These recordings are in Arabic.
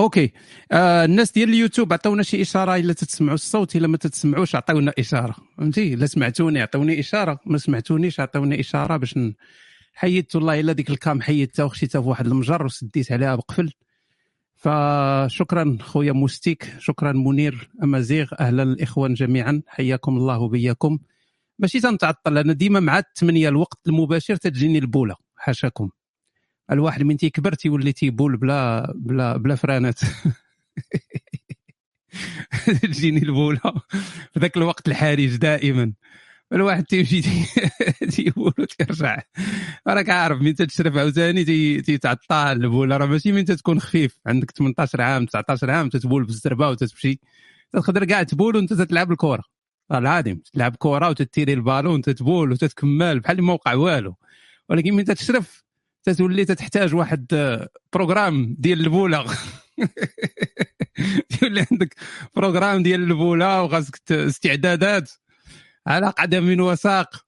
okay. آه الناس ديال اليوتيوب عطونا شي إشارة إلا تسمعوا الصوت إلا ما تسمعوش عطونا إشارة. فهمتي؟ إلا سمعتوني عطوني إشارة. ما سمعتونيش عطوني إشارة باش. حيدت والله إلا ديك ال cam حيدتها وخشيتها في واحد المجر وسديت عليها بقفل. فشكرا خويا موستيك. شكرا منير أمازيغ. أهلا الإخوان جميعا. حياكم الله وبياكم. ماشي تنتعطل. أنا ديما مع الثمانيه الوقت المباشر تجيني البولة. حاشاكم. الواحد من تيكبر تيولي تيبول بلا بلا بلا فرانات تجيني البوله في ذاك الوقت الحرج دائما. الواحد تيمشي تيبول وتيرجع راك عارف من تشرب عاوتاني تيتعطى البوله راه ماشي من تكون خفيف. عندك 18 عام 19 عام تتبول بالزربه وتتمشي. تقدر كاع تبول وانت تلعب الكره العظيم تلعب كره وتتيري البالون تتبول وتتكمل بحال ما وقع والو. ولكن من تشرف تتولي تحتاج واحد programme ديال البوله يولي عندك programme ديال البوله وخاصك استعدادات. على قدم وساق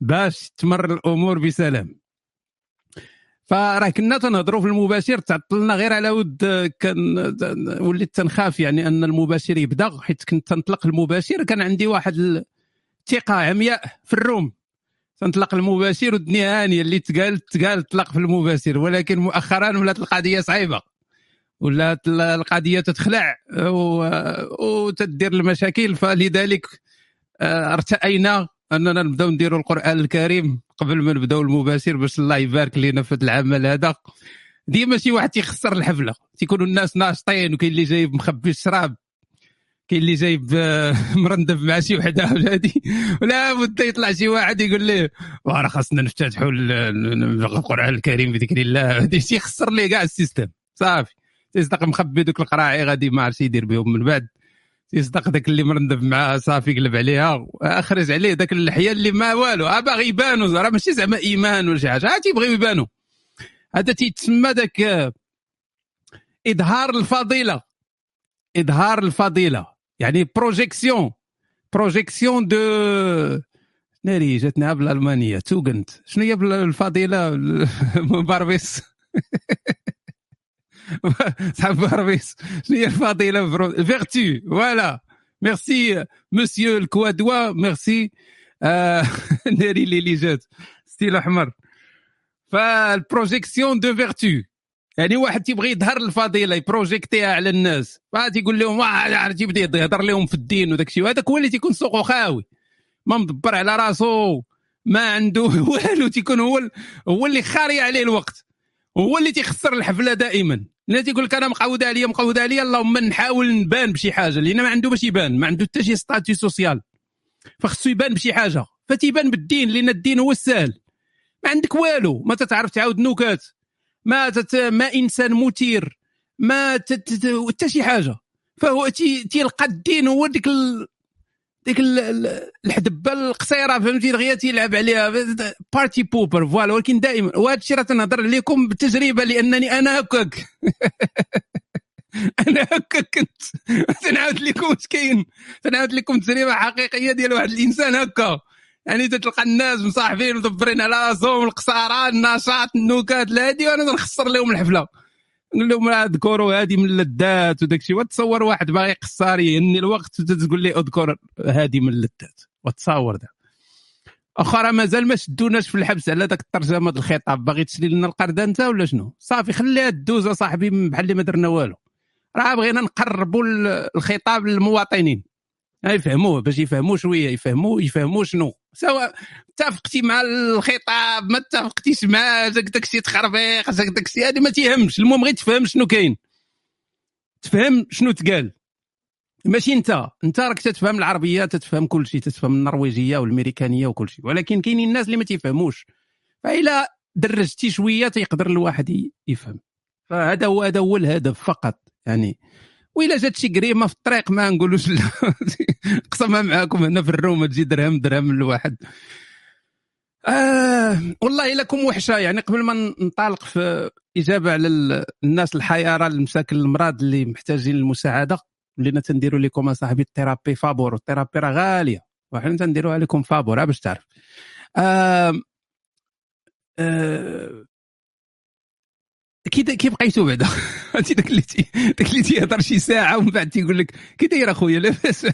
باش تمر الأمور بسلام. فراه كنا تنهضروا في المباشر تعطلنا غير على ود كان وليت تنخاف يعني أن المباشر يبدا حيت كنت تنطلق المباشر كان عندي واحد الثقة عمياء في الروم. تنطلق المباشر والدنيا هانيه اللي تقال تقال طلق في المباشر ولكن مؤخرا ولات القضية صعيبة. ولات القضية تتخلع وتدير المشاكل. فلذلك آه، ارتأينا أننا نبداو نديروا القرآن الكريم قبل ما نبداو المباشر باش الله يبارك لنا في العمل هذا. ديما شي واحد تيخسر الحفلة. تيكونوا الناس ناشطين وكاين اللي جايب مخبي الشراب. كاين اللي جايب آه، مرندب مع شي وحدة هادي ولا بد يطلع شي واحد يقول ليه راه خاصنا نفتتحوا القرآن الكريم بذكر الله. هادي تيخسر ليه كاع ال système صافي. تيصدق مخبي دوك القراعي غادي ما عرفش يدير بهم من بعد. يصدق ذاك اللي مرندب معاه صافي قلب عليها اخرج عليه ذاك اللحية اللي ما والو. آه باغي يبانوا راه ماشي زعما إيمان ولا شي حاجة. ها تيبغيو يبانوا هذا تيتسمى ذاك إظهار الفضيلة. إظهار الفضيلة. يعني projection projection de ناري جاتنا بالالمانيه Tugend شنو هي بالفضيله باربيس صاحب باربيس شنو هي الفضيله vertu voilà merci monsieur الكوادوا ميرسي ناري اللي جات ستيل احمر فال projection de vertu يعني واحد تيبغي يظهر الفضيلة يبروجيكتيها على الناس. تيقول لهم عرفتي بدا يهضر لهم في الدين وداك الشيء. وهذاك هو اللي تيكون سوقه خاوي. ما مدبر على راسو ما عنده والو تيكون هو هو اللي خاري عليه الوقت. هو اللي تيخسر الحفلة دائما. الناس تيقول لك أنا مقود عليا مقود عليا اللهم نحاول نبان بشي حاجة. لأن ما عنده باش يبان ما عنده حتى شي statut social. فخصو يبان بشي حاجة. فتيبان بالدين لأن الدين هو السهل. ما عندك والو. ما تتعرف تعاود نكات ما تت... ما إنسان مثير ما حتى شي حاجة. فهو تيلقى الدين هو ديك ال... ديك الحدبة القصيرة فهمتي؟ دغيا تيلعب عليها. بارتي بوبر voilà. ولكن دائما وهذا الشيء راه تنهضر لكم بالتجربة لأنني أنا هكاك. أنا هكاك كنت. تنعاود لكم واش كاين. تنعاود لكم تجربة حقيقية ديال واحد الإنسان هكا. يعني تلقى الناس مصاحبين مدبرين على راسهم القصارى النشاط النكات هادي وأنا نخسر لهم الحفلة. نقول لهم اذكروا هذه من اللذات وداك الشيء. وتصور واحد باغي يقصر يهني الوقت وتقول لي اذكر هذه من اللذات وتصور ده. أخرى مازال ما شدوناش في الحبس على ذاك الترجمة الخطاب. باغي تشري لنا القرده أنت ولا شنو؟ صافي خليها تدوز اصاحبي بحال اللي ما درنا والو. راه بغينا نقربوا الخطاب للمواطنين. يفهموه باش يفهموا شوية يفهموا يفهموا شنو. سواء اتفقتي مع الخطاب ما اتفقتيش معاه داك داكشي تخربيق داك داكشي هذه ما تيهمش المهم غير تفهم شنو كاين. تفهم شنو تقال. ماشي انت. انت راك تتفهم العربية تتفهم كل شيء تتفهم النرويجية والأمريكانية وكل شيء. ولكن كاينين الناس اللي ما تيفهموش. فإلا درجتي شوية تيقدر الواحد يفهم. فهذا هو هذا هو الهدف فقط. يعني وإلا جات شي قريمه في الطريق ما نقولوش لا. قسما معاكم هنا في ال room تجي درهم درهم لواحد. آه والله لكم وحشة. يعني قبل ما ننطلق في إجابة على الناس الحيارة المساكن المرض اللي محتاجين المساعده ولينا تنديروا لكم اصاحبي ال thérapie فابور. ال thérapie راه غالية. وحنا تنديروها لكم فابور باش تعرف. آه آه كي كي بقيتو بعدا؟ عرفتي داك اللي داك اللي تيهضر شي ساعة ومن بعد تيقول لك كي داير أخويا؟ لاباس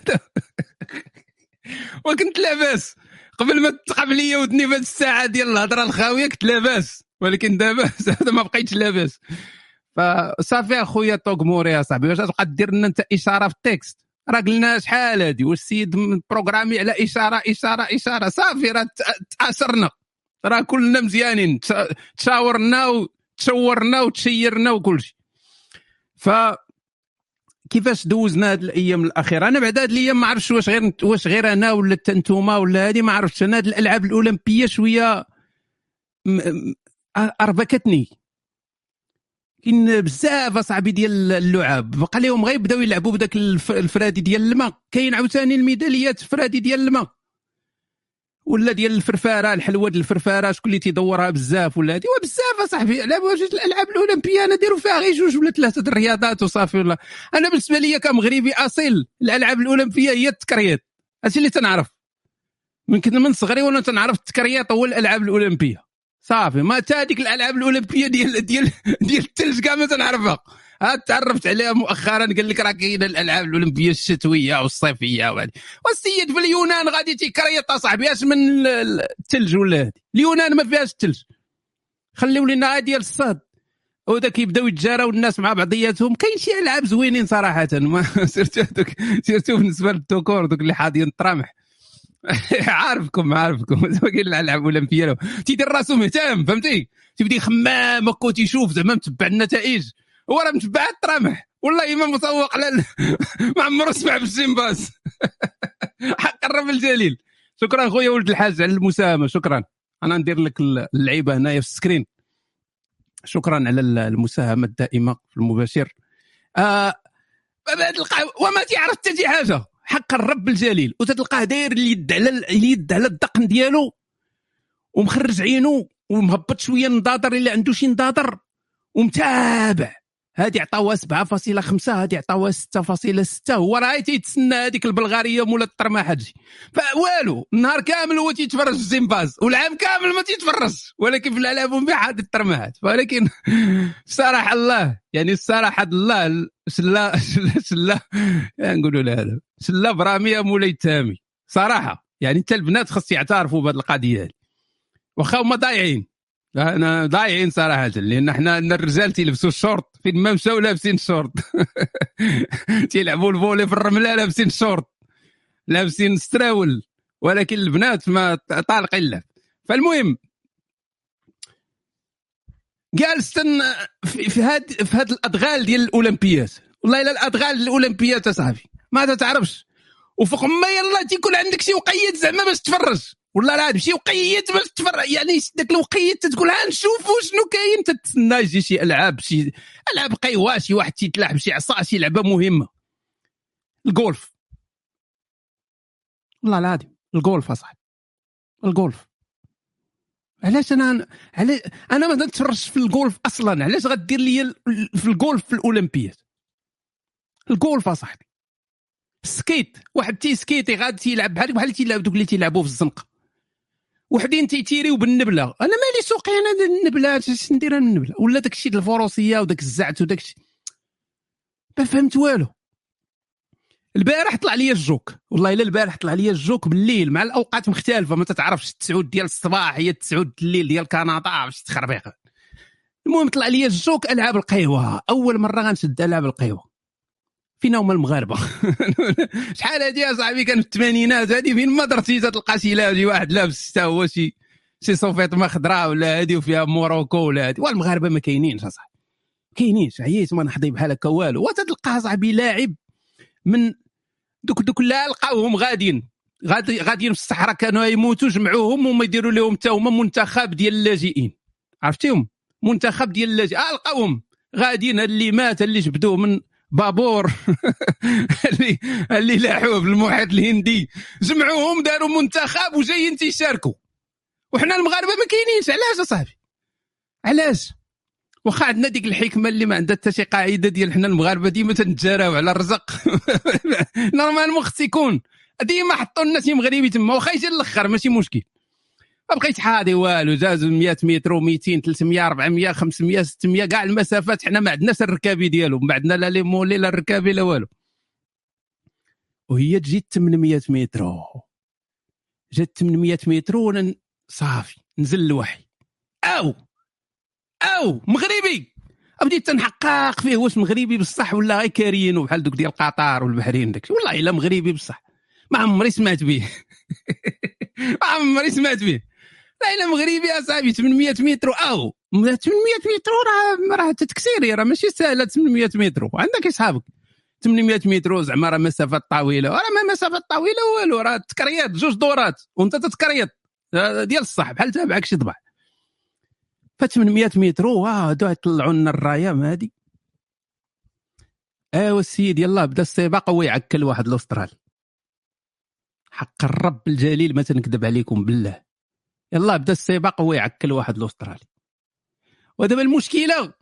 وكنت لاباس. قبل ما تقف ليا ودني في الساعة ديال الهضرة الخاويه كنت لاباس. ولكن دابا ما بقيتش لاباس. فصافي أخويا طوق موري صاحبي. واش تبقى دير لنا أنت إشارة في ال texte؟ راه قلنا شحال هادي؟ والسيد programmé على إشارة إشارة إشارة؟ صافي راه تأثرنا. راه كلنا مزيانين. تشاورنا وتشورنا وتشيرنا وكل شيء. ف كيفاش دوزنا هاد الأيام الأخيرة؟ أنا بعد هاد الأيام ما عرفتش واش غير واش غير أنا ولا أنتوما ولا هادي ما عرفتش. أنا هاد الألعاب الأولمبية شوية أربكتني. كاين بزاف اصاحبي ديال اللعاب بقى لهم غير بداو يلعبوا بداك الفرادي ديال الماء. كاين عاوتاني الميداليات فرادي ديال الماء. ولا ديال الفرفارة الحلوة ديال الفرفارة شكون اللي تيدورها بزاف ولا هادي؟ وبزاف أصاحبي لعبوا جوج الألعاب الأولمبية أنا ديروا فيها غير جوج ولا ثلاثة الرياضات وصافي ولا. أنا بالنسبة لي كمغربي أصيل الألعاب الأولمبية هي التكريات. هادشي اللي تنعرف. من كنت من صغري وأنا تنعرف التكريات هو الألعاب الأولمبية. صافي ما تا هذيك الألعاب الأولمبية ديال ديال ديال الثلج كاع ما تنعرفها. تعرفت عليها مؤخرا قال لك راه كاينة الألعاب الأولمبية الشتوية والصيفية وهذه. والسيد في اليونان غادي تيكريط اصاحبي اش من الثلج ولا اليونان ما فيهاش الثلج خليو لنا ديال الصاد ودا كيبداو يتجاراو الناس مع بعضياتهم. كاين شي ألعاب زوينين صراحة. ما surtout surtout بالنسبة للذكور دوك اللي حاضيين الطرامح. عارفكم عارفكم. كاين الألعاب الأولمبية. تيدير راسو مهتم فهمتي؟ تيبدا يخمم هكا تيشوف زعما متبع النتائج. هو راه متبع الطرامح والله ما مسوق على ما عمرو سمع بالسيمباس حق الرب الجليل. شكرا خويا ولد الحاج على المساهمة. شكرا. أنا ندير لك اللعيبة هنايا في ال screen. شكرا على المساهمة الدائمة في المباشر. آه وما تعرف حتى شي حاجة؟ حق الرب الجليل. وتتلقاه داير اليد على اليد على الدقن ديالو. ومخرج عينو. ومهبط شوية النضاضر اللي عنده شي نضاضر ومتابع. هادي عطاوها 7.5 هادي عطاوها 6.6 هو راه تيتسنى هذيك البلغارية مولا الطرماحه تجي فوالو النهار كامل هو تيتفرج في الزيمباز والعام كامل ما تيتفرج ولكن في الالعاب في حاد الطرماحات ولكن بصراحه الله يعني الصراحه الله سلا سلا نقولوا له هذا سلا برامية مولاي التامي صراحة يعني انت البنات خص يعترفوا بهذه القضية واخا هما ضايعين. أنا ضايعين صراحة لأن إحنا الرجال تيلبسوا الشورت. فين ما مشاو لابسين الشورت تيلعبوا ال volley في الرملة لابسين الشورت لابسين ستراول. ولكن البنات ما طالقين اللعب فالمهم جالس في هاد في هاد الأدغال ديال الأولمبيات. والله إلا الأدغال الأولمبيات اصاحبي ما تعرفش وفوق ما يلا تيكون عندك شي وقيت زعما باش تفرج. والله لا شي وقيت باش تفرج يعني داك الوقيت تقول ها نشوفوا شنو كاين تتسنى يجي شي ألعاب شي ألعاب قيوة شي واحد تيتلاعب شي عصا شي لعبة مهمة. الجولف والله العظيم الجولف أصاحبي. الجولف علاش أنا علاش أنا ما نتفرجش في الجولف أصلا. علاش غدير لي في الجولف في الاولمبيات الجولف أصاحبي. ال skate واحد تيسكيتي غادي تيلعب بحال بحال تيلعب دوك اللي تيلعبوا في الزنقة. وحدين تيتيريو بالنبلة. أنا مالي سوقي أنا النبلة. اش ندير أنا النبلة. ولا داك الشيء الفروسية وداك الزعت وداك الشيء ما فهمت والو. البارح طلع لي الجوك. والله إلا البارح طلع لي الجوك بالليل مع الأوقات مختلفة. ما تتعرفش التسعود ديال الصباح هي التسعود الليل ديال كندا باش تخربيق. المهم طلع لي الجوك ألعاب القوى. أول مرة غنشد ألعاب القوى. فينا هما المغاربة. شحال هادي يا صاحبي؟ كان في الثمانينات. هادي فين ما درتي تلقى شي لاجي واحد لابس حتى هو شي شي survêt خضراء ولا هادي وفيها Morocco ولا هادي. والمغاربة ما كاينينش اصاحبي كاينينش. عييت ما نحضي بحال هكا والو. وتلقى صاحبي لاعب من دوك دوك لا لقاوهم غاديين. غادي غاديين في الصحراء. كانوا يموتوا جمعوهم وما يديروا لهم حتى هما منتخب ديال اللاجئين. عرفتيهم؟ منتخب ديال اللاجئين. آه لقاوهم غاديين اللي مات اللي جبدوه من بابور. اللي اللي لاحوه في المحيط الهندي. جمعوهم داروا منتخب وجايين تيشاركوا. وحنا المغاربة ما كاينينش. علاش أصاحبي؟ علاش؟ واخا عندنا ديك الحكمة اللي ما عندها حتى شي قاعدة ديال حنا المغاربة ديما تنتجاراو على الرزق. normalement خص يكون. ديما حطوا لنا شي مغربي تما. واخا يجي الآخر ماشي مشكل. ما بقيت حاضي والو زاز 100 متر و200 300 400 500 600 كاع المسافات. حنا ما عندناش الركابي ديالو ما عندنا لا لي مولي لا الركابي لا والو. وهي تجي 800 متر. جات 800 متر وأنا صافي نزل الوحي. أو أو مغربي! بديت تنحقق فيه واش مغربي بصح ولا غير كاريين بحال دوك ديال قطر والبحرين داك والله إلا مغربي بصح. ما عمري سمعت به. ما عمري سمعت به. الا مغربي اصاحبي 800 متر. أو 800 متر راه راه تكسيري راه ماشي سهله 800 متر. عندك اصحابك 800 متر زعما راه مسافات طويلة. راه ما مسافات طويلة والو راه تكريات جوج دورات وانت تتكريط. ديال الصح بحال تابعك شي ضبع ف 800 متر هادو يطلعوا لنا الراية هادي. أيوا السيد يلا بدا السباق هو يعكل واحد الأسترالي. حق الرب الجليل ما تنكذب عليكم بالله. يلا بدا السباق هو يعكل واحد الاسترالي ودابا المشكلة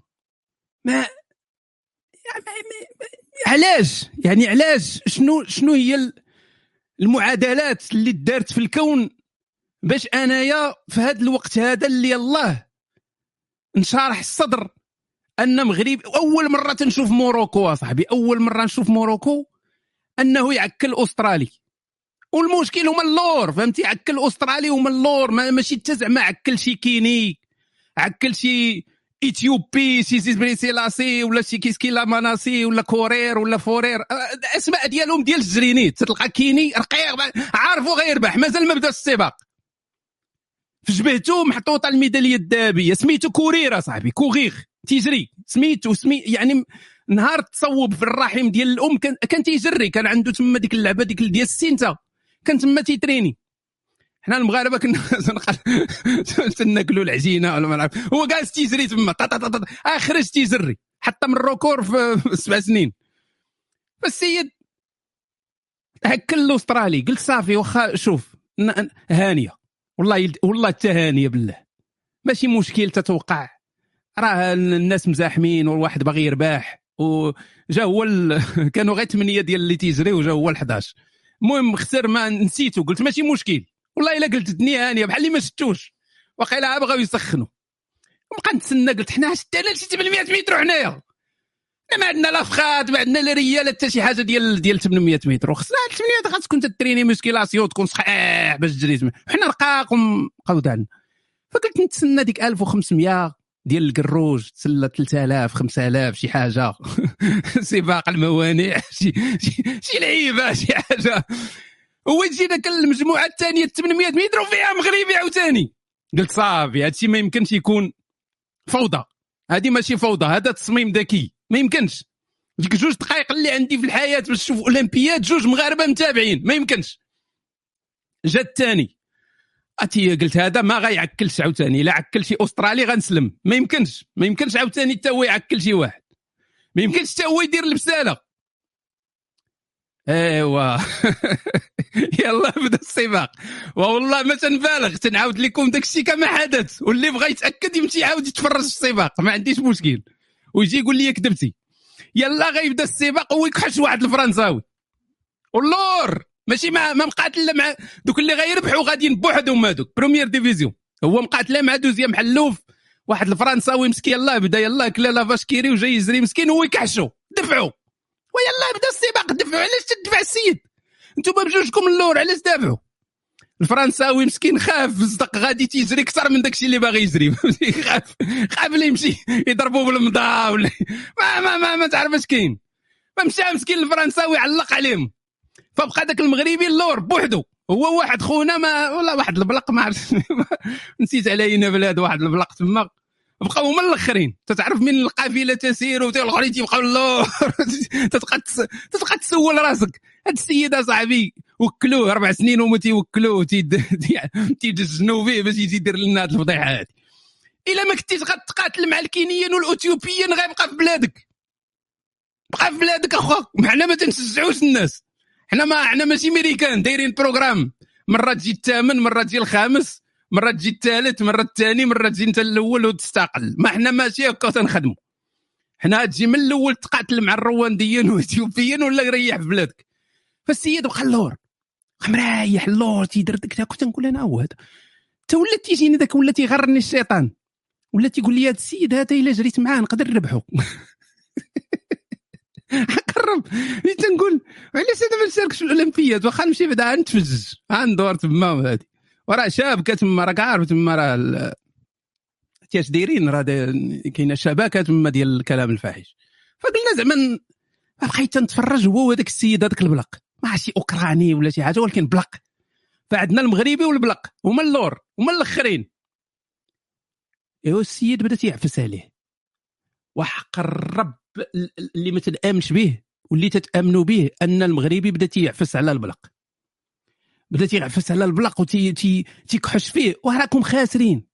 ما علاش؟ يعني علاش؟ شنو شنو هي المعادلات اللي دارت في الكون باش أنايا في هذا الوقت هذا اللي الله انشرح الصدر أن مغرب أول مرة تنشوف موروكو صاحبي أول مرة نشوف موروكو أنه يعكل أسترالي. والمشكل هما اللور فهمتي؟ عكل استرالي هما اللور ماشي حتى زعما عكل شي كيني عكل شي إثيوبي سي بريسي لاسي ولا شي كيسكي ماناسي ولا كورير ولا فورير. الأسماء ديالهم ديال الجرينيت تلقى كيني رقيق عارفو غيربح مازال ما بدأ السباق. في جبهته محطوطه الميدالية الذهبية. سميتو courir أ صاحبي courir تيجري. سميتو سمي يعني نهار تصوب في الرحم ديال الأم كان, كان تيجري كان عنده تما ديك اللعبة ديك ديال السينتا. كان تما تيتريني. حنا المغاربة كنا تناكلوا العجينه ولا ما نعرف. هو جالس تيجري تما اخرج تيجري حتى من ال record في سبع سنين. فالسيد هكل الأسترالي. قلت صافي واخا شوف هانية. والله والله حتى هانية بالله. ماشي مشكل تتوقع. راه الناس مزاحمين والواحد باغي يرباح. وجا هو ال... كانوا غير ثمانية ديال اللي تيجري وجا هو ال11 المهم خسر ما نسيتو قلت ماشي مشكل. والله إلا قلت الدنيا هانيه بحال اللي ما شفتوش. واقيلا بغاو يسخنوا وبقى نتسنى قلت حنا شتينا شي 800 متر حنايا ما عندنا لا فخاد ما عندنا لا ريال حتى شي حاجة ديال ديال 800 متر. وخصنا 800 خاص تكون تتريني musculation تكون صحيح باش تجري حنا رقاق ومبقاو عندنا. فقلت نتسنى ديك 1500 ديال الكروج تسلى 3000 5000 شي حاجة. سباق الموانع شي شي, شي لعيبة شي حاجة. هو تجي ذاك المجموعة الثانية 800 متر وفيها مغربي عاوتاني. قلت صافي هادشي ما يمكنش يكون فوضى. هذه ماشي فوضى هذا تصميم ذكي. ما يمكنش. ديك جوج دقائق اللي عندي في الحياة باش نشوف أولمبياد جوج مغاربة متابعين. ما يمكنش. جا الثاني. أتي قلت هذا ما غيعكلش عاوتاني. لا عكل شي أسترالي غنسلم. ما يمكنش. ما يمكنش عاوتاني حتى هو يعكل شي واحد. ما يمكنش حتى هو يدير البسالة. إيوا. يلا بدا السباق. والله ما تنبالغ. تنعاود لكم داك الشيء كما حدث. واللي بغى يتأكد يمشي يعاود يتفرج في السباق. ما عنديش مشكل. ويجي يقول لي كذبتي. يلا غيبدا السباق. ويكحش واحد الفرنساوي. واللور! ماشي ما ما مقاتل مع دوك اللي غيربحوا غاديين بوحدهم هذوك première division هو مقاتل مع deuxième حلوف. واحد الفرنساوي مسكين. يلاه بدا يلاه كلا La vache qui rit وجاي يجري مسكين هو يكحشو. دفعوا. ويلا بدا السباق. دفعوا. علاش تدفع السيد؟ أنتم بجوجكم اللور. علاش دافعوا؟ الفرنساوي مسكين خاف. صدق غادي تيجري أكثر من داكشي اللي باغي يجري. خاف. خاف اللي يمشي. يضربوه بالمضا ولا ما ما ما, ما تعرف اش كاين. فمشى مسكين الفرنساوي علق عليهم. فبقى داك المغربي اللور بوحدو. هو واحد خونا ما ولا واحد البلق ما عرفت. نسيت على اين بلاد واحد البلق تما. بقاو هما الاخرين. تتعرف من القافلة تسير والاخرين تيبقاو اللور. تتبقى تتبقى تسول راسك. هاد السيد صاحبي وكلوه أربع سنين وما تيوكلوه تيدجنوا فيه باش يدير لنا هاد الفضيحة هادي. إلا ما كنتيش غتقاتل مع الكينيين والاثيوبيين غيبقى في بلادك. بقى في بلادك اخويا حنا ما تنشجعوش الناس. حنا ما حنا ماشي ميريكان دايرين programme. مرة تجي الثامن مرة تجي الخامس مرة تجي الثالث مرة الثاني مرة تجي أنت الأول وتستقل. ما حنا ماشي هكا تنخدموا حنا تجي من الأول تقاتل مع الروانديين والإثيوبيين ولا ريح في بلادك. فالسيد بقى اللور. مريح اللور تيدير ديك كنت نقول أنا هو هذا. حتى ولا تيجيني ذاك ولا تيغرني الشيطان. ولا تيقول لي هذا السيد هذا إلا جريت معاه نقدر نربحو. قرب تنقول؟ علاش هذا ما نشاركش في الأولمبياد واخا نمشي بعدا نتفزز غندور تما وهادي. وراه شابكه تما راك عارف تما راه اش دايرين راه كاينة شبكة تما ديال الكلام الفاحش. فقلنا زعما بقيت نتفرج هو وهذاك السيد هذاك البلق. ما شي أوكراني ولا شي حاجة ولكن بلق. فعندنا المغربي والبلق. هما اللور هما الأخرين. إيوا السيد بدأ تيعفس عليه. وحق الرب. اللي ما تنأمنش به واللي تتأمنوا به أن المغربي بدأ تيعفس على البلق. بدأ تيعفس على البلق وتيكحش فيه وراكم خاسرين.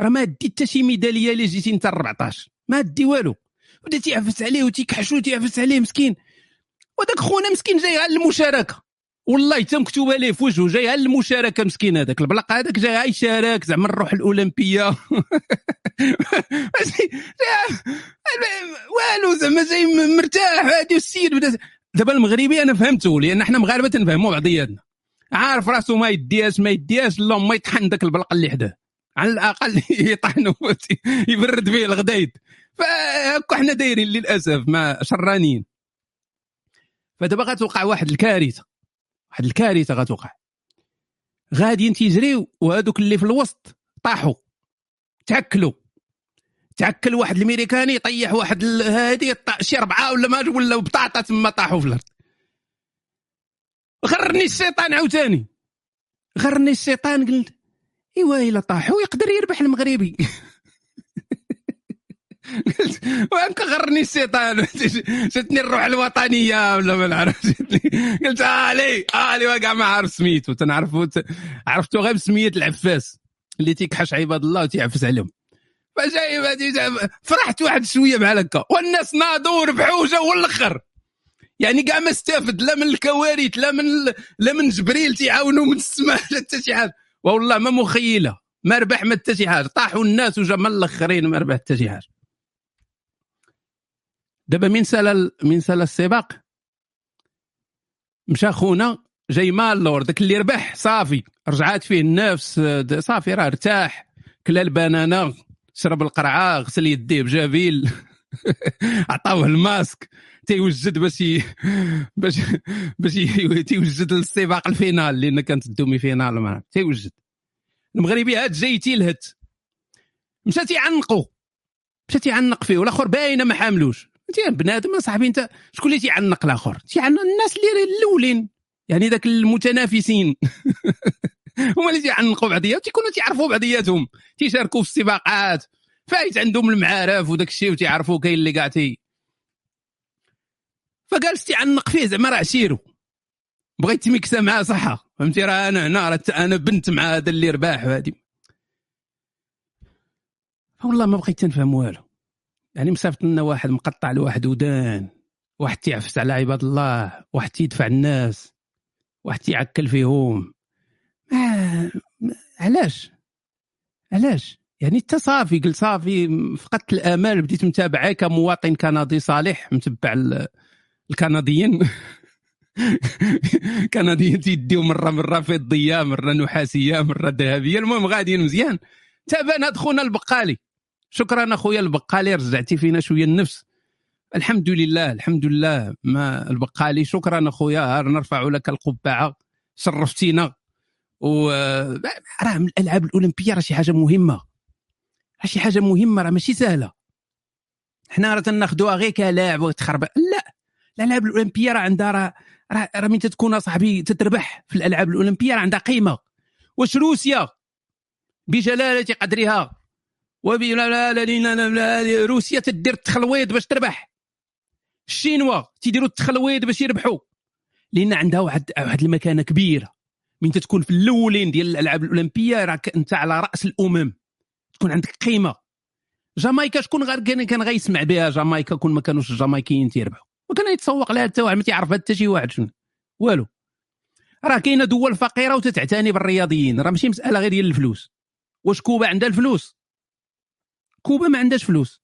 راه ما دي حتى شي ميدالية اللي جيتي انت 14 ما دي والو. بدأ تيعفس عليه وتيكحش وتيعفس عليه مسكين. وداك خونا مسكين جاي على المشاركة. والله حتى مكتوبة ليه في وجهه جاي على المشاركه مسكين هذاك البلق هذاك جاي يشارك زعما نروح الأولمبية. والو زعما جاي مرتاح هادي السيد دابا المغربي أنا فهمته لأن إحنا مغاربة تنفهموا بعضياتنا. عارف راسو ما يدياش ما يدياش اللهم ما يطحن ذاك البلق اللي حداه. على الأقل يطحنوا يبرد به الغدايد. فهكا حنا دايرين للأسف ما شرانين. فدابا غتوقع واحد الكارثة. واحد الكارثة غتوقع. غاديين تيجريو وهذوك اللي في الوسط طاحوا. تعكلوا تعكل واحد الميريكاني طيح واحد هادي شي اربعه ولا ما ولا بطاطا تما طاحوا في الأرض. غرني الشيطان عاوتاني. غرني الشيطان قلت إيوا إلا طاحوا يقدر يربح المغربي. قلت غرني الشيطان؟ جاتني الروح الوطنية ولا ما نعرف؟ قلت آلي آلي وكاع ما عارف سميتو تنعرفو عرفتو غير بسمية العفاس اللي تيكحش عباد الله وتيعفس عليهم. فجاي فرحت واحد شوية بحال هكا. والناس ناضوا وربحوا جاوا الآخر يعني كاع ما استافد لا من الكوارث لا من لا من جبريل تيعاونوا من السماء لا حتى شي حاجة. والله ما مخيلة. ما ربح ما حتى شي حاجة. طاحوا الناس وجا من الآخرين ما ربح حتى شي حاجة. دابا من سال من سال السباق. مشى خونا جاي مال داك اللي ربح صافي. رجعات فيه النفس صافي راه ارتاح. كلا البنانه شرب القرعة غسل يديه بجافيل. عطاوه الماسك. تيوجد باش باش باش تيوجد للسباق ال finale لأن كانت ال demi-finale ما تيوجد. المغربي هاد جاي تيلهت مشى تيعنقو. مشى تيعنق فيه والآخر باينة ما حاملوش. انت بنادم صاحبي انت شكون اللي تيعنق الآخر؟ تيعنق الناس اللي الأولين. يعني ذاك المتنافسين. هما اللي تيعنقوا بعضياتهم تيكونوا تيعرفوا بعضياتهم. تيشاركوا في السباقات. فايت عندهم المعارف وداك الشيء وتيعرفوا كاين اللي كاع تي فجالس تيعنق فيه زعما راه عشيرو بغيت تميكسا معاه صحة. فهمتي؟ راه أنا هنا أنا بنت مع هذا اللي رباح وهادي والله ما بغيت نفهم والو. يعني مصيفط لنا واحد مقطع لواحد ودان واحد تيعفس على عباد الله واحد تيدفع الناس واحد تيعكل فيهم. ما علاش؟ علاش؟ يعني انت صافي قلت صافي فقدت الامال بديت متابعة كمواطن كندي صالح متبع الكنديين كنديين تيديو مره مرة فضية مرة نحاسية مرة ذهبية المهم غاديين مزيان. تابعنا خونا البقالي. شكرا أخويا البقالي رجعتي فينا شوية النفس. الحمد لله الحمد لله. ما البقالي شكرا أخويا. نرفع لك القبعة. شرفتينا و راه الألعاب الأولمبية راه شي حاجة مهمة. راه شي حاجة مهمة راه ماشي سهلة. حنا راه تناخذوها غير كلاعب وتخرب لا الألعاب الأولمبية راه عندها راه راه من تكون صاحبي تتربح في الألعاب الأولمبية؟ راه عندها قيمة. واش روسيا؟ بجلالة قدرها. وبلا روسيا تدير التخلويض باش تربح. الشينوا تيديروا التخلويض باش يربحوا. لأن عندها واحد واحد المكانة كبيرة. من تكون في الأولين ديال الألعاب الأولمبية راك أنت على رأس الأمم. تكون عندك قيمة. جامايكا شكون غير كان كان غيسمع بها؟ جامايكا كون ما كانوش الجامايكيين تيربحوا. وكان يتسوق لها حتى واحد ما تيعرفها حتى شي واحد شنو. والو. راه كاينة دول فقيرة وتتعتني بالرياضيين. راه ماشي مسألة غير ديال الفلوس. واش كوبا عندها الفلوس؟ كوبا ما عندهاش فلوس.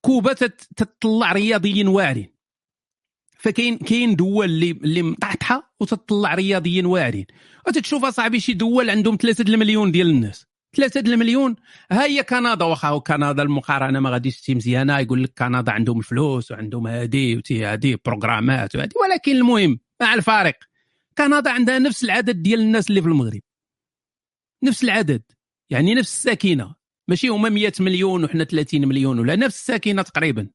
كوبا تطلع رياضيين واعرين. فكاين كاين دول اللي اللي مطحطحة وتطلع رياضيين واعرين. وتتشوف أصاحبي شي دول عندهم ثلاثة المليون ديال الناس. ثلاثة المليون ها هي كندا. واخا كندا المقارنة ما غاديش تمشي مزيانة. يقول لك كندا عندهم الفلوس وعندهم هادي وتي هادي بروغرامات وهادي. ولكن المهم مع الفارق كندا عندها نفس العدد ديال الناس اللي في المغرب. نفس العدد. يعني نفس الساكنة. ماشي هما 100 مليون وحنا 30 مليون ولا نفس الساكنة تقريبا.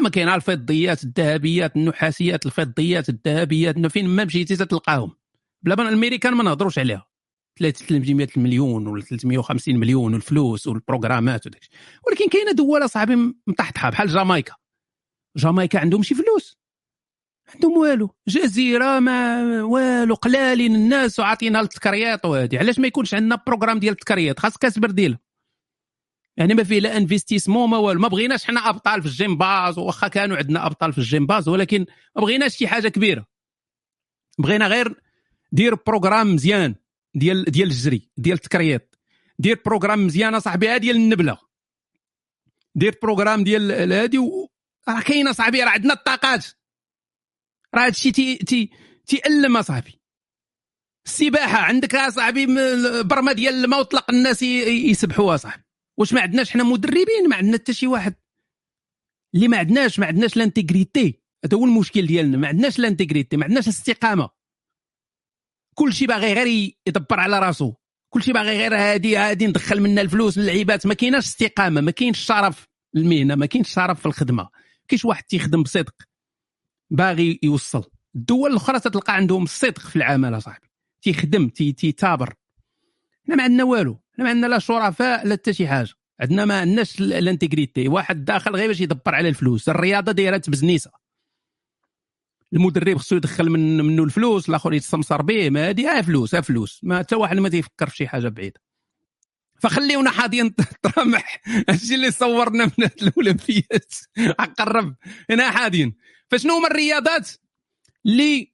أما كاين الفضيات الذهبيات النحاسيات الفضيات الذهبيات فين ما مشيتي تلقاهم. بلا الأمريكان ما نهضروش عليها. 300 مليون ولا 350 مليون والفلوس وال programmes ات وداك ولكن كاينة دول اصاحبي مطحطحة بحال جامايكا. جامايكا عندهم شي فلوس. عندهم والو. جزيرة ما والو قلالين الناس وعاطينها للتكريات وهادي. علاش ما يكونش عندنا programme ديال التكريات؟ خاص كاسبر ديالها يعني ما فيه لا investissement ما والو. ما بغيناش حنا أبطال في الجيمباز واخا كانوا عندنا أبطال في الجيمباز ولكن ما بغيناش شي حاجة كبيرة. بغينا غير دير programme مزيان ديال ديال الجري ديال التكريات. دير programme مزيانه صاحبي ديال النبلة. دير programme ديال هادي راه كاينة صاحبي راه عندنا الطاقات. راه هادشي تي تي تيألم أصاحبي. السباحة عندك أصاحبي برمه ديال الماء وطلق الناس يسبحوها صاحبي واش ما عندناش حنا مدربين ما عندنا حتى شي واحد. اللي ما عندناش ما عندناش l'intégrité هذا هو المشكل ديالنا. ما عندناش l'intégrité ما عندناش الاستقامة. كل شيء باغي غير يدبر على راسو. كل شيء باغي غير هادي هادي ندخل منا الفلوس للعباد ما كايناش استقامة ما كاينش شرف المهنة ما كاينش شرف في الخدمة. كاينش واحد تيخدم بصدق باغي يوصل. الدول الأخرى تتلقى عندهم الصدق في العمل أصاحبي. تيخدم تيتابر. حنا ما عندنا والو. حنا ما عندنا لا شرفاء لا حتى شي حاجة. عندنا ما عندناش ال intégrité. واحد داخل غير باش يدبر على الفلوس. الرياضة دايرة business المدرب خصو يدخل من منه الفلوس الآخر يتسمسر به. ما هذه ها فلوس ها فلوس. ما حتى واحد ما تيفكر في شي حاجة بعيدة. فخليونا حاضين طرمح هادشي اللي صورنا من هاد الأولمبيات. قرب هنا حاضين. فشنو هما الرياضات اللي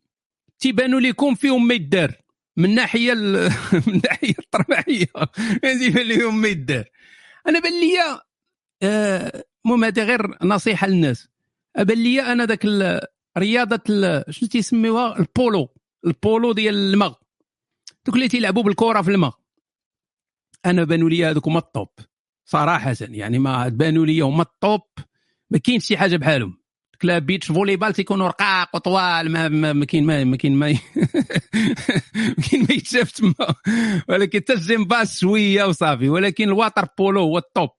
تيبانوا لكم فيهم ما يدار؟ من ناحية من ناحية الطرمحيه يبان لهم ما يدار أنا بان لي آه، المهم هذه غير نصيحة للناس. بان لي أنا ذاك رياضة شنو تيسميوها؟ البولو. البولو ديال الماء دوك اللي تيلعبوا بالكرة في الماء أنا بانوا لي هذوك هما الطوب. صراحة يعني ما بانوا لي هما الطوب. ما كاينش شي حاجة بحالهم. لا beach volleyball تيكونوا رقاق وطوال ما ما كاين ما ما كاين ما كاين ما يتشاف تما. ولكن حتى الجيمباس شوية وصافي ولكن ال water polo هو ال top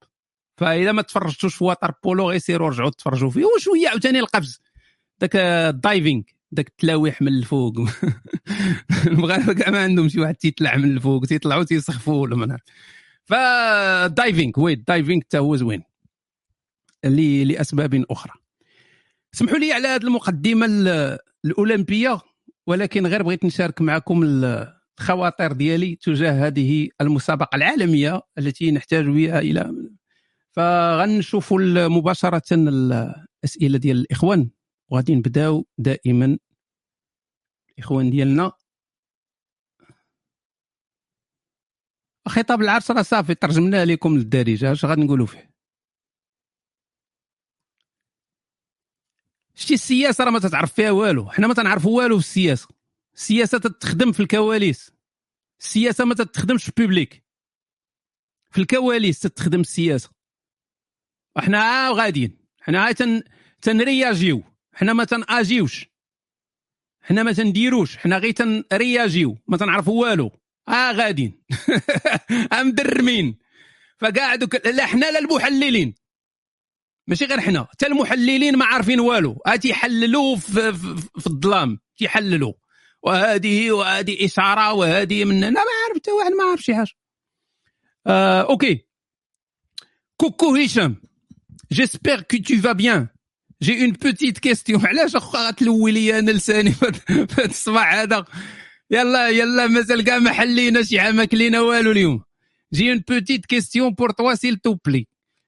فإذا ما تفرجتوش في water polo غير سيروا رجعوا تفرجوا فيه. وشوية عاوتاني القفز. داك ال diving داك التلاويح من الفوق. المغاربه كاع ما عندهم شي واحد تيطلع من الفوق تيطلعوا تيسخفوا ولا ما فال diving oui ال diving حتى هو زوين. لأسباب أخرى. سمحوا لي على هذه المقدمة الأولمبية ولكن غير بغيت نشارك معكم الخواطر ديالي تجاه هذه المسابقة العالمية التي نحتاج بها إلى. فغنشوفوا مباشرة الأسئلة ديال الإخوان. وغادي نبداو دائما. الإخوان ديالنا. خطاب العرش راه صافي ترجمناه لكم للدارجة. اش غادي نقولوا فيه؟ شتي السياسة راه ما تتعرف فيها والو. حنا ما تنعرفوا والو في السياسة. السياسة تتخدم في الكواليس. السياسة ما تتخدمش في ال public في الكواليس تتخدم السياسة. إحنا غاديين. حنا تن تنرياجيو. حنا ما تنآجيوش. حنا ما تنديروش. حنا غير تنرياجيو. ما تنعرفوا والو. آه غاديين. مدرمين فكاع دوك لا حنا لا المحللين ماشي غير حنا. حتى المحللين ما عارفين والو. تيحللوا في, في, الظلام. تيحللوا وهذه وهذه إشارة وهذه من لا ما عارف حتى واحد ما عارف شي حاجة. آه OK. coucou هشام. j'espère que tu vas bien j'ai une petite question علاش اخا تلوي لي أنا لساني؟ في الصباح هذا. يلا يلا مازال كاع ما حلينا شي حاجة ما كلينا والو اليوم. j'ai une petite question pour toi s'il te plaît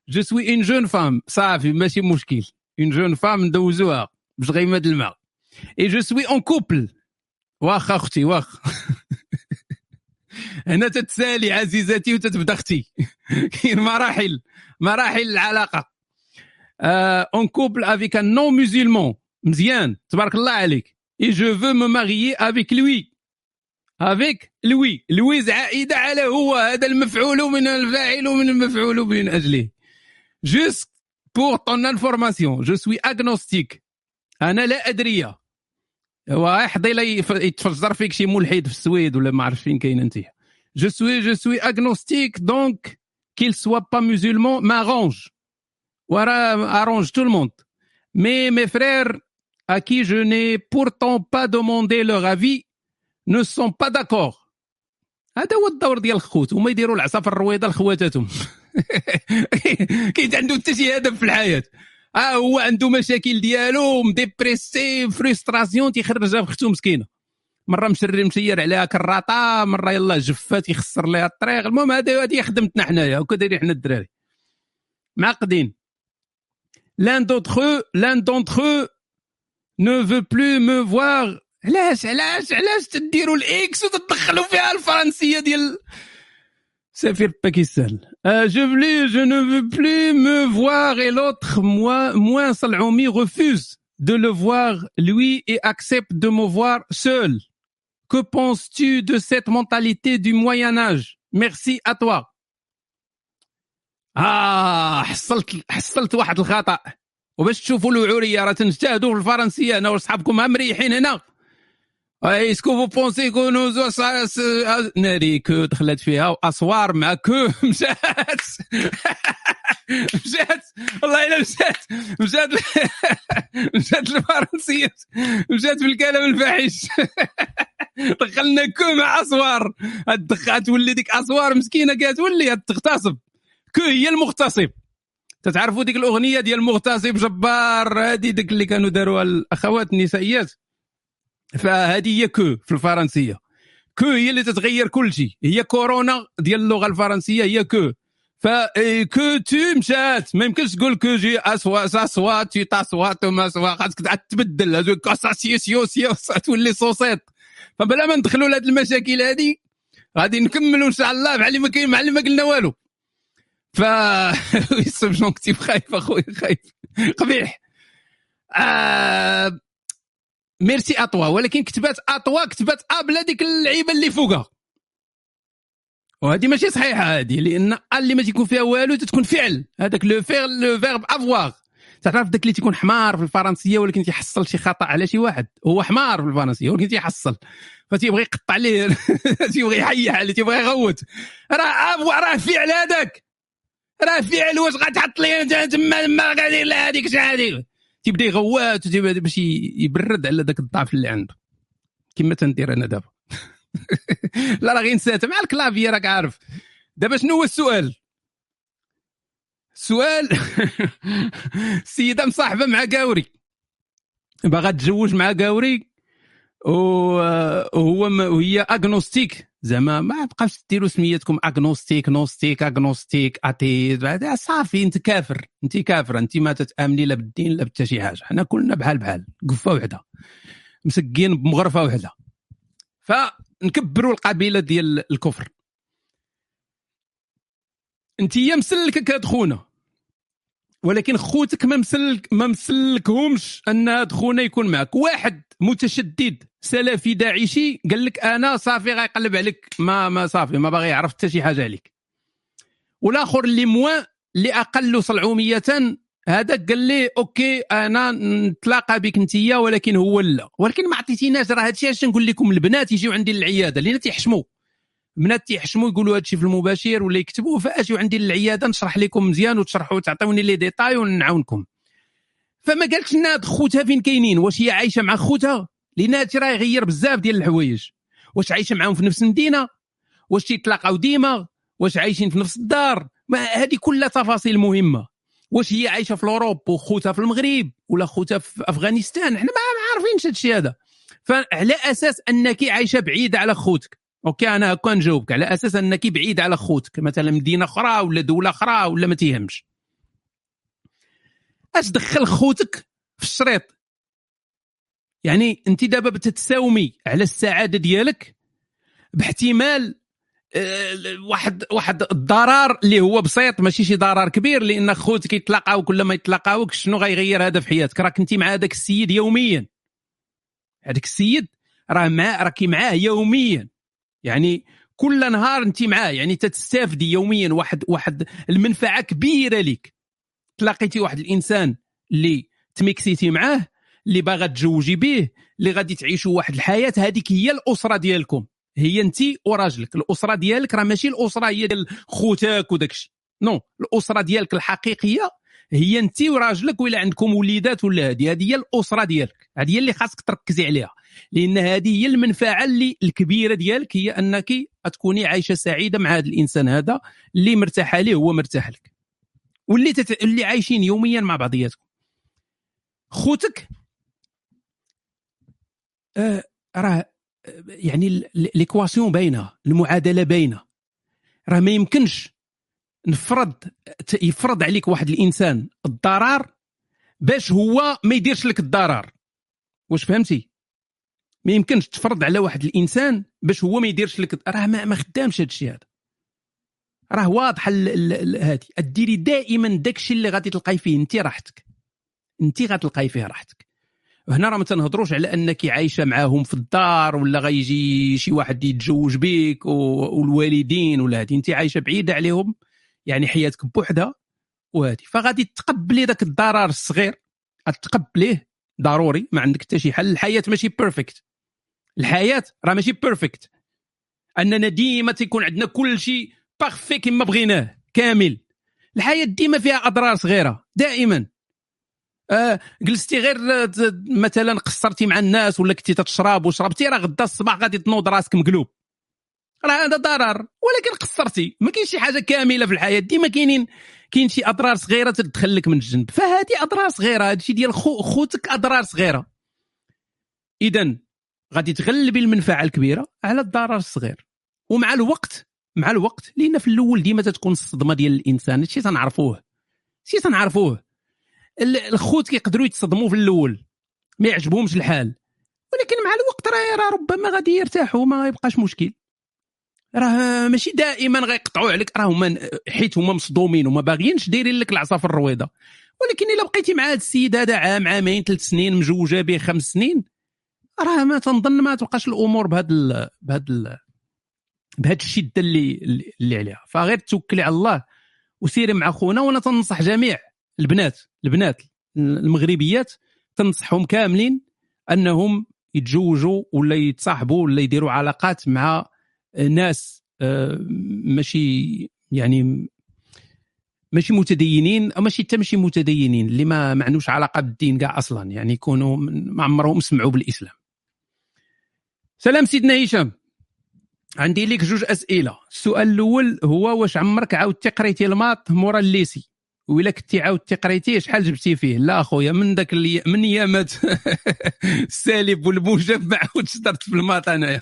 je suis une jeune femme صافي ماشي مشكل une jeune femme ندوزوها باش غيمد الماء et je suis en couple واخا أختي واخا هنا تتسالي عزيزتي وتتبدا أختي كاين مراحل مراحل العلاقه en couple avec un non musulman مزيان تبارك الله عليك et je veux me marier avec lui avec lui lui عائده على هو هذا المفعول من الفاعل من المفعول من اجله juste pour ton information je suis agnostique أنا لا ادري هو يحضي لي يتفجر فيك شي ملحد في السويد ولا ما عرف فين كاين انت je suis je suis agnostique donc qu'il soit pas musulman m'arrange. وراه arrange tout le monde. Mais mes frères à qui je n'ai pourtant pas demandé leur avis ne sont pas d'accord. هذا هو الدور ديال الخوت هما يديروا العصا في الرويضه لخواتاتهم كاين عنده حتى شي هدف في الحياة. آه هو عنده مشاكل ديالو مديبريسي frustration تيخرجها في اختو مسكينة. مرة مشري مشير عليها كراطة مرة يلا جفات يخسر لها الطريق. المهم هذه هذه خدمتنا حنايا وكا دايرين حنا الدراري. معقدين. l'un d'entre eux l'un d'entre eux ne veut plus me voir علاش علاش علاش تديروا الاكس وتدخلوا فيها الفرنسية ديال سفير باكستان je plus je ne veut plus me voir et l'autre moins moins صلعومي refuse de le voir lui et accepte de me voir seul. Que penses-tu de cette mentalité du Moyen Âge? Merci à toi. آه حصلت حصلت واحد الخطا وباش تشوفوا الوعوريه راه تنجتهدوا في الفرنسيه أنا وصحابكم مريحين هنا فو بونسي كو نوزو ناري كو دخلت فيها واسوار مع كو مشات مشات والله الا مشات مشات مشات الفرنسيه مشات بالكلام الفاحش دخلنا كو مع اسوار تولي ديك اسوار مسكينه كتولي تغتصب كو هي المغتصب تتعرفوا ديك الاغنيه ديال المغتصب جبار هذه ديك اللي كانوا داروها الاخوات النسائيات فهذه هي كو في الفرنسية. كو هي اللي تتغير كل شيء. هي كورونا ديال اللغة الفرنسية هي كو. ف كو تو مشات. ما يمكنش تقول كو جي أسوا ساسوا تي تاسوا تو سوا. خاصك تعاد تبدل. كاساسيو سيو تولي صوصيط فبلا ما ندخلوا لهاد المشاكل هذه غادي نكملوا إن شاء الله بحال ما كاين بحال ما قلنا والو. ف نكتب خايف أخويا خايف. قبيح. آه ميرسي اطوا ولكن كتبات اطوا كتبات أ بلا ديك اللعيبة اللي فوقها. وهذه ماشي صحيحة هذه لأن اللي ما تيكون فيها والو تتكون فعل. هذاك لو فيغ لو فيرب افواغ تعرف داك اللي تيكون حمار في الفرنسية ولكن تيحصل شي خطأ على شي واحد. هو حمار في الفرنسية ولكن تيحصل. فتيبغي يقطع عليه تيبغي يحيح عليه تيبغي يغوت. راه راه فعل هذاك. راه فعل واش غتحط لي؟ تما تما غادي لا هذيك هذيك تيبدا يغوات باش يبرد على ذاك الضعف اللي عنده. كما تندير أنا دابا. لا راه غير نسات مع الكلافي راك عارف. دابا شنو هو السؤال؟ السؤال السيدة مصاحبة مع قاوري. باغا تتزوج مع قاوري. وهو وهي agnostique زعما ما بقاش ديروا سميتكم agnostique نوستيك agnostique اتي صافي انت كافر انت كافر انت ما تتأمني لا بالدين لا بتا شي حاجة. حنا كلنا بحال بحال قفة وحدة مسكين بمغرفة وحدة. فنكبروا القبيلة ديال الكفر. انت مسلكك كاد خونا ولكن خوتك ما مسلك ما مسلكهمش أن هاد خونا يكون معك واحد متشدد. سلفي داعشي قال لك أنا صافي غيقلب عليك. ما ما صافي ما باغي يعرف حتى شي حاجة عليك. والآخر اللي moins اللي أقل صلعومية هذاك قال لي OK أنا نتلاقى بك أنت ولكن هو لا. ولكن ما عطيتيناش راه هادشي علاش نقول لكم البنات يجيو عندي للعيادة. لأن تيحشموا. بنات تيحشموا يقولوا هادشي في المباشر ولا يكتبوا فاجيو عندي للعيادة نشرح لكم مزيان وتشرحوا وتعطيوني les détails ونعاونكم. فما قالكش لنا خوتها فين كاينين؟ واش هي عايشة مع خوتها؟ لأن هادشي راه يغير بزاف ديال الحوايج. واش عايشة معاهم في نفس المدينة؟ واش تيتلاقاو ديما؟ واش عايشين في نفس الدار؟ هذه كلها تفاصيل مهمة. واش هي عايشة في l'Europe وخوتها في المغرب ولا خوتها في أفغانستان؟ حنا ما عارفينش هذا الشيء هذا. فعلى أساس أنك عايشة بعيدة على خوتك. أوكي أنا هكا نجاوبك. على أساس أنك بعيد على خوتك. مثلا مدينة أخرى ولا دولة أخرى ولا ما تيهمش. اش دخل خوتك في الشريط؟ يعني انت دابا بتتساومي على السعادة ديالك باحتمال آه، واحد واحد الضرر اللي هو بسيط ماشي شي ضرر كبير لأن خوتك يتلاقاو كل ما يتلاقاوك شنو غيغير هذا في حياتك؟ راك انت مع هذاك السيد يوميا. هذاك السيد راه مع راكي معاه يوميا. يعني كل نهار انت معاه يعني تستافدي يوميا واحد واحد المنفعة كبيرة لك تلاقيتي واحد الإنسان اللي تميكسيتي معاه اللي باغا تزوجي به اللي غادي تعيشوا واحد الحياة هذيك هي الأسرة ديالكم. هي انت وراجلك. الأسرة ديالك راه ماشي الأسرة هي ديال خوتك وداك الشيء نو الأسرة ديالك الحقيقية هي انت وراجلك ولا عندكم وليدات ولا هذه هذه هي الأسرة ديالك. هذه هي اللي خاصك تركزي عليها. لأن هذه هي المنفعة اللي الكبيرة ديالك هي أنك تكوني عايشة سعيدة مع هذا الإنسان هذا اللي مرتاحة ليه هو مرتاح لك. واللي تت... اللي عايشين يوميا مع بعضياتكم. خوتك آه راه يعني ليكواسيون باينة المعادلة باينة. راه ما يمكنش نفرض يفرض عليك واحد الإنسان الضرر باش هو ما يديرش لك الضرر. واش فهمتي؟ ما يمكنش تفرض على واحد الإنسان باش هو ما يديرش لك راه ما, ما خدامش هذا الشيء هذا. راه واضح هذه ديري دائما داكشي اللي غادي تلقاي فيه. انت راحتك انت غتلقاي فيه راحتك هنا راه ما تنهضروش على أنك عايشة معاهم في الدار ولا غيجي شي واحد يتزوج بك والوالدين ولا هذه انت عايشة بعيدة عليهم. يعني حياتك بوحدها وهذه فغادي تقبلي ذاك الضرر الصغير. تقبليه ضروري. ما عندك حتى شي حل. الحياة ماشي perfect الحياة راه ماشي perfect أننا ديما تيكون عندنا كل شيء parfait كما بغيناه كامل. الحياة ديما فيها أضرار صغيرة دائما. آه جلستي غير مثلا قصرتي مع الناس ولا كنتي تشرب وشربتي راه غدا الصباح غادي تنوض راسك مقلوب. راه هذا ضرر ولكن قصرتي. ما كاينش شي حاجة كاملة في الحياة. ديما كاينين كاين شي أضرار صغيرة تدخل لك من الجنب. فهذه أضرار صغيرة هذا الشيء ديال خو خوتك أضرار صغيرة. اذا غادي تغلبي المنفعة الكبيرة على الضرر الصغير. ومع الوقت مع الوقت لأن في الأول ديما تتكون الصدمة ديال الإنسان. هادشي تنعرفوه. شي تنعرفوه. الخوت كيقدروا يتصدموا في الأول. ما يعجبهمش الحال. ولكن مع الوقت راه ربما غادي يرتاحوا ما يبقاش مشكل. راه ماشي دائما غيقطعوا عليك. راه هما حيت هما مصدومين وما باغيينش دايرين لك العصا في الرويضة. ولكن إلا بقيتي مع هذا السيد هذا عام عامين ثلاث سنين مجوجه به خمس سنين راه ما تنظن ما تبقاش الأمور بهذا بهذا بهذا الشده اللي اللي عليها. فغير توكلي على الله وسيري مع خونا وأنا تنصح جميع البنات البنات المغربيات تنصحهم كاملين أنهم يتزوجوا ولا يتصاحبوا ولا يديروا علاقات مع ناس آه، ماشي يعني ماشي متدينين أو ماشي حتى ماشي متدينين اللي ما ما عندوش علاقة بالدين كاع أصلا يعني يكونوا ما عمرهم سمعوا بالإسلام. سلام سيدنا هشام. عندي لك جوج أسئلة. السؤال الأول هو واش عمرك عاودتي قريتي الماط مورا الليسي؟ وإلا كنتي عاودتي قريتيه شحال جبتي فيه؟ لا أخويا من ذاك اللي من ايامات السالب والموجب ما عاودش درت في ال maths أنايا.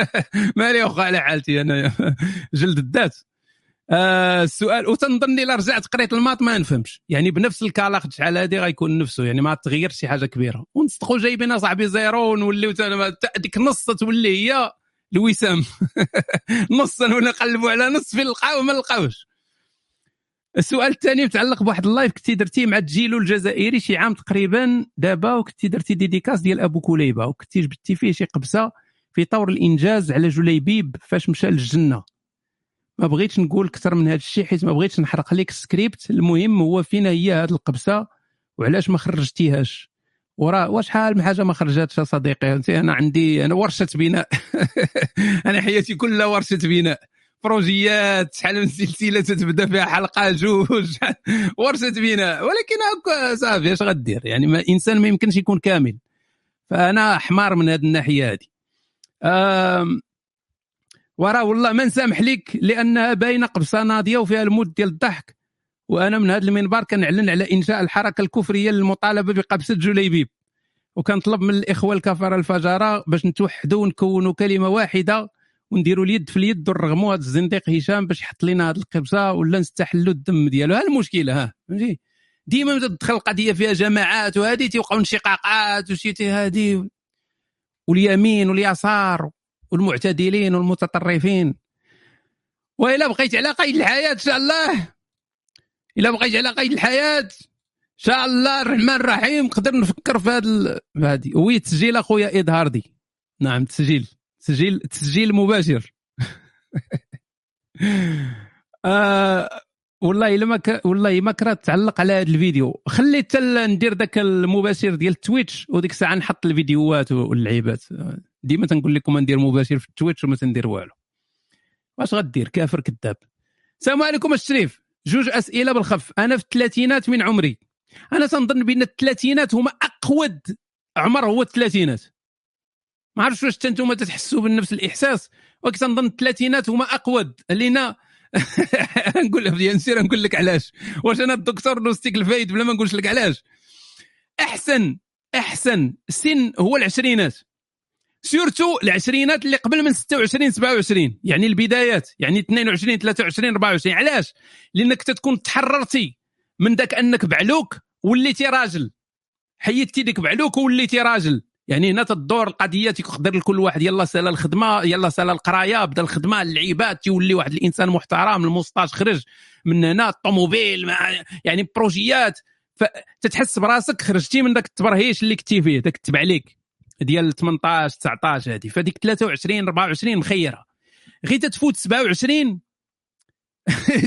مالي واخا على حالتي أنايا. جلد الذات. آه السؤال وتنظن إلا رجعت قريت ال maths ما نفهمش. يعني بنفس الكالاخ شحال هذه غيكون نفسه. يعني ما تغيرش شي حاجة كبيرة. ونصدقوا جايبين صاحبي zéro ونوليو ديك نص تولي هي. الوسام نص ولا نقلبوا على نص في القاو ما نلقاوش السؤال الثاني متعلق بواحد ال live كنتي درتيه مع الجيلو الجزائري شي عام تقريبا دابا وكنتي درتي dédicace ديال أبو كليبة وكنتي جبتي فيه شي قبسة في طور الإنجاز على جليبيب فاش مشى للجنة. ما بغيتش نقول أكثر من هذا الشيء حيت ما بغيتش نحرق لك السكريبت. المهم هو فينا هي هذه القبسة وعلاش ما خرجتيهاش؟ وراه واش حال من حاجة ما خرجتش يا صديقي؟ أنا عندي أنا ورشة بناء. أنا حياتي كلها ورشة بناء. بروجيات شحال من سلسلة تتبدأ فيها حلقة جوج. ورشة بناء. ولكن هكا صافي اش غدير؟ يعني ما إنسان ما يمكنش يكون كامل. فأنا حمار من هذه الناحية هذه وراه والله ما نسامح لك لأنها باينة قبصة ناضية وفيها المود ديال الضحك. وأنا من هذا المنبر كنعلن على إنشاء الحركة الكفرية للمطالبة بقبسه جليبيب. وكنطلب من الإخوة الكفره الفجره باش نتوحدوا ونكونوا كلمة واحدة ونديروا اليد في اليد ونرغموا هذا الزنديق هشام باش يحط لنا هذه القبصه ولا نستحلوا الدم ديالو. ها المشكلة ها فهمتي؟ ديما تدخل القضية فيها جماعات وهذه تيوقعوا انشقاقات وشي هذه واليمين واليسار والمعتدلين والمتطرفين. وإلا بقيت على قيد الحياة إن شاء الله. إلا بقيت على قيد الحياة. إن شاء الله الرحمن الرحيم نقدر نفكر في هذا هذه وي تسجيل أخويا اظهار دي نعم تسجيل. تسجيل تسجيل مباشر. آه والله إلا ما. والله ما كرهت تعلق على هذا الفيديو. خليت ندير ذاك المباشر ديال ال Twitch وديك الساعة نحط الفيديوهات واللعيبات. ديما تنقول لكم ندير مباشر في ال Twitch وما تندير والو. واش غدير؟ كافر كذاب. السلام عليكم الشريف جوج أسئلة بالخف. أنا في الثلاثينات من عمري. أنا تنظن بأن الثلاثينات هما أقود عمر هو الثلاثينات. ما عرفتش واش أنتم تتحسوا بنفس الإحساس. ولكن تنظن الثلاثينات هما أقود. لينا نقول لك نسير نقول لك علاش. واش أنا الدكتور agnostique الفايد بلا ما نقولش لك علاش. أحسن أحسن سن هو العشرينات. surtout العشرينات اللي قبل من 26 27 يعني البدايات يعني 22 23 24 علاش؟ لأنك تتكون تحررتي من ذاك أنك بعلوك وليتي راجل. حيدتي ديك بعلوك ووليتي راجل. يعني هنا تدور القضية تيقدر لكل واحد. يلا سأل الخدمة يلا سأل القراية بدا الخدمة اللعيبات تيولي واحد الإنسان محترم الموسطاج خرج من هنا الطوموبيل يعني بروجيات. فتتحس براسك خرجتي من ذاك التبرهيش اللي كنتي فيه ذاك التبع عليك. ديال 18 19 هذه فديك 23 24 مخيرة. غير تتفوت 27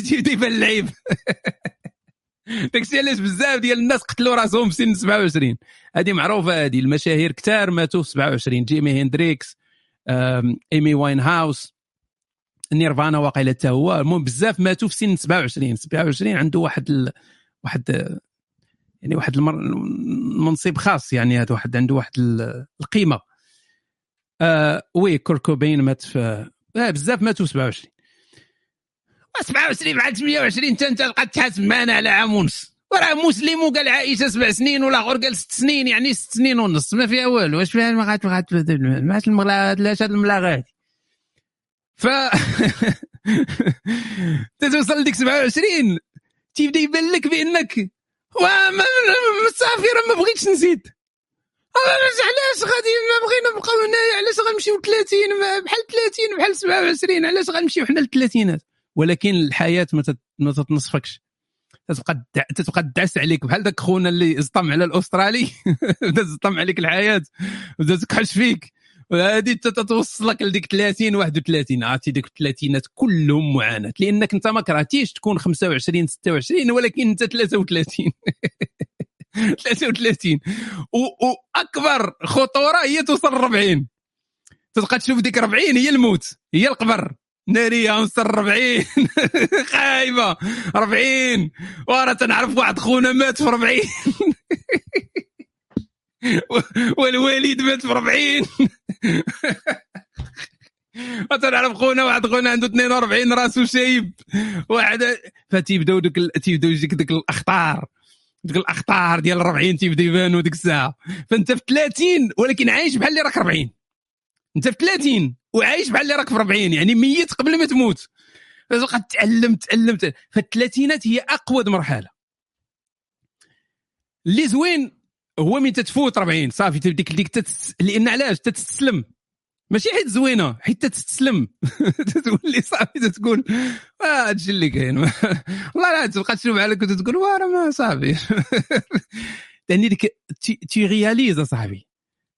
تيبدا يبان اللعيب. داكشي علاش بزاف ديال الناس قتلوا راسهم في سن 27 هذه معروفة هذه المشاهير كثار ماتوا في 27 جيمي هندريكس إيمي واين هاوس نيرفانا واقيلا حتى هو. المهم بزاف ماتوا في سن 27 27 عنده واحد ال... واحد يعني واحد المنصب خاص يعني هذا واحد عنده واحد القيمة. آه oui كورت كوبين مات في آه بزاف ماتوا 27 27 مع 28 انت تبقى تحاسب معنا على عام ونص. وراه مسلم وقال عائشة سبع سنين والآخر قال ست سنين يعني ست سنين ونص. ما فيها والو. واش فيها؟ ما غات ما لاش هاد الملاغات ف تتوصل لديك 27 تيبدأ يبان لك بأنك صافي راه ما بغيتش نزيد. علاش غادي؟ ما بغينا نبقاو هنايا علاش غنمشيو 30 بحال 30 بحال 27 علاش غنمشيو حنا للثلاثينات ولكن الحياة ما تتنصفكش. تتبقى تتبقى تدعس عليك. بحال ذاك خونا اللي زطم على الأسترالي. بدا زطم عليك الحياة. بدا تكحش فيك. وهذه تتوصلك لديك 30 31 عرفتي؟ ديك الثلاثينات كلهم معاناة. لأنك أنت ما كرهتيش تكون 25 26 ولكن أنت 33 33 وأكبر خطورة هي توصل 40 تبقى تشوف ديك 40 هي الموت. هي القبر. نارية ونص 40 خايبة. 40 ورا تنعرف واحد خونا مات في 40 والوالد مات في 40 تنعرف خونا واحد خونا عنده 42 راسو شايب. واحد فتيبداو دوك تيبداو يجيك ديك الأخطار. ديك الأخطار ديال 40 تيبداو يبانوا ديك الساعة. فأنت في 30 ولكن عايش بحال اللي راك 40 أنت في 30 وعايش بحال اللي راك في 40 يعني ميت قبل ما تموت. فتبقى تعلم تعلم فالثلاثينات هي أقوى مرحلة. اللي زوين هو من تتفوت 40 صافي ديك ديك تتس... لأن علاش؟ تتسلم. ماشي حيت زوينة حيت تتسلم. تقول صافي تقول آه هادشي اللي كاين. والله لا تبقى تشوف عليك وتقول راه ما صافي. يعني ديك تي réalise صاحبي.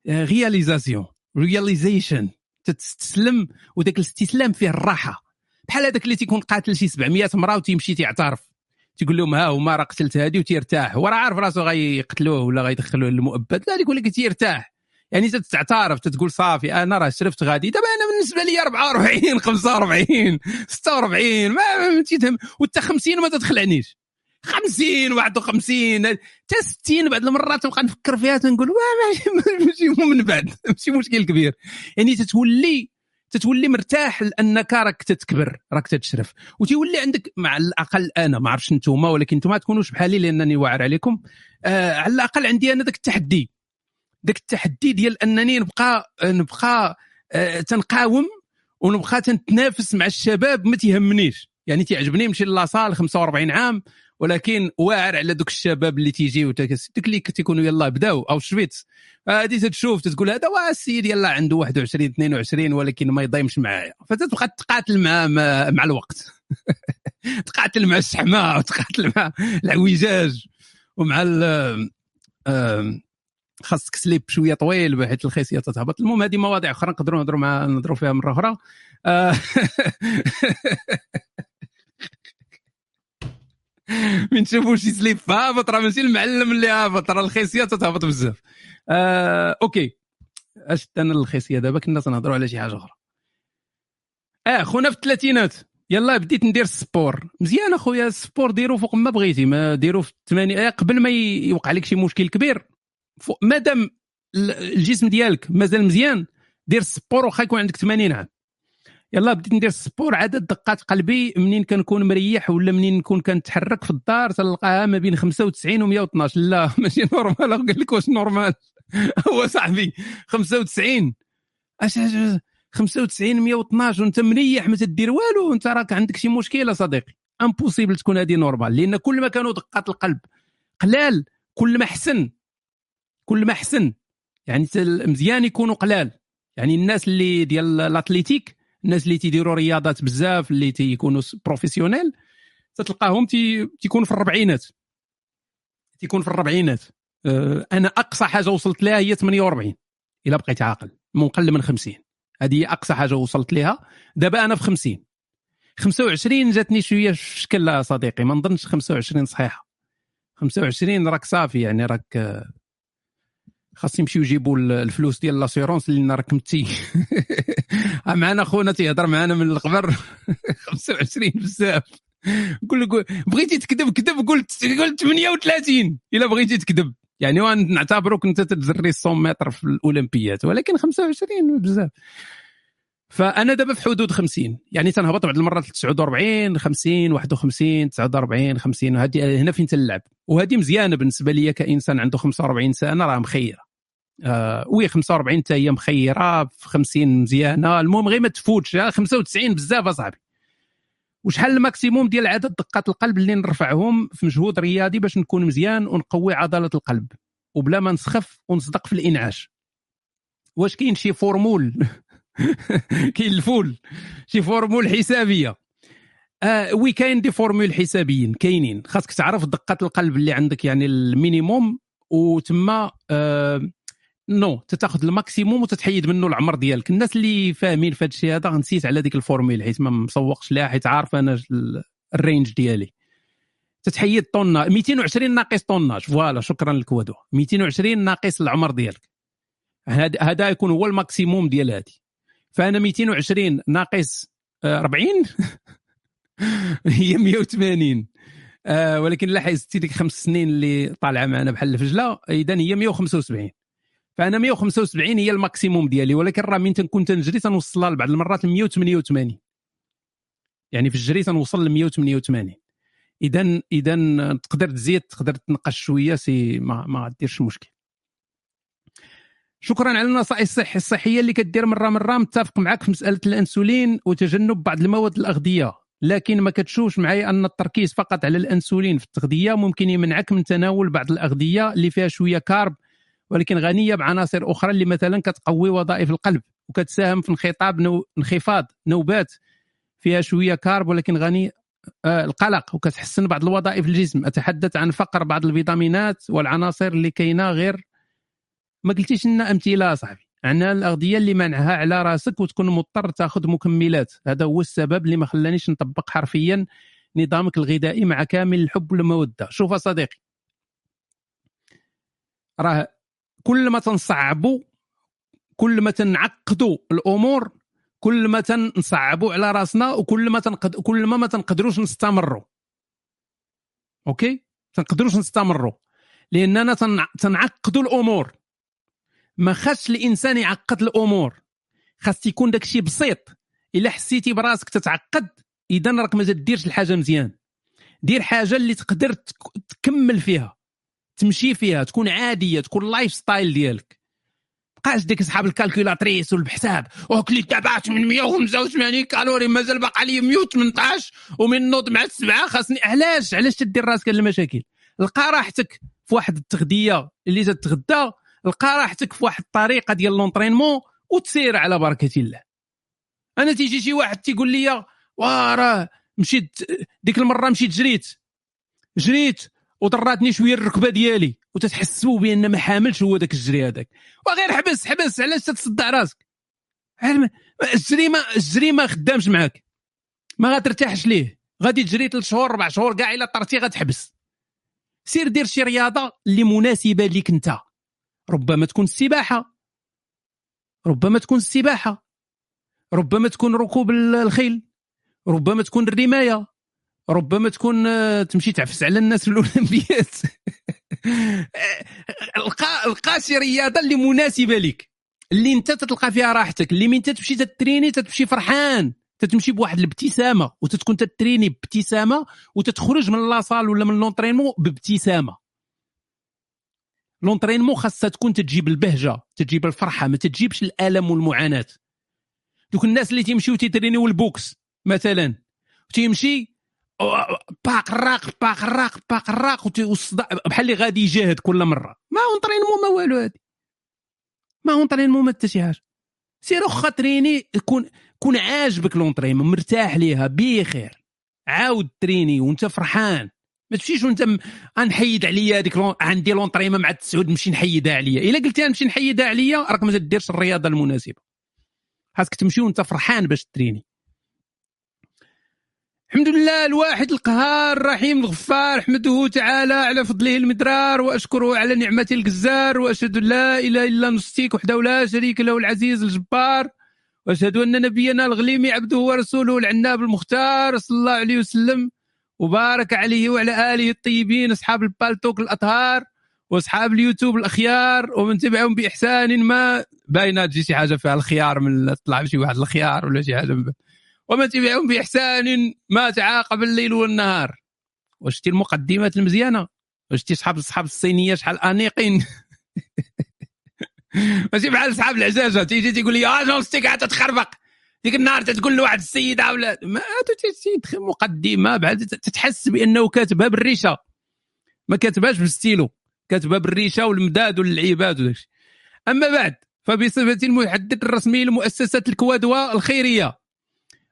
réalisation realization تستسلم وداك الاستسلام فيه الراحة. بحال هذاك اللي تيكون قاتل شي 700 مراه وتيمشي تيعترف. تيقول لهم ها هما راه قتلت هذه وتيرتاح. هو راه عارف راسو غيقتلوه ولا غيدخلوه للمؤبد. لا يقول لك تيرتاح. يعني تتعترف تتقول صافي أنا راه شرفت غادي. دابا أنا بالنسبة لي 44 45 46 ما تيتهم. وانت 50 ما تدخلعنيش. 50 51 حتى 60 بعض المرات تبقى نفكر فيها تنقول ماشي من بعد. ماشي مشكل كبير. يعني تتولي تتولي مرتاح لأنك راك تتكبر راك تتشرف. وتولي عندك مع الأقل أنا ما عرفتش انتوما ولكن أنتم ما تكونوش بحالي لأنني واعر عليكم. آه على الأقل عندي أنا ذاك التحدي. ذاك التحدي ديال أنني نبقى نبقى آه تنقاوم ونبقى تنتنافس مع الشباب ما تيهمنيش. يعني تيعجبني نمشي لاصال 45 عام ولكن واعر على دوك الشباب اللي تيجيو دوك اللي تيكونوا يلا بداو أو شفيت هذه تتشوف تقول هذا وا السيد يلا عنده 21 22 ولكن ما يضيمش معايا. فتتبقى تقاتل مع مع الوقت. تقاتل مع الشحمه وتقاتل مع العويجاج ومع خاصك سليب شوية طويل بحيث الخصيه تتهبط. المهم هذه مواضيع أخرى نقدروا نهضروا مع نهضروا فيها مرة أخرى. آه، من تشوفوا شي سليب هابط راه ماشي المعلم اللي هابط راه الخصيه تتهبط بزاف. آه أوكي. أش أنا الخصيه دابا كنا تنهضروا على شي حاجة أخرى. آه خونا في الثلاثينات. يلا بديت ندير ال sport مزيان أخويا ال sport ديرو فوق ما بغيتي ما ديرو في الثمانية قبل ما يوقع لك شي مشكل كبير. مادام الجسم ديالك مازال مزيان دير ال sport واخا يكون عندك 80 عام. يلا بديت ندير ال sport عدد دقات قلبي منين كنكون مريح ولا منين نكون كنتحرك في الدار تلقاها ما بين 95 و 112 لا ماشي normal قال لك واش normal هو صاحبي 95 اش 95 112 وأنت مريح ما تدير والو. انت راك عندك شي مشكلة صديقي. impossible تكون هذه normal لأن كل ما كانوا دقات القلب قلال كل ما احسن كل ما احسن يعني مزيان يكونوا قلال. يعني الناس اللي ديال ال athlétique الناس اللي تيديروا رياضات بزاف اللي تيكونوا professionnels تتلقاهم تيكونوا في الربعينات. تيكون في الربعينات. أه، أنا أقصى حاجة وصلت لها هي 48 إلا بقيت عاقل. مقل من 50 هذه أقصى حاجة وصلت لها. دابا أنا في 50 25 جاتني شوية في شكل صديقي. ما نظنش 25 صحيحة. 25 راك صافي يعني راك خاص يمشيو يجيبوا الفلوس ديال لاسيرونس اللي راك متي. معنا خونا تيهضر معنا من القبر 25 بزاف. قول لك بغيتي تكذب كذب قلت قلت 38 إلا بغيتي تكذب. يعني نعتبروك أنت تجري 100 متر في الأولمبيات ولكن 25 بزاف. فأنا دابا في حدود 50 يعني تنهبط بعض المرات 49 50 51 49 50 وهذه هنا فين تلعب؟ وهذه مزيانة بالنسبة لي كإنسان عنده 45 سنة راه مخيره آه وي 45 حتى هي مخيرة في 50 مزيانة المهم غير ما تفوتش 95 بزاف اصاحبي وشحال ال maximum ديال عدد دقات القلب اللي نرفعهم في مجهود رياضي باش نكون مزيان ونقوي عضلة القلب وبلا ما نسخف ونصدق في الإنعاش. واش كاين شي formule؟ كاين الفول. شي formule حسابية. آه oui كاين des formules حسابيين كاينين. خاصك تعرف دقات القلب اللي عندك يعني ال minimum وتما آه non تتاخذ ال maximum وتتحيد منه العمر ديالك. الناس اللي فاهمين في هذا الشيء هذا نسيت على ديك ال formule حيت ما مسوقش لها حيت عارف أنا ال range ديالي. تتحيد ton âge 220 ناقص ton âge voilà شكرا لك ودو. 220 ناقص العمر ديالك. هذا يكون هو ال maximum ديال هذه فأنا 220 ناقص 40 هي 180 آه ولكن لاحظتي ديك خمس سنين اللي طالعة معنا بحال الفجلة اذا هي 175 فانا 175 هي ال maximum ديالي ولكن راه من تنكون تنجري تنوصلها لبعض المرات ل 188 يعني في الجري تنوصل ل 188 اذا اذا تقدر تزيد تقدر تنقص شوية سي ما ما ديرش مشكل. شكرا على النصائح الصحيه الصحية اللي كدير مره مرة. متفق معك في مسألة الأنسولين وتجنب بعض المواد الأغذية. لكن ما كتشوفش معايا أن التركيز فقط على الأنسولين في التغذية. ممكن يمنعك من تناول بعض الأغذية اللي فيها شوية carb ولكن غنية بعناصر أخرى اللي مثلا كتقوي وظائف القلب وكتساهم في انخفاض نو... انخفاض نوبات فيها شوية كارب ولكن غني آه القلق وكتحسن بعض الوظائف الجسم. أتحدث عن فقر بعض الفيتامينات والعناصر اللي كاينة غير ما قلتيش لنا أمثلة صاحبي عن الأغذية اللي منعها على راسك وتكون مضطر تاخذ مكملات. هذا هو السبب اللي ما خلانيش نطبق حرفيا نظامك الغذائي مع كامل الحب والمودة. شوف صديقي راه كل ما تنصعبوا كل ما تنعقدوا الأمور كل ما تنصعبوا على رأسنا وكل ما تنقد كل ما ما تنقدروش نستمروا. أوكي؟ تنقدروش نستمروا. لأننا تنعقدوا الأمور. ما خاصش الإنسان يعقد الأمور. خاص يكون داك الشيء بسيط. إلا حسيتي براسك تتعقد اذا راك ما تديرش الحاجة مزيان. دير حاجة اللي تقدر تكمل فيها. تمشي فيها تكون عادية تكون ال lifestyle ديالك. بقاش ديك صحاب ال calculatrice والحساب وكليت دابا من 185 calories مازال باقي لي 118 ومن نوض مع السبعة خاصني علاش؟ علاش تدير راسك المشاكل؟ لقى راحتك في واحد التغذية اللي تتغدى لقى راحتك في واحد الطريقة ديال l'entraînement وتسير على بركة الله. أنا تيجي شي واحد تيقول لي واه راه مشيت ديك المرة مشيت جريت. جريت وضراتني شوية الركبة ديالي وتتحسوا بأن ما حاملش هو ذاك الجري هذاك. وغير حبس حبس علاش تتصدع راسك؟ الجري ما الجري ما خدامش معاك. ما غترتاحش ليه. غادي تجري ثلاث شهور أربع شهور كاع إلا طرتي غتحبس. سير دير شي رياضة اللي مناسبة ليك انت. ربما تكون السباحة. ربما تكون السباحة. ربما تكون ركوب الخيل. ربما تكون الرماية. ربما تكون آه، تمشي تعفس على الناس في الأولمبيات. القى القى شي رياضة اللي مناسبة لك اللي انت تتلقى فيها راحتك اللي من تمشي تتريني تتمشي فرحان. تتمشي بواحد الابتسامة وتتكون تتريني بابتسامة وتتخرج من لاصال ولا من لونترينمون بابتسامة. l'entraînement خاصها تكون تجيب البهجة تجيب الفرحة ما تجيبش الألم والمعاناة. دوك الناس اللي تيمشيو تيترينيو ال boxe مثلا تيمشي باق الراق باق الراق باق والصداع بحال اللي غادي يجاهد كل مرة. ما entraînement ما والو هادي. ما entraînement ما حتى شي حاجة. سير واخا تريني كون كون عاجبك l'entraînement مرتاح ليها بخير. عاود تريني وانت فرحان. ما تمشيش وانت غنحيد عليا هذيك عندي لونطريمون مع التسعود نمشي نحيدها عليا. إلا قلتي نمشي نحيدها عليا راك ما تديرش الرياضة المناسبة. خاصك تمشي وانت فرحان باش تريني. الحمد لله الواحد القهار الرحيم الغفار. أحمده تعالى على فضله المدرار وأشكره على نعمته الجزار وأشهد لا إله إلا نستيك وحده لا شريك له العزيز الجبار. وأشهد أن نبينا الغليمي عبده ورسوله العناب المختار صلى الله عليه وسلم. وبارك عليه وعلى آله الطيبين أصحاب البالتوك الأطهار وأصحاب اليوتيوب الأخيار. ومن تبعهم بإحسان ما باينه تجي شي حاجة فيها الخيار من طلع شي واحد الخيار ولا شي حاجة ومن تبعهم بإحسان ما تعاقب الليل والنهار. وشتي المقدمات المزيانة؟ وشتي صحاب صحاب الصينية شحال انيقين ماشي بحال صحاب العجاجه تيجي تيقول لي آه جونستيك عاد تخربق ديك النهار تقول لواحد السيدة ولا ما سيد مقدمة بعد تتحس بأنه كاتبها بالريشة. ما كاتبهاش بالستيلو. كاتبها بالريشة والمداد واللعيبات وداكشي. أما بعد فبصفه المحدث الرسمي لمؤسسة الكوادوه الخيرية.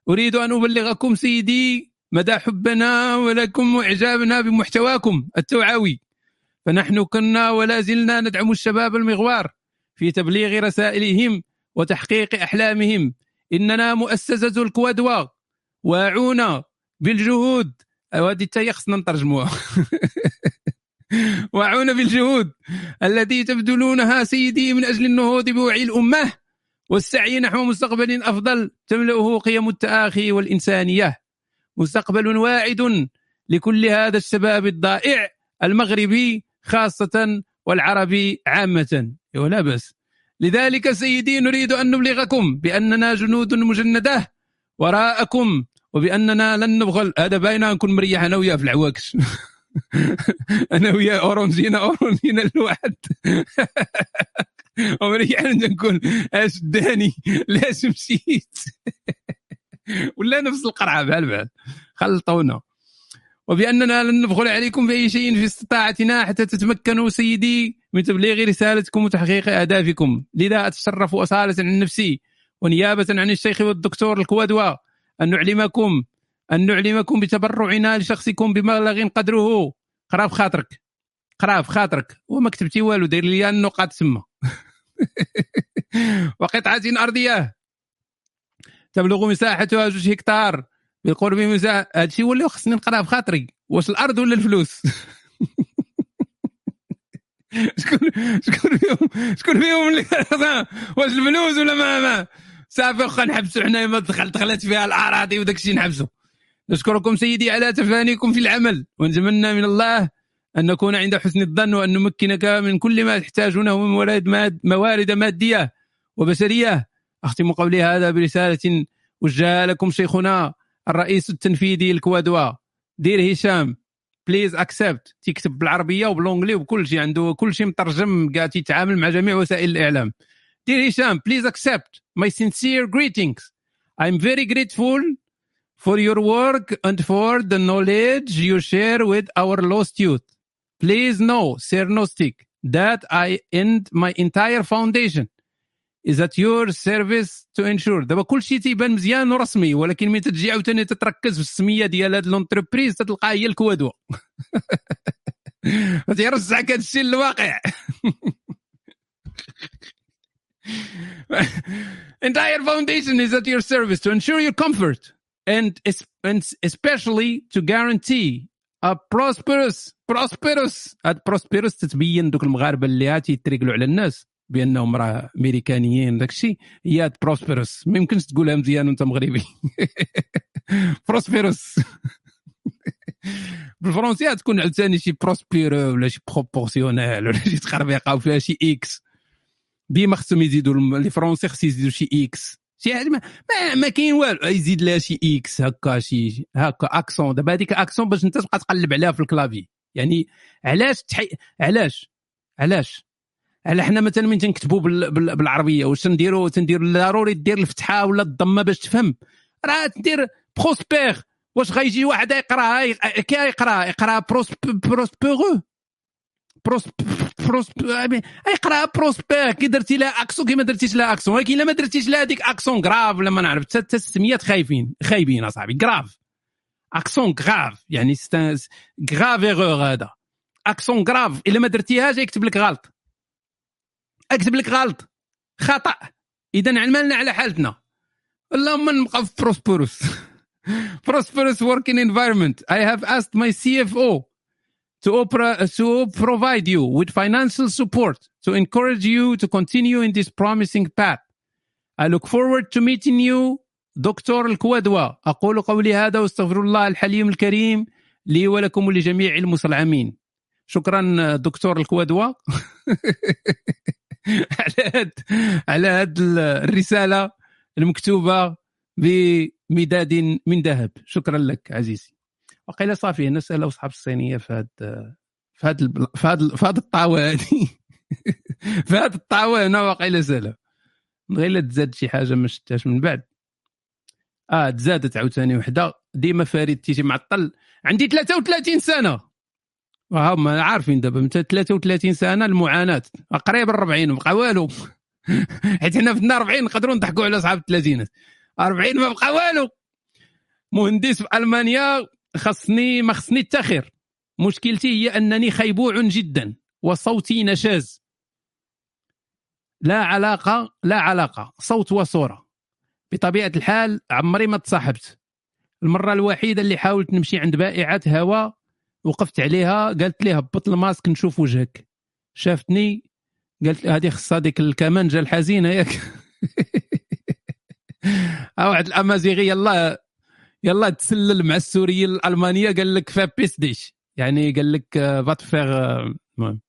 أريد أن أبلغكم سيدي مدى حبنا ولكم واعجابنا بمحتواكم التوعوي. فنحن كنا ولا زلنا ندعم الشباب المغوار في تبليغ رسائلهم وتحقيق أحلامهم. إننا مؤسسة الكوادوا واعونا بالجهود. هذه حتى خصنا نترجموها واعونا بالجهود التي تبذلونها سيدي من أجل النهوض بوعي الأمة. والسعي نحو مستقبل أفضل تملأه قيم التآخي والإنسانية. مستقبل واعد لكل هذا الشباب الضائع المغربي خاصة والعربي عامة. ولا بس لذلك سيدي نريد أن نبلغكم بأننا جنود مجندة وراءكم وبأننا لن نبخل هذا باين نكون مريح أنا وياه في العواكش. أنا وياه اورونجينا اورونجينا الواحد ومريح نقول أش داني؟ لاش مشيت؟ ولا نفس القرعة بحال بحال. خلطونا وبأننا لن نبخل عليكم بأي شيء في استطاعتنا حتى تتمكنوا سيدي من تبليغ رسالتكم وتحقيق أهدافكم. لذا أتشرف أصالة عن نفسي ونيابة عن الشيخ والدكتور الكوادوا. أن نعلمكم أن نعلمكم بتبرعنا لشخصكم بمبلغ قدره. قراب خاطرك. قراب خاطرك. وما كتبتي والو دير لي النقاط تما. وقطعة أرضية. تبلغ مساحتها جوج هكتار. بالقرب من هذا الشيء ولا خصني نقرا بخاطري. واش الأرض ولا الفلوس؟ شكون شكون فيهم شكون فيهم اللي واش الفلوس ولا ما ما؟ صافي واخا نحبسوا حنا ما دخلت دخلت فيها الأراضي وداك الشيء نحبسوا نشكركم سيدي على تفانيكم في العمل. ونتمنى من الله أن نكون عند حسن الظن وأن نمكنك من كل ما تحتاجونه من موارد ماد موارد مادية وبشرية. أختم قولي هذا برسالة وجهها لكم شيخنا الرئيس التنفيذي الكوادوا dear هشام please accept تيكتب بالعربية وب l'anglais وكل شيء عنده كل شيء مترجم قاعد يتعامل مع جميع وسائل الإعلام. dear هشام please accept my sincere greetings. I'm very grateful for your work and for the knowledge you share with our lost youth. please know Sir Gnostic that I end my entire foundation is at your service to ensure دابا كل شيء تيبان مزيان ورسمي ولكن ملي تجي عاوتاني تتركز في السميه ديال هاد لونتربريز تلقى هي الكوادو تيرجعك هذا الشيء للواقع entire foundation is at your service to ensure your comfort and, and especially to guarantee a prosperous prosperous. هاد prosperous تتبين دوك المغاربة اللي تيتريقلوا على الناس بأنهم راه أمريكانيين داك الشيء هي prosperous ما يمكنش تقولها مزيان وأنت مغربي. prosperous بالفرنسيه تكون عاوتاني شي prospéreux ولا شي proportionnel ولا شي تخربيقة وفيها شي x ديما خصهم يزيدوا les français خص يزيدوا شي x شي حاجة ما, ما, ما كاين والو يزيد لها شي إكس هكا شي هكا accent دابا هذيك accent باش انت تبقى تقلب عليها في ال clavier يعني علاش تحي... علاش علاش? على حنا مثلا من تنكتبوا بال... بال... بالعربية؟ واش تنديروا تنديروا ضروري دير الفتحة ولا الضمة باش تفهم؟ راه تدير prospère واش غيجي واحد يقرأها كي يقرا يقرا prospéreux pros يقرا prospère كي درتي لها accent كي ما درتيش لها accent. ولكن إلا ما درتيش لها هذيك accent grave ولا ما نعرف. حتى السميات خايفين خايبين أصاحبي. grave accent grave يعني grave erreur هذا. accent grave إلا ما درتيهاش يكتب لك غلط. اكتب لك غلط. خطأ. إذا عملنا على حالتنا. اللهم نبقى في prosperous prosperous working environment. I have asked my CFO to, opera, to provide you with financial support to encourage you to continue in this promising path. I look forward to meeting you دكتور الكوادوة أقول قولي هذا وأستغفر الله الحليم الكريم لي ولكم ولجميع المسلمين. شكرا دكتور الكوادوة على هاد على هاد الرسالة المكتوبة بمداد من ذهب. شكرا لك عزيزي. وقيل صافي نسأل أصحاب الصينية في هاد في هاد في هاد في هاد الطاوة هادي. في هاد الطاوة هنا وقيل سالا غير لا تزاد شي حاجة ما شفتهاش من بعد. آه تزادت عاوتاني وحدة. ديما فريد تيجي معطل عندي 33 سنة. وهم عارفين دابا من 33 سنة المعاناة. قريب ال 40 بقى والو. حيت حنا في 40 نقدروا نضحكوا على أصحاب الثلاثينات. 40 ما بقى والو. مهندس في ألمانيا. خصني ما خصني التاخير مشكلتي هي أنني خيبوع جدا وصوتي نشاز. لا علاقة لا علاقة صوت وصورة. بطبيعة الحال عمري ما تصاحبت المرة الوحيدة اللي حاولت نمشي عند بائعة هواء وقفت عليها قالت لي هبط الماسك نشوف وجهك. شافتني قالت هذه خصها ديك الكمانجة الحزينة ياك. واحد الامازيغي يلا يلا تسلل مع السوريين الألمانية قال لك فا بيس ديش يعني قال لك فات آه، فيغ آه، المهم.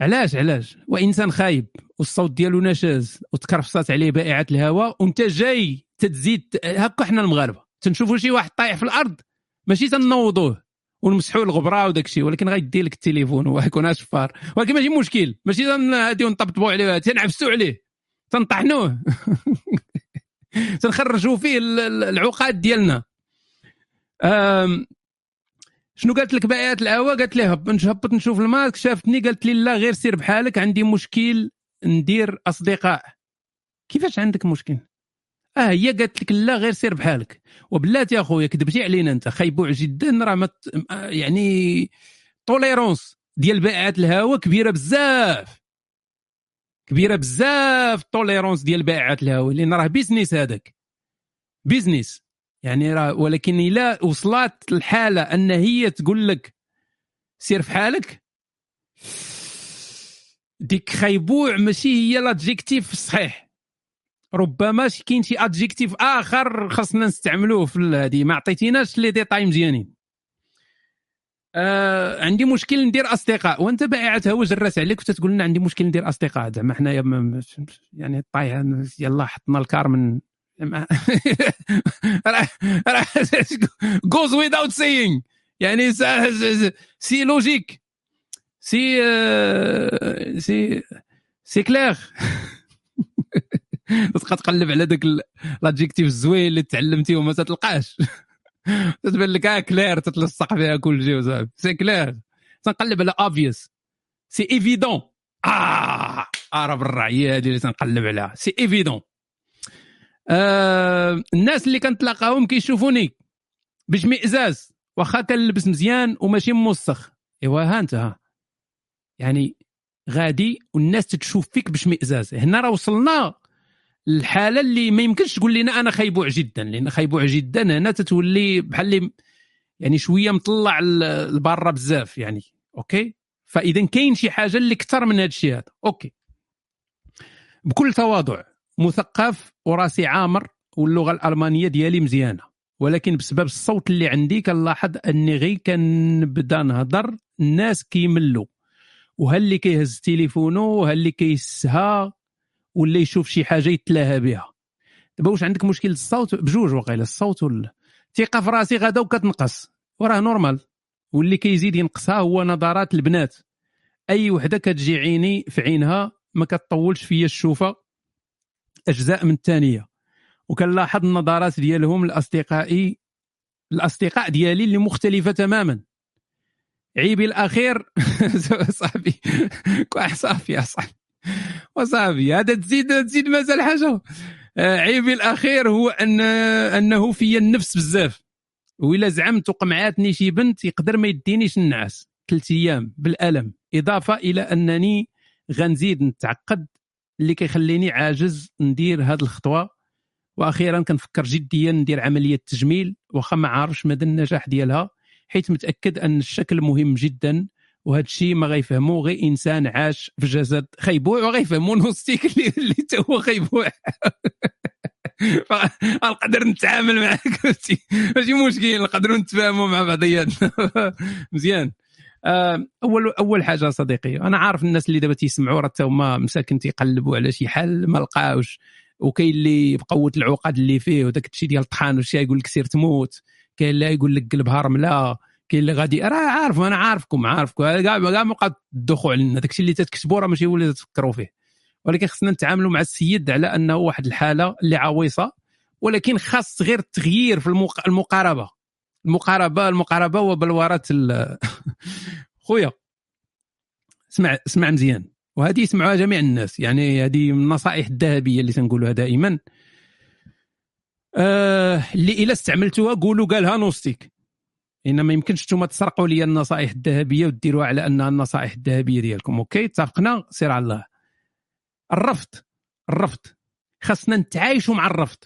علاش علاش؟ وإنسان خايب والصوت ديالو نشاز وتكرفصات عليه بائعة الهواء وأنت جاي تتزيد هكا حنا المغاربة. تنشوفوا شي واحد طايح في الأرض ماشي تنوضوه ونمسحوا الغبرة وداك الشيء ولكن غيدي لك التليفون ويكون أشفار. ولكن ماشي مشكل ماشي غادي نطبطبوا عليه تنعفسوا عليه. تنطحنوه. تنخرجوا فيه العقاد ديالنا. شنو قالت لك بائعة الهواء قالت لي هبط نشوف الماسك شافتني قالت لي لا غير سير بحالك عندي مشكل ندير أصدقاء. كيفاش عندك مشكل؟ آه هي قالت لك لا غير سير بحالك. وبلاتي أخويا كذبتي علينا أنت خيبوع جدا راه مت... يعني tolérance ديال بائعات الهواء كبيرة بزاف. كبيرة بزاف tolérance ديال بائعات الهواء لأن راه business هذاك. business يعني راه ولكن إلا وصلت الحالة أن هي تقول لك سير في حالك؟ ديك خيبوع ماشي هي l'adjectif الصحيح. ربما كاين شي adjectif آخر خاصنا نستعملوه في هذه. ما عطيتيناش les détails مزيانين. آه عندي مشكل ندير أصدقاء. وأنت بائعة هوى جرات عليك وتتقول لنا عندي مشكل ندير أصدقاء. زعما حنايا يعني طايح يلا حطنا الكار من راه جوز ويزاوت سينغ يعني سي لوجيك سي سي سي كلير تبقى تقلب على ذاك لادجيكتيف الزوين اللي تعلمتيه وما تلقاش. تتبان لك آه كلير تتلصق فيها كل شيء وصافي سي كلير. تنقلب على اوبفيوس c'est évident آه ارى بالرعية هذه اللي تنقلب عليها. c'est évident آه الناس اللي كنتلاقاهم كيشوفوني باشمئزاز واخا كنلبس مزيان وماشي موسخ. إيوا ها أنت ها. يعني غادي والناس تتشوف فيك باشمئزاز هنا راه وصلنا الحالة اللي ما يمكنش تقول لنا أنا خيبوع جدا لأن خيبوع جدا هنا تتولي بحال اللي يعني شوية مطلع لبرا بزاف يعني okay؟ فإذا كاين شي حاجة اللي أكثر من هذا الشيء هذا okay؟ بكل تواضع مثقف وراسي عامر واللغة الألمانية ديالي مزيانة ولكن بسبب الصوت اللي عندي كنلاحظ أني غير كنبدأ نهضر الناس كيملوا وهل اللي كيهز تليفونو وهل اللي كيسها ولا يشوف شي حاجة يتلاها بها. دابا واش عندك مشكل الصوت؟ بجوج وقيلة الصوت الثقه في راسي غدا وكتنقص. وراه نورمال. واللي كيزيد ينقصها هو نظرات البنات. أي وحدة كتجي عيني في عينها ما كتطولش فيا الشوفة أجزاء من الثانية وكنلاحظ النظرات ديالهم لاصدقائي الأصدقاء ديالي اللي مختلفة تماما. عيبي الأخير صاحبي صافي يا صاحبي. وصافي هذا تزيد تزيد مازال حاجة. آه، عيبي الأخير هو ان أنه في النفس بزاف. وإلا زعمت وقمعاتني شي بنت يقدر ما يدينيش النعاس ثلاث أيام بالألم. إضافة إلى أنني غنزيد نتعقد اللي كيخليني عاجز ندير هذه الخطوة. وأخيرا كنفكر جديا ندير عملية تجميل. واخا ما عارفش مدى النجاح ديالها حيث متأكد أن الشكل مهم جدا. وهذا الشيء ما غيفهمو غير إنسان عاش في جسد خيبوع وغيفهمو نوستيك اللي, اللي هو خيبوع. نقدر نتعامل معك ماشي مشكل نقدروا نتفاهموا مع بعضياتنا. مزيان. آه، اول أول حاجة صديقي أنا عارف الناس اللي دابا تيسمعوا راه هما مساكن تيقلبوا على شي حل ما لقاوش وكاين اللي بقوه العقد اللي فيه وداك الشيء ديال الطحان والشيء يقول لك سير تموت كاين اللي يقول لك قلبها رمله كاين اللي غادي راه عارف أنا عارفكم عارفكم. كاع ما بقى تدخوا علينا داك الشيء اللي تتكتبوا راه ماشي هو اللي تفكروا فيه. ولكن خصنا نتعاملوا مع السيد على انه واحد الحالة اللي عويصة ولكن خاص غير التغيير في المقاربة. المقاربه المقاربة هو بلورات خويا. اسمع اسمع مزيان. وهذه يسمعوها جميع الناس. يعني هذه من النصائح الذهبية اللي تنقولها دائما. آه اللي إلا استعملتوها قولوا قالها نوستيك. ان ما يمكنش نتوما تسرقوا لي النصائح الذهبية وديروها على أنها النصائح الذهبية ديالكم okay؟ اتفقنا؟ سير على الله. الرفض الرفض. خاصنا نتعايشوا مع الرفض.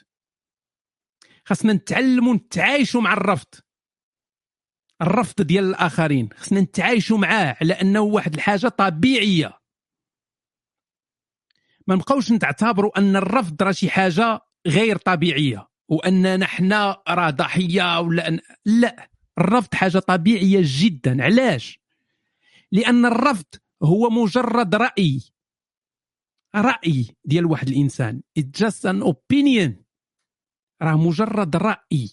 خاصنا نتعلموا نتعايشوا مع الرفض. الرفض ديال الآخرين. خصنا نتعايشوا معاه على أنه واحد الحاجة طبيعية. ما نبقاوش نعتبروا أن الرفض راه شي حاجة غير طبيعية وأننا حنا راه ضحية ولا أن... لا. الرفض حاجة طبيعية جدا. علاش؟ لأن الرفض هو مجرد رأي. رأي ديال واحد الإنسان. It's just an opinion. راه مجرد رأي.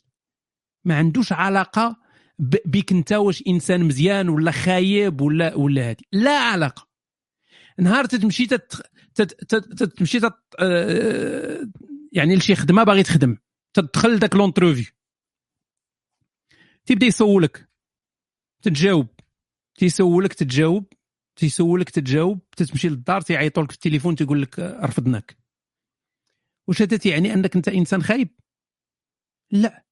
ما عندوش علاقة بك انت واش إنسان مزيان ولا خايب ولا ولا هادي. لا علاقة. نهار تتمشي تت تتمشي تت آه، يعني لشي خدمة باغي تخدم. تدخل داك l'entrevue تيبدا يسولك. تتجاوب. تيسولك تتجاوب. تيسولك تتجاوب. تتمشي للدار تيعيطوا لك في التليفون تيقول لك رفضناك واش هذا تيعني؟ أنك أنت إنسان خايب. لا.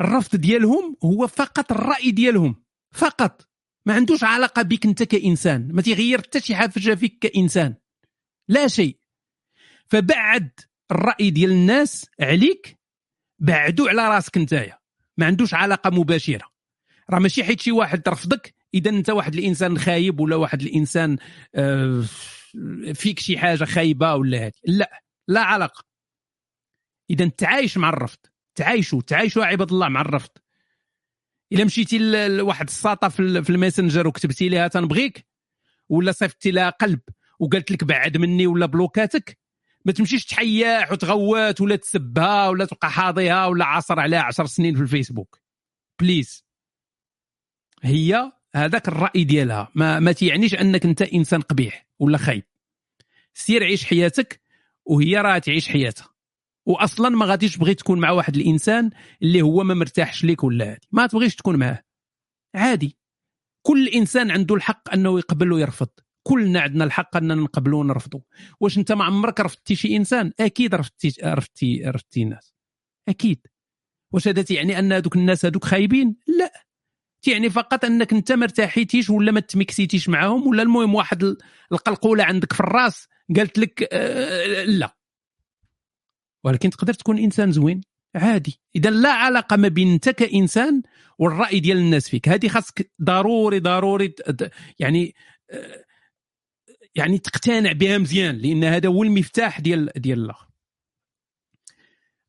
الرفض ديالهم هو فقط الرأي ديالهم. فقط. ما عندوش علاقة بك أنت كإنسان. ما تيغير حتى شي حاجة فيك كإنسان. لا شيء. فبعد الرأي ديال الناس عليك بعدو على راسك نتايا. ما عندوش علاقة مباشرة. راه ماشي حيت شي واحد رفضك إذا أنت واحد الإنسان خايب ولا واحد الإنسان آه، فيك شي حاجة خايبة ولا هذه لا لا علاقة. إذا تعايش مع الرفض تعايشوا تعايشوا عباد الله مع الرفض. إلا مشيتي لواحد الساطة في ال Messenger وكتبتي لها تنبغيك ولا صيفطتي لها قلب وقالت لك بعد مني ولا بلوكاتك ما تمشيش تحياح وتغوات ولا تسبها ولا تبقى حاضيها ولا عاصر عليها عشر سنين في الفيسبوك. please هي هذاك الرأي ديالها. ما ما تيعنيش أنك أنت إنسان قبيح ولا خايب. سير عيش حياتك وهي راه تعيش حياتها. واصلا ما غاديش تبغي تكون مع واحد الإنسان اللي هو ما مرتاحش ليك ولا هادي. ما تبغيش تكون معاه. عادي. كل إنسان عنده الحق أنه يقبل ويرفض. كلنا عندنا الحق أننا نقبلوا ونرفضوا. واش أنت ما عمرك رفضتي شي إنسان؟ أكيد رفضتي رفضتي رفضتي الناس. أكيد. واش هذا يعني أن هذوك الناس هذوك خايبين؟ لا. تعني فقط أنك أنت ما ارتاحيتيش ولا ما تمكسيتيش معاهم ولا المهم واحد القلقولة عندك في الراس قالت لك آه لا. ولكن تقدر تكون إنسان زوين؟ عادي. إذا لا علاقة ما بين أنت كإنسان والرأي ديال الناس فيك. هذه خاصك ضروري ضروري يعني آه، يعني تقتنع بها مزيان لأن هذا هو المفتاح ديال ديال الآخر.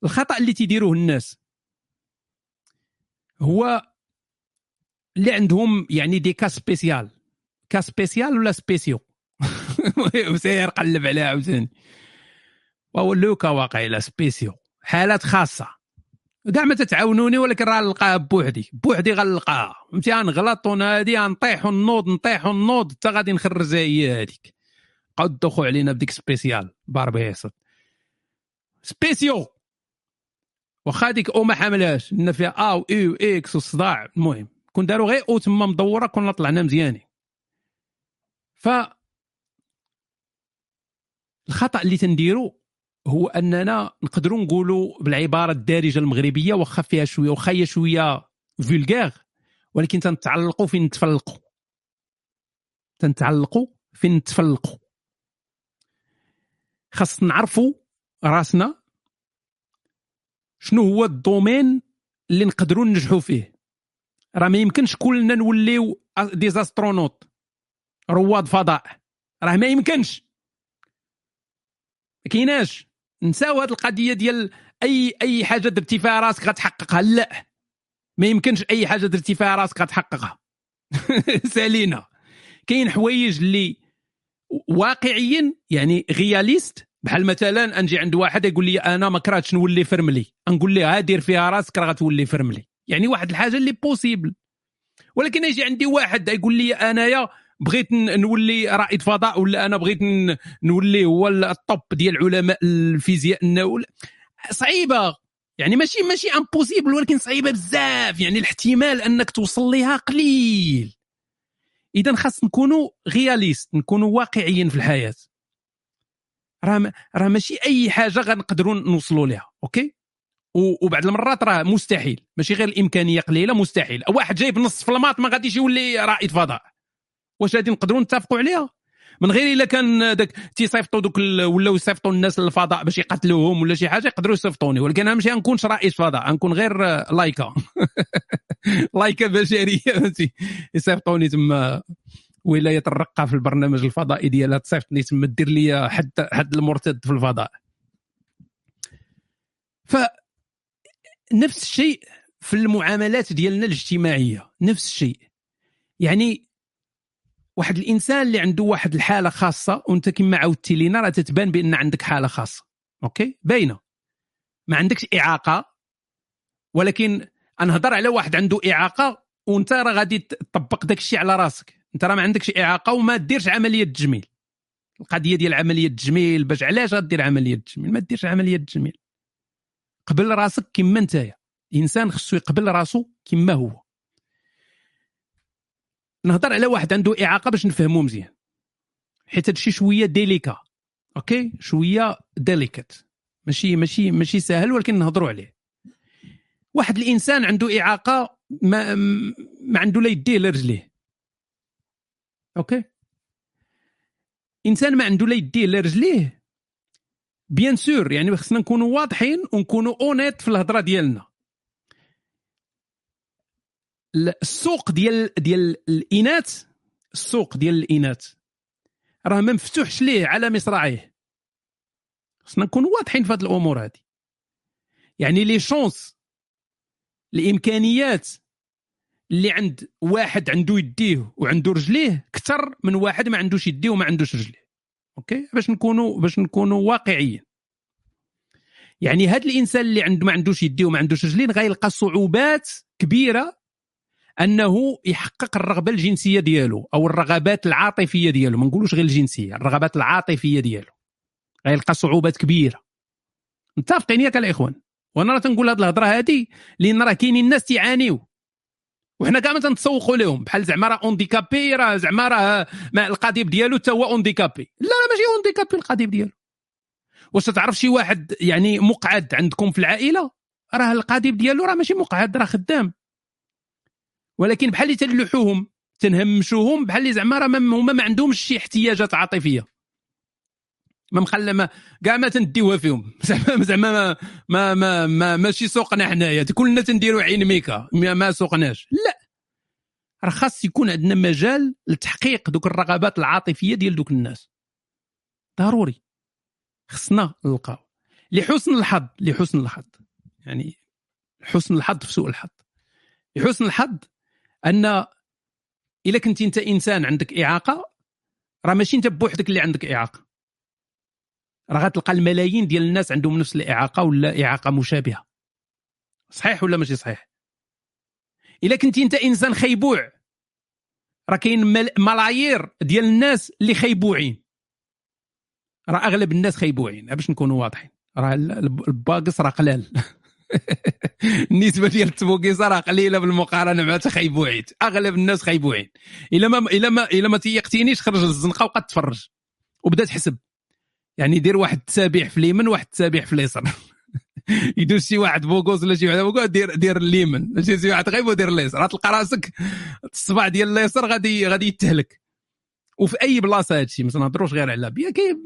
الخطأ اللي تيديروه الناس هو اللي عندهم يعني دي كا سبيسيال. كا سبيسيال ولا سبيسيو؟ وسير قلب عليها عاوتاني. وهو لوكا واقع لا سبيسيو. حالات خاصة. كاع ما تتعاونوني ولكن راه نلقاها بوحدي. بوحدي غنلقاها. فهمتي؟ غنغلط هادي غنطيح ونوض نطيح ونوض حتى غادي نخرجها هي هذيك. بقاو تدخوا علينا بديك سبيسيال باربيص سبيسيو! واخا هذيك أو ما حملهاش لأن فيها ا و اي و إكس والصداع المهم كون داروا غير أو تما مدورة كنا طلعنا مزيانين. ف الخطأ اللي تنديرو هو أننا نقدروا نقولوا بالعبارة الدارجة المغربية واخا فيها شوية واخا هي شوية فولغير ولكن تنتعلقوا فين نتفلقوا تنتعلقوا فين نتفلقوا خاص نعرفوا راسنا شنو هو ال domaine اللي نقدروا ننجحوا فيه. راه ما يمكنش كلنا نوليو des astronautes رواد فضاء. راه ما يمكنش. ما كايناش. نساو هذه القضية ديال أي أي حاجة درتي فيها راسك غتحققها. لا. ما يمكنش أي حاجة درتي فيها راسك غتحققها. سالينا. كاين حوايج اللي واقعيا يعني réaliste بحال مثلا أنجي عند واحد يقول لي أنا ما كرهتش نولي فرملي. نقول له دير فيها راسك راه غتولي فرملي. يعني واحد الحاجة اللي possible ولكن يجي عندي واحد يقول لي أنايا بغيت نولي رائد فضاء ولا أنا بغيت نولي هو ال top ديال علماء الفيزياء صعيبة. يعني ماشي ماشي impossible ولكن صعيبة بزاف. يعني الاحتمال أنك توصل ليها قليل. إذا خاص نكونوا غياليست نكونوا واقعيين في الحياة. راه راه ماشي أي حاجة غنقدروا نوصلوا لها أوكي؟ وبعض المرات راه مستحيل ماشي غير الإمكانية قليلة مستحيل. واحد جايب نص في الماط ما غاديش يولي رائد فضاء. واش غادي نقدروا نتفقوا عليها؟ من غير إلا كان داك تيصيفطوا دوك ولاو يصيفطوا الناس للفضاء باش يقتلوهم ولا شي حاجة يقدروا يصيفطوني. ولكن اهم شيء نكونش رئيس فضاء نكون غير لايكا. لايكا بشرية فهمتي؟ يصيفطوني تما ولاية الرقة في البرنامج الفضائي ديالها تصيفطني تما دير لي حد حد المرتد في الفضاء. ف نفس الشيء في المعاملات ديالنا الاجتماعية نفس الشيء. يعني واحد الإنسان اللي عنده واحد الحالة خاصة وأنت كما عاودتي لينا راه تتبان بأن عندك حالة خاصة. OK؟ باينة. ما عندكش إعاقة ولكن نهضر على واحد عنده إعاقة وأنت راه غادي تطبق داك الشيء على راسك. أنت راه ما عندكش إعاقة وما ديرش عملية تجميل. القضية ديال عملية التجميل باش علاش غدير عملية التجميل ما ديرش عملية التجميل قبل راسك كما انت إنسان خصو يقبل راسو كما هو. نهضر على واحد عنده إعاقة باش نفهمو مزيان. حيت هادشي شوية délicat OK؟ شوية délicate ماشي ماشي ماشي سهل ولكن نهضروا عليه. واحد الإنسان عنده إعاقة ما ما عنده لا يديه لا رجليه. OK؟ إنسان ما عنده لا يديه لا رجليه bien sûr يعني خصنا نكونوا واضحين ونكونوا honnêtes في الهضرة ديالنا. السوق ديال ديال الإناث السوق ديال الإناث. راه ما مفتوحش ليه على مصراعيه. خصنا نكونوا واضحين في هذه الأمور هذه يعني les chances الإمكانيات اللي عند واحد عنده يديه وعنده رجليه أكثر من واحد ما عندوش يديه وما عندوش رجليه. OK؟ باش نكونوا باش نكونوا واقعيين. يعني هذا الإنسان اللي عنده ما عندوش يديه وما عندوش رجلين غيلقى صعوبات كبيرة أنه يحقق الرغبة الجنسية ديالو أو الرغبات العاطفية ديالو. ما نقولوش غير الجنسية الرغبات العاطفية ديالو. غيلقى صعوبات كبيرة. متفقين ياك الإخوان؟ وأنا راه تنقول هذه الهضرة هذه لأن راه كاينين الناس تيعانيو. وحنا كاع ما تنتسوقوا لهم. بحال زعما راه أونديكابي راه زعما راه القضيب ديالو حتى هو أونديكابي. لا راه ماشي أونديكابي القضيب ديالو. واش تعرف شي واحد يعني مقعد عندكم في العائلة؟ راه القضيب ديالو راه ماشي مقعد راه خدام. ولكن بحال اللي تنلوحوهم تنهمشوهم بحال اللي زعما راه هما ما عندهمش شي احتياجات عاطفية. ما مخلى ما كاع ما تنديوها فيهم. زعما زعما ما ما ما, ما ماشي سوقنا حنايا. كلنا تنديروا عين ميكا ما سوقناش. لا. راه خاص يكون عندنا مجال لتحقيق دوك الرغبات العاطفية ديال دوك الناس. ضروري. خصنا نلقاو. لحسن الحظ لحسن الحظ. يعني حسن الحظ في سوء الحظ. لحسن الحظ أن إلا كنت أنت إنسان عندك إعاقة راه ماشي أنت بوحدك اللي عندك إعاقة. راه غتلقى الملايين ديال الناس عندهم نفس الإعاقة ولا إعاقة مشابهة. صحيح ولا ماشي صحيح؟ إلا كنت أنت إنسان خيبوع راه كاين ملايير ديال الناس اللي خيبوعين. راه أغلب الناس خيبوعين باش نكونوا واضحين. راه ال beaux gosses راه قلال. النسبة ديال التبوكيس راه قليلة بالمقارنة مع تخيبوعين أغلب الناس خيبوعين إلا ما إلا ما إلا ما تيقتينيش خرج للزنقة وقد تفرج. وبدا تحسب. يعني دير واحد التسابيح في اليمين واحد التسابيح في اليسار. يدوز شي واحد beau gosse ولا شي واحد beau gosse دير دير اليمين ماشي شي واحد غيب ودير اليسار. تلقى راسك الصباع ديال اليسار غادي غادي يتهلك. وفي أي بلاصة هادشي؟ ما تنهضروش غير على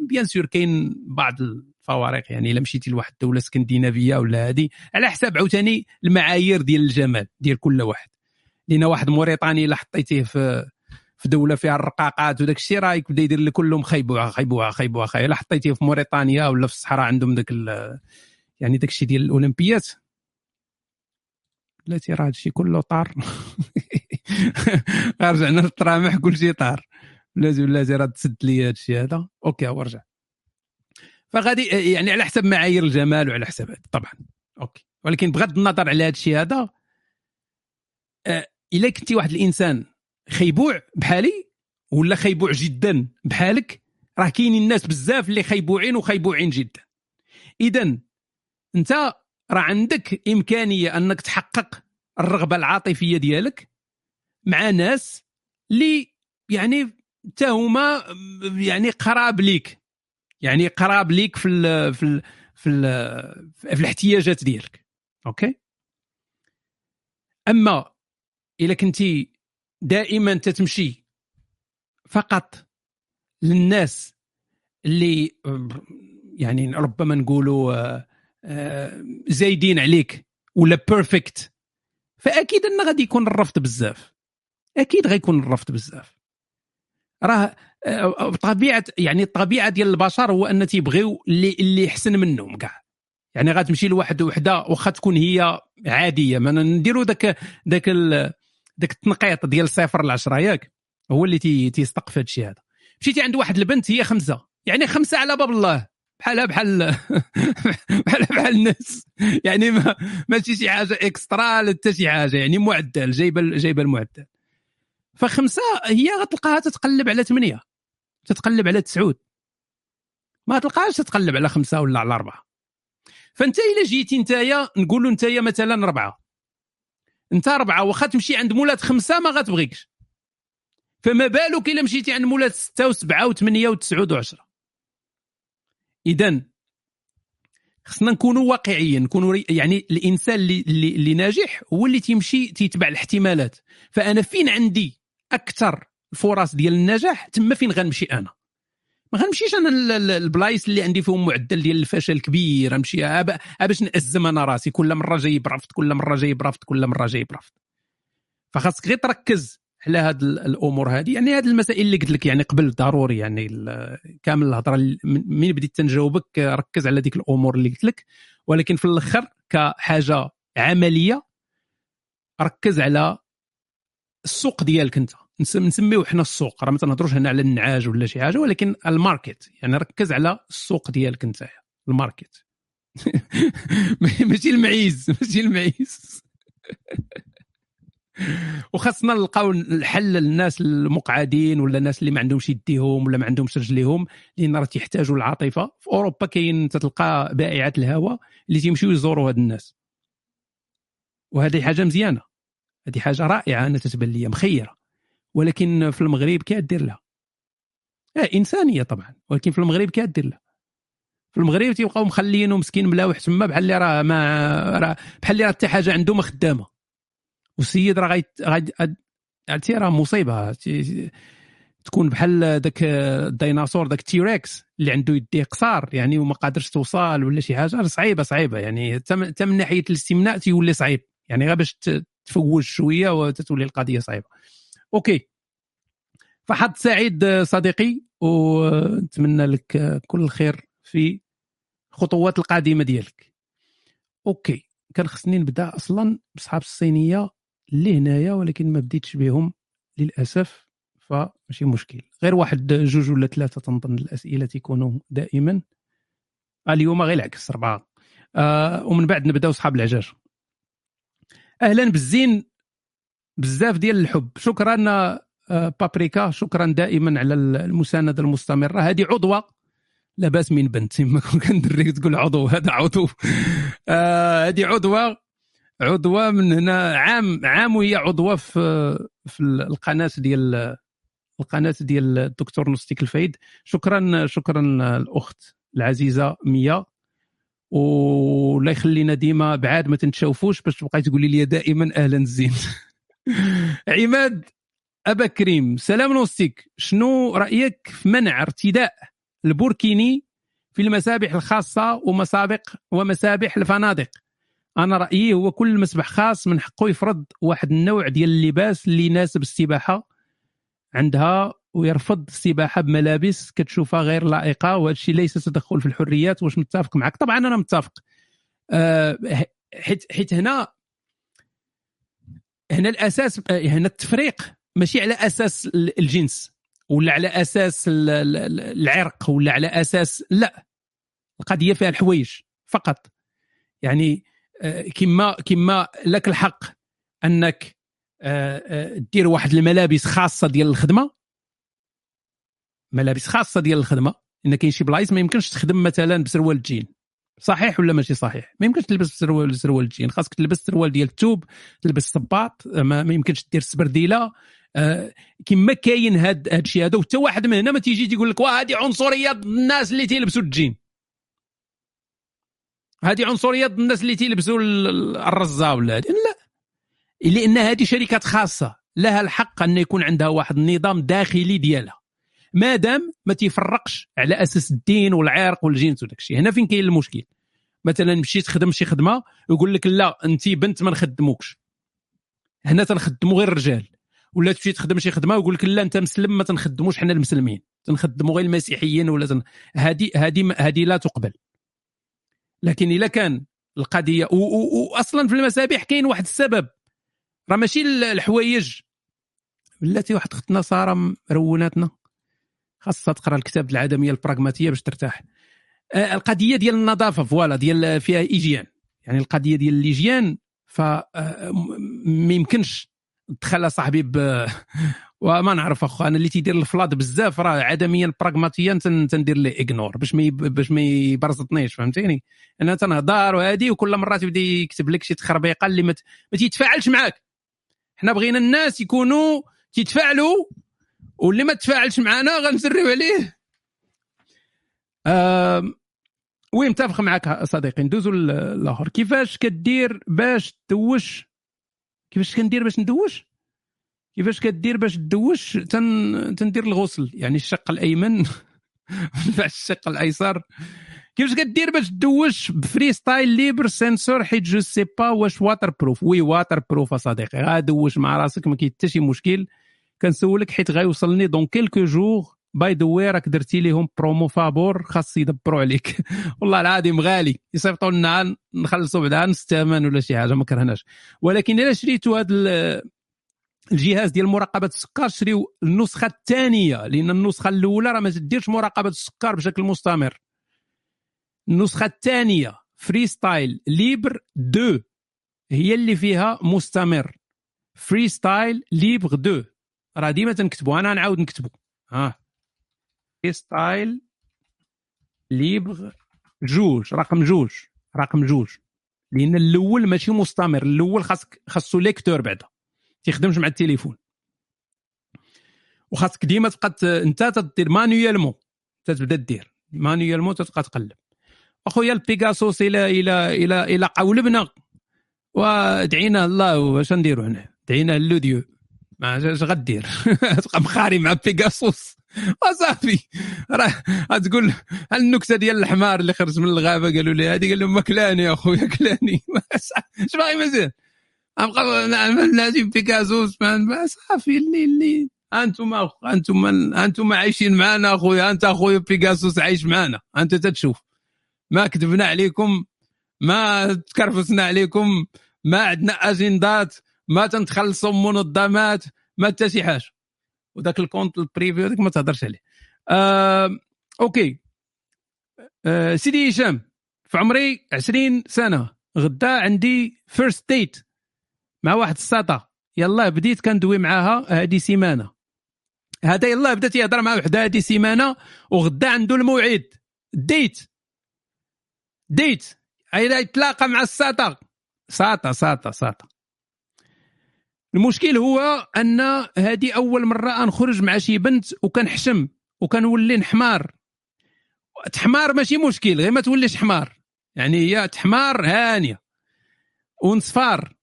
بيان سور كاين بعض الفوارق يعني إلا مشيتي لواحد الدولة اسكندنافيه ولا هادي على حساب عاوتاني المعايير ديال الجمال ديال كل واحد. لأن واحد موريتاني إلا حطيتيه في في دولة فيها الرقاقات وداك الشيء راه يبدا يدير لك كلهم خيبوها خيبوها خيبوها خيبوها إلا حطيتيه في موريتانيا ولا في الصحراء عندهم داك يعني داك الشيء ديال الأولمبيات. بلاتي راه هادشي كله طار. رجعنا للطرامح كل شيء طار. بلاتي بلاتي راه تسد لي هادشي هذا. OK هو رجع. فغادي يعني على حسب معايير الجمال وعلى حسب طبعا. OK. ولكن بغض النظر على هذا الشيء هذا آه، إلا كنتي واحد الإنسان خيبوع بحالي ولا خيبوع جدا بحالك راه كاينين الناس بزاف اللي خيبوعين وخيبوعين جدا. اذا أنت راه عندك إمكانية أنك تحقق الرغبة العاطفية ديالك مع ناس اللي يعني حتى هما يعني قراب ليك. يعني قراب ليك في ال في ال في, ال في الاحتياجات ديالك. أوكي؟ أما إلا كنتي دائما تتمشي فقط للناس اللي يعني ربما نقولوا آه، آه، زايدين عليك ولا perfect فأكيد انه غادي يكون الرفض بزاف. أكيد غيكون الرفض بزاف. راه طبيعه يعني الطبيعه ديال البشر هو أن تيبغيو اللي اللي احسن منهم كاع. يعني غتمشي لواحد وحدة واخا تكون هي عادية. ما نديروا ذاك ذاك ذاك التنقيط ديال صفر ل 10 ياك؟ هو اللي تي تيستقف هذا الشيء هذا. مشيتي عند واحد البنت هي خمسة. يعني خمسة على باب الله. بحالها بحال بحال بحال الناس. يعني ما ماشي شي حاجة اكسترا حتى شي حاجة. يعني معدل جايبة جايبة المعدل. فخمسة هي غتلقاها تتقلب على ثمانية. تتقلب على تسعود. ما تلقاهاش تتقلب على خمسة ولا على أربعة. فأنت إلا جيتي نتايا نقولوا نتايا مثلا أربعة. أنت أربعة واخا تمشي عند مولات خمسة ما غتبغيكش. فما بالك إلا مشيتي عند مولات ستة وسبعة وثمانية وتسعود وعشرة. اذا خصنا نكونوا واقعيين نكونوا يعني الإنسان اللي, اللي, اللي ناجح هو اللي تيمشي تيتبع الاحتمالات. فأنا فين عندي أكثر الفرص ديال النجاح تما فين غنمشي أنا؟ ما غنمشيش أنا البلايص اللي عندي فيهم معدل ديال الفشل كبير نمشي باش نأزم أنا راسي كل مرة جاي برفض كل مرة جاي برفض كل مرة جاي برفض. فخاصك غير تركز على هذه الأمور هذه يعني هذه المسائل اللي قلت لك يعني قبل ضروري يعني كامل الهضرة من بديت تنجاوبك ركز على ديك الأمور اللي قلت لك. ولكن في الأخر كحاجة عملية ركز على السوق ديالك أنت. نسميو حنا السوق. راه ما تنهضروش هنا على النعاج ولا شي حاجة ولكن الماركت يعني ركز على السوق ديالك انت ال market. ماشي المعيز ماشي المعيز. وخاصنا نلقاو الحل للناس المقعدين ولا الناس اللي ما عندهمش يديهم ولا ما عندهمش رجليهم لأن راه تيحتاجوا العاطفة. في أوروبا كاين تتلقى بائعات الهوى اللي تيمشيو يزوروا هاد الناس. وهذه حاجة مزيانة. هذه حاجة رائعة أنا تتبان لي مخيرة. ولكن في المغرب كي دير لها آه إنسانية طبعا ولكن في المغرب كي دير لها في المغرب تيبقاو مخلينه مسكين ملاوح تما بحال اللي راه ما راه بحال اللي راه حتى حاجة عنده ما خدامة. والسيد راه غادي عرفتي راه مصيبة. تكون بحال ذاك الديناصور ذاك T-Rex اللي عنده يديه قصار يعني وما قادرش توصل ولا شي حاجة. صعيبة صعيبة يعني حتى من ناحية الاستمناء تيولي صعيب. يعني غير باش تفوج شوية وتتولي القضية صعيبة. OK. فحظ سعيد صديقي ونتمنى لك كل الخير في الخطوات القادمة ديالك. OK. كان خصني نبدأ أصلا بصحاب الصينية اللي هنايا ولكن ما بديتش بهم للأسف فماشي مشكل. غير واحد جوج ولا ثلاثة تنظن الأسئلة تيكونوا دائما. اليوم غير العكس أربعة. آه ومن بعد نبداو صحاب العجاج. أهلا بالزين. بزاف ديال الحب. شكرا آه بابريكا. شكرا دائما على المساندة المستمرة. هذه عضوة. لاباس من بنت. ما دريك تقول عضو. هذا عضو. آه هذه عضوة. عضوة من هنا. عام عام وهي عضوة في في القناة ديال القناة ديال الدكتور نستيك الفايد. شكرا شكرا الأخت العزيزة ميا. ولا يخلينا ديما بعاد ما تنتشوفوش باش تبقاي تقولي لي دائما أهلا زين عماد أبا كريم سلام نوستيك. شنو رأيك في منع ارتداء البوركيني في المسابح الخاصة ومسابق ومسابح الفنادق؟ أنا رأيي هو كل مسبح خاص من حقه يفرض واحد النوع ديال اللباس اللي يناسب السباحة عندها ويرفض السباحة بملابس كتشوفها غير لائقة وهذا الشيء ليس تدخل في الحريات. واش متفق معك؟ طبعا أنا متفق. أه حيت حيت هنا هنا الأساس هنا التفريق ماشي على أساس الجنس ولا على أساس العرق ولا على أساس لا. القضية فيها الحوايج فقط. يعني آه، كما كما لك الحق أنك آه، آه، دير واحد الملابس خاصة ديال الخدمة. ملابس خاصة ديال الخدمة إن كاين شي بلايص ما يمكنش تخدم مثلا بسروال الجين. صحيح ولا ماشي صحيح؟ ما يمكنش تلبس سروال سروال الجين خاصك تلبس سروال ديال التوب تلبس صباط ما, ما يمكنش دير سبرديلة. آه كما كاين هاد هاد الشيء هذا وحتى واحد من هنا ما تيجي تيقول لك واه هذه عنصرية الناس اللي تيلبسوا الجين. هذه عنصرية الناس اللي تيلبسوا الرزة ولا لا. لأن هذه شركات خاصة لها الحق أن يكون عندها واحد النظام داخلي ديالها. ما دام ما تيفرقش على أساس الدين والعرق والجنس وداك الشيء. هنا فين كاين المشكل؟ مثلا مشيت تخدم شي خدمة يقول لك لا أنت بنت ما نخدموكش. هنا تنخدموا غير الرجال. ولا تمشي تخدم شي خدمة ويقول لك لا أنت مسلم ما تنخدموش حنا المسلمين. تنخدموا غير المسيحيين ولا تن... هذه هذه هذه لا تقبل. لكن اذا كان القضية واصلا في المسابح كاين واحد السبب. راه ماشي الحوايج. بلاتي واحد اختنا سارة روناتنا خاصها تقرأ الكتاب العدمية البراغماتية باش ترتاح. آه، القضية ديال النظافة فوالا ديال فيها إيجيان. يعني القضية ديال ليجيان ف آه، ما يمكنش دخل صاحبي ب وما نعرف أخو أنا اللي تيدير الفلاد بزاف راه عدميا براغماتيا تندير ليه اغنور باش ما باش ما يبرزطنيش فهمتيني؟ أنا تنهضر وهادي وكل مره تبدا يكتب لك شي تخربيقة اللي ما تيتفاعلش معاك. حنا بغينا الناس يكونوا تيتفاعلوا واللي ما تفاعلش معنا غنسريو عليه. oui متفق معك صديقي. ندوزو الآخر كيفاش كدير باش تدوش؟ كيفاش كندير باش ندوش؟ كيفاش كدير باش تدوش؟ تن... تندير الغسل يعني الشق الأيمن. الشق الأيسر. كيفاش كدير باش تدوش ب FreeStyle Libre sensor حيت je sais pas واش waterproof oui waterproof اصديقي غادوش مع راسك ما كاين حتى شي مشكل. كنسولك حيت غيوصلني dans quelques jours. by the way راك درتي ليهم برومو فابور خاص يدبروا عليك. والله العظيم غالي. يصيفطوا لنا نخلصوا بعدا نص الثمن ولا شي حاجة ما كرهناش. ولكن إلا شريتوا هذا الجهاز ديال مراقبة السكر شريو النسخة الثانية لأن النسخة الأولى راه ما تديرش مراقبة السكر بشكل مستمر. النسخة الثانية FreeStyle Libre 2 هي اللي فيها مستمر. FreeStyle Libre 2 راه ديما تنكتبوا أنا نعاود نكتبوا ها. FreeStyle Libre جوج رقم جوج. رقم جوج. لأن الأول ماشي مستمر. الأول خاصك خاصو lecteur بعدا. تيخدمش مع التليفون. وخاصك ديما تبقى أنت تدير manuellement تتبدأ دير manuellement تبقى تقلب. أخويا البيكاسوس إلى إلى إلى إلى قولبنا ودعينا الله. واش نديروا هنا؟ تعينا اللوديو ما اش غدير. تبقى مخاري مع بيغاسوس وصافي. راه غتقول النكتة ديال الحمار اللي خرج من الغابة؟ قالوا لي هذه. قال لهم كلاني يا خويا كلاني اش باغي مزيان غنبقى نعمل بيكاسوس صافي. اللي اللي أنتم أنتم أنتم عايشين معنا اخويا أنت اخويا بيكاسوس عايش معنا. أنت تتشوف. ما كذبنا عليكم. ما تكرفسنا عليكم. ما عندنا أجندات. ما تنتخلصوا منظمات ما حتى شي حاجة وذاك ال compte ال privé هذاك ما تهضرش عليه. آه، OK. آه، سيدي هشام في عمري 20 سنة غدا عندي first date مع واحد الساطا يلا بديت كندوي معاها هذه سيمانة. هذا يلا بدات يهضر مع وحدة هذه سيمانة وغدا عنده الموعد. ديت ديت يتلاقى مع الساطا ساطا ساطا ساطا المشكل هو أن هذه أول مرة نخرج مع شي بنت وكنحشم وكنولي نحمار. تحمار ماشي مشكل غير ما توليش حمار. يعني هي تحمار هانية. ونصفار.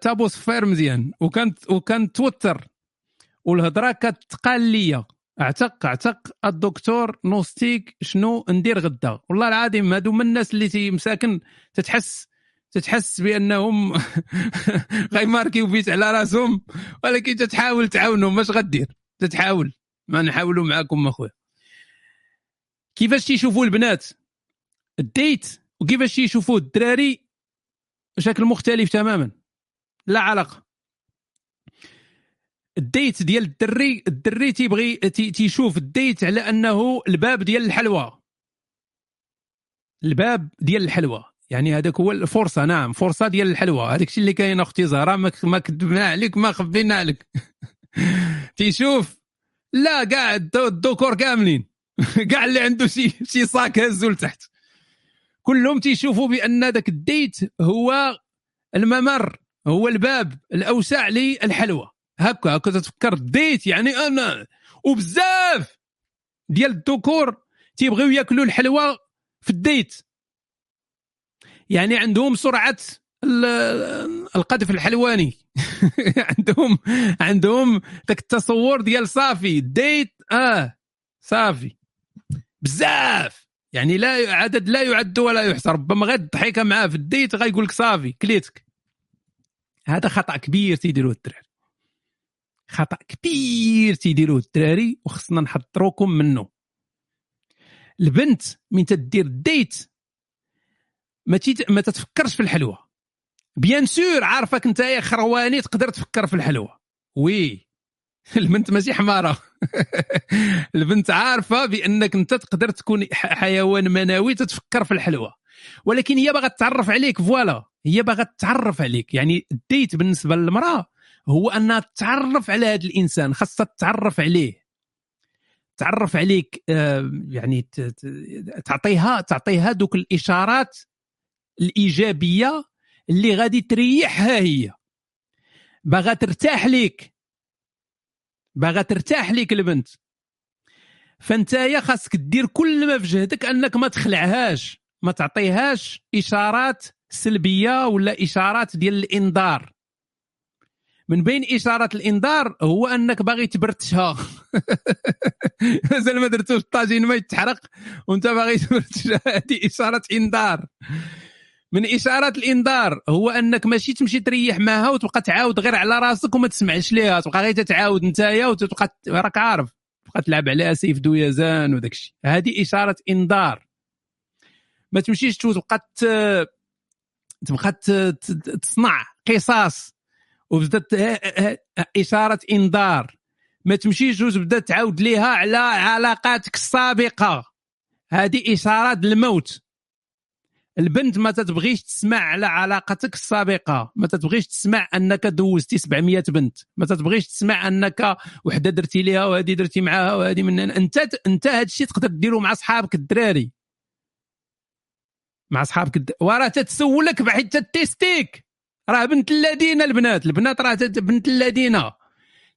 تابو صفير مزيان. وكانت وكانت توتر والهضرة كتقال ليا. اعتق أعتق الدكتور نوستيك شنو ندير غدا. والله العظيم هادو من الناس اللي مساكن تتحس تتحس بأنهم غيماركيو بيت على راسهم ولكن تتحاول تعاونهم. اش غدير؟ تتحاول. ما نحاولوا معاكم أخويا. كيفاش تيشوفوا البنات؟ ال date وكيفاش تيشوفوا الدراري؟ بشكل مختلف تماما. لا علاقة. ال date ديال الدري الدري تيبغي تيشوف ال date على أنه الباب ديال الحلوى. الباب ديال الحلوى. يعني هذاك هو الفرصة نعم فرصة ديال الحلوى. هذاك الشيء اللي كاين أختي زهرة ما كذبنا عليك ما خبينا عليك. تيشوف لا كاع الدكور كاملين. كاع اللي عنده شي شي صاك هزو لتحت كلهم تيشوفوا بأن ذاك ال date هو الممر هو الباب الأوسع للحلوى. هكا هكا تفكر ال date يعني أنا وبزاف ديال الذكور تيبغيو ياكلوا الحلوى في ال date. يعني عندهم سرعة القذف الحلواني. عندهم عندهم ذاك التصور ديال صافي ديت آه صافي. بزاف. يعني لا عدد لا يعد ولا يحصى ربما غير الضحكة معاه في الديت غيقول لك صافي كليتك. هذا خطأ كبير تيديروه الدراري. خطأ كبير تيديروه الدراري وخصنا نحضروكم منه. البنت من تدير ديت ما تيت... ما تتفكرش في الحلوى bien sûr عارفك انت يا خرواني تقدر تفكر في الحلوى oui. البنت ماشي حمارة. البنت عارفة بأنك أنت تقدر تكون حيوان منوي تتفكر في الحلوى ولكن هي باغا تتعرف عليك voilà. هي باغا تتعرف عليك. يعني ال date بالنسبة للمرأة هو أنها تتعرف على هذا الإنسان خاصها تتعرف عليه. تعرف عليك آه، يعني تعطيها تعطيها دوك الإشارات الإيجابية اللي غادي تريحها هي. باغا ترتاح ليك. باغا ترتاح ليك البنت. فانت يا خاصك دير كل ما في جهدك أنك ما تخلعهاش ما تعطيهاش إشارات سلبية ولا إشارات ديال الإنذار. من بين إشارات الإنذار هو أنك باغي تبرتشها مازال ما درتوش الطاجين ما يتحرق وانت باغي تبرتشها هذه إشارة إنذار. من اشارات الإنذار هو أنك ماشي تمشي تريح معها وتبقى تعاود غير على راسك وما تسمعش ليها تبقى غير تتعاود نتايا وتبقى راك عارف تبقى تلعب عليها سيف دويزان وداك الشيء. هذه إشارة إنذار. ما تمشيش تبقى تبقى تصنع قصص وبدات إشارة إنذار. ما تمشيش وتبدا تعاود ليها على علاقاتك السابقة. هذه اشارات الموت. البنت ما تتبغيش تسمع على علاقتك السابقة. ما تتبغيش تسمع أنك دوزتي 700 بنت. ما تتبغيش تسمع أنك وحدة درتي ليها وهذه درتي معاها وهذه من أنت أنت هذا الشيء تقدر ديرو مع صحابك الدراري. مع صحابك الد... وراه تتسولك بحيث تتيستيك. راه بنت الذين البنات. البنات راه بنت الذين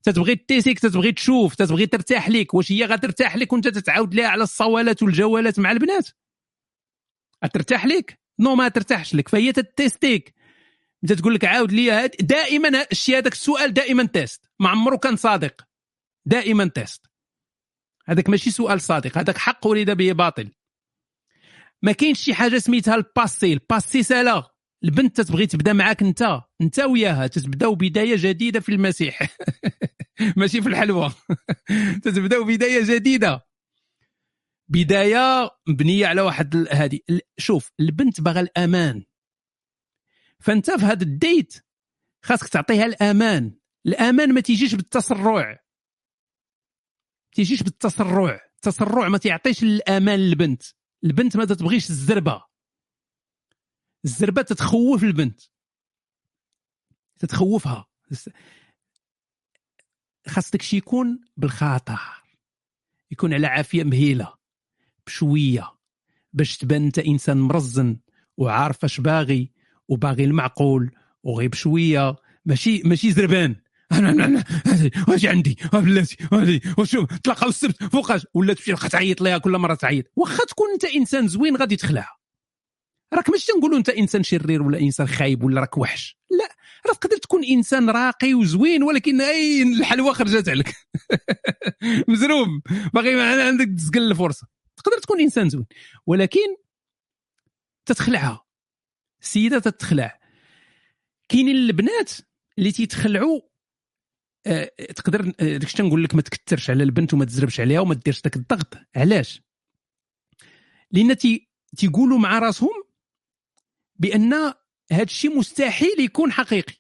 تتبغي تيستيك تتبغي تشوف تتبغي ترتاح لك واش هي غترتاح لك وأنت تتعاود لها على الصوالات والجوالات مع البنات؟ ترتاح لك non ما ترتاحش لك. فهي تتيستيك انت تقول لك عاود لي هاد دائما الشيء هذاك السؤال دائما test. ما عمره كان صادق. دائما test. هذاك ماشي سؤال صادق. هذاك حق أريد به باطل. ما كاينش شي حاجة سميتها ال passé. ال passé سالا. البنت تتبغي تبدا معاك انت. انت وياها. تتبداو بدايه جديدة في المسيح. ماشي في الحلوى تتبداو بدايه جديدة. بداية مبنية على واحد هذه شوف البنت باغا الأمان. فأنت في هذا ال date خاصك تعطيها الأمان. الأمان ما تيجيش بالتسرع تيجيش بالتسرع التسرع ما تعطيش الأمان للبنت. البنت ما تبغيش الزربة. الزربة تتخوف البنت. تتخوفها. خاص داكشي يكون بالخاطر. يكون على عافية مهيلة. بشوية باش تبان أنت إنسان مرزن وعارف أش باغي وباغي المعقول وغير بشويه ماشي ماشي زربان. واش عندي؟ بلاتي هذه وشوف تلقاو السبت فوقاش؟ ولا تمشي تعيط ليها كل مرة تعيط. واخا تكون أنت إنسان زوين غادي تخلعها. راك ماشي تنقولوا أنت إنسان شرير ولا إنسان خايب ولا راك وحش. لا راك تقدر تكون إنسان راقي وزوين ولكن أي الحلوه خرجت عليك. مزروم. باغي عندك تسقل الفرصة. تقدر تكون إنسان زوين ولكن تتخلعها. السيدة تتخلع. كاينين البنات اللي تيتخلعوا آه تقدر آه، داكشي تنقول لك ما تكثرش على البنت وما تزربش عليها وما ديرش داك الضغط. علاش؟ لأن تي تيقولوا مع راسهم بأن هذا الشيء مستحيل يكون حقيقي.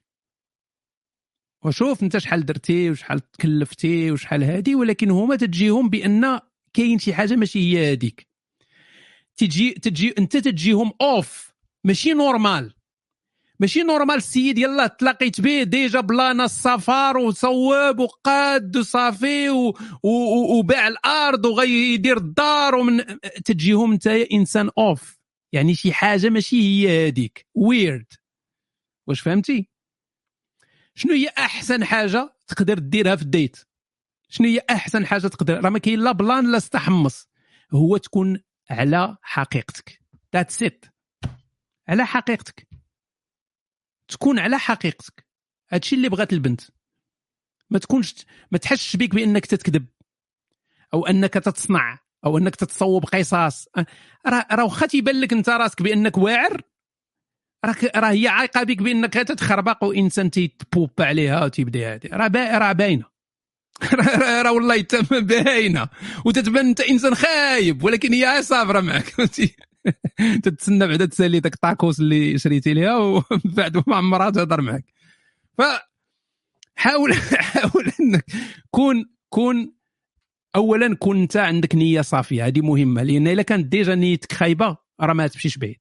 وشوف أنت شحال درتي وشحال تكلفتي وشحال هادي ولكن هما تجيهم بأن كاين شي حاجة ماشي هي هذيك تجي تجي انت تجيهم off ماشي normal ماشي normal السيد يلا تلاقيت به déjà بلانا السفر وصوب وقاد وصافي وباع الأرض وغيدير الدار ومن تجيهم انت إنسان off يعني شي حاجة ماشي هي هذيك ويرد واش فهمتي؟ شنو هي أحسن حاجة تقدر ديرها في ال date؟ شنو هي أحسن حاجة تقدر راه ما كاين لا plan لا استحمص. هو تكون على حقيقتك. That's it على حقيقتك. تكون على حقيقتك. هادشي اللي بغات البنت. ما تكونش ما تحسش بك بأنك تتكذب. أو أنك تتصنع. أو أنك تتصوب قصاص. راه راه واخا تيبان لك أنت راسك بأنك واعر راك راه هي عايقة بك بأنك تتخربق وإنسان تيتبوب عليها وتيبدا هادي. راه راه باينة. راه والله باينة. وتتبان أنت إنسان خايب. ولكن هي صابره معك تتسنى بعدا تسالي داك الطاكوس اللي شريتي ليها ومن بعد ما عمرها تهضر معك ف حاول حاول إنك كون كون اولا كون أنت عندك نية صافية. هذه مهمة. لأن إلا كانت ديجا نيتك خايبة راه ما تمشيش بعيد.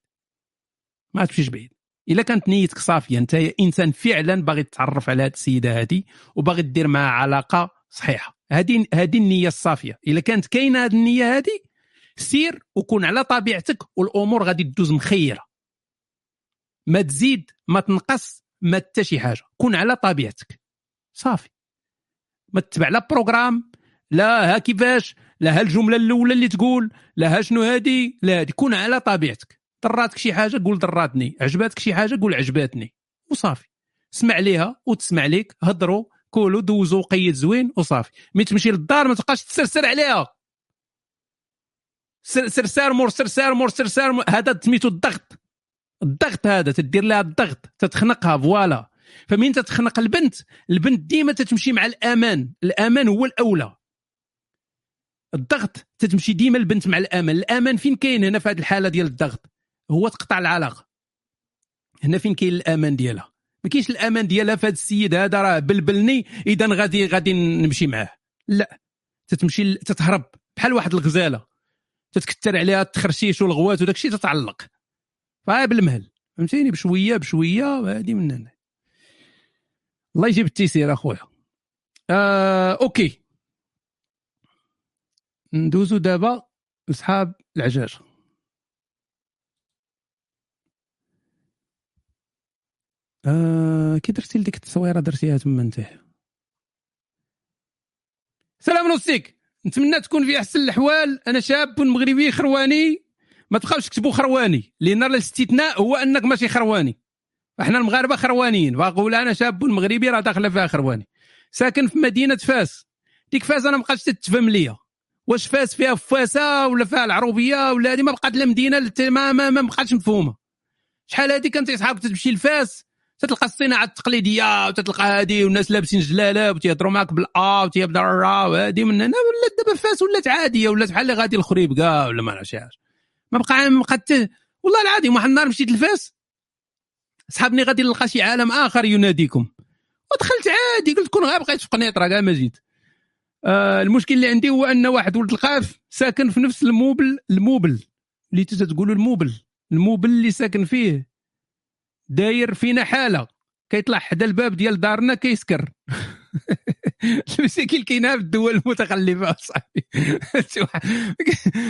ما تمشيش بعيد. إلا كانت نيتك صافية أنت إنسان فعلا باغي تتعرف على هذه السيدة هذه وباغي دير معها علاقة صحيحة. هذه هذه النية الصافية. إلا كانت كاينة هذه النية هذه سير وكون على طبيعتك والأمور غادي تدوز مخيرة. ما تزيد ما تنقص ما حتى شي حاجة. كون على طبيعتك. صافي. ما تتبع لا programme لا ها كيفاش لا ها الجملة الأولى اللي تقول لا ها شنو هادي لا هادي كون على طبيعتك. ضراتك شي حاجة قول ضراتني عجباتك شي حاجة قول عجباتني. وصافي. اسمع ليها وتسمع ليك. هضروا كولوا دوزوا وقيت زوين وصافي. mais تمشي للدار ما تبقاش تسرسر عليها. سرسار مور سرسار مور سرسار مور. هذا سميتو الضغط. الضغط هذا تدير لها الضغط تتخنقها voilà. فمين تتخنق؟ البنت. البنت ديما تتمشي مع الأمان. الأمان هو الأولى. الضغط تتمشي ديما البنت مع الأمان. الأمان فين كاين هنا في هذه الحالة ديال الضغط؟ هو تقطع العلاقة. هنا فين كاين الأمان ديالها؟ ما كاينش الأمان ديالها في هذا السيد هذا راه بلبلني إذا غادي غادي نمشي معاه. لا. تتمشي تتهرب بحال واحد الغزالة. تتكثر عليها التخرشيش والغوات وداك الشيء تتعلق. فهي بالمهل. فهمتيني؟ بشويه بشوية هذه من هنا. الله يجيب التيسير أخويا. آه أوكي. ندوزو دابا لصحاب العجاج. آه كي درتي لديك التصويرة درتيها تما انت. سلام نوستيك نتمنى تكون في أحسن الأحوال. أنا شاب مغربي خرواني. ما تبقاوش تكتبوا خرواني لأن الاستثناء هو أنك ماشي خرواني. إحنا المغاربة خروانيين. بقول أنا شاب مغربي راه داخله فيها خرواني. ساكن في مدينة فاس. ديك فاس أنا ما بقاتش تتفهم ليا. واش فاس فيها فاسه ولا فيها العروبية ولا هذه ما بقات لا مدينة ما ما, ما بقاتش مفهومة. شحال هذه كانت صحابك تمشي لفاس؟ تتلقى الصناعة التقليدية وتتلقى هذه والناس لابسين جلالب وتيهضروا معاك بالآ وتيبدا الرا وهذه من هنا ولات دابا فاس ولات عادية ولات بحال اللي غادي لخريبكة ولا ما عرفتش ما بقى ما بقات والله العظيم واحد النهار مشيت لفاس صحابني غادي نلقى شي عالم آخر يناديكم. ودخلت عادي قلت كون غير بقيت في قنيطرة كاع ما جيت. آه المشكل اللي عندي هو أن واحد ولد القاف ساكن في نفس الموبل الموبل. اللي تقولوا الموبل. الموبل اللي ساكن فيه. داير فينا حالة. كيطلع حدا الباب ديال دارنا كيسكر. المشاكل كاينة في الدول المتخلفة أصاحبي.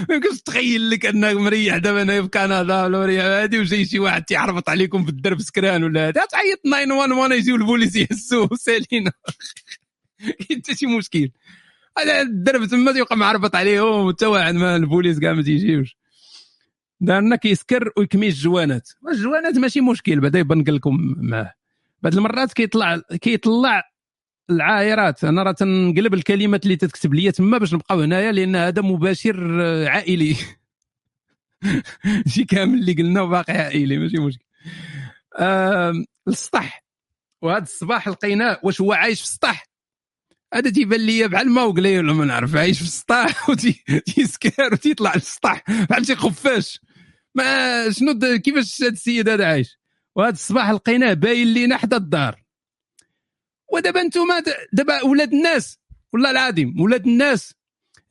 ما يمكنش تخيل لك انك مريح دابا أنا في كندا ولا مريح هادي وجاي شي واحد تيعرفط عليكم في الدرب سكران ولا هذا تعيط 911 يجيو البوليس يهزوه سالينا حتى شي مشكل. هذا الدرب تما تيبقى معرفط عليهم حتى واحد ما البوليس كاع ما تيجيوش. دارنا كيسكر ويكمي الجوانات الجوانات ماشي مشكل بعدا يبان لكم معاه بعض المرات كيطلع كيطلع العايرات أنا راه تنقلب الكلمات اللي تتكتب لي تما باش نبقاو هنايا لأن هذا مباشر عائلي. شي كامل اللي قلنا باقي عائلي ماشي مشكل. آه السطح. وهذا الصباح لقيناه واش هو عايش في السطح. هذا تيبان لي بحال ما وقلي ولا ما نعرف عايش في السطح وتيسكر وتيطلع للسطح. بحال شي خفاش. ما شنو كيفاش هذا السيد هذا عايش؟ وهذا الصباح لقيناه باين لينا حدا الدار. ودابا أنتم دابا ولاد الناس والله العظيم ولاد الناس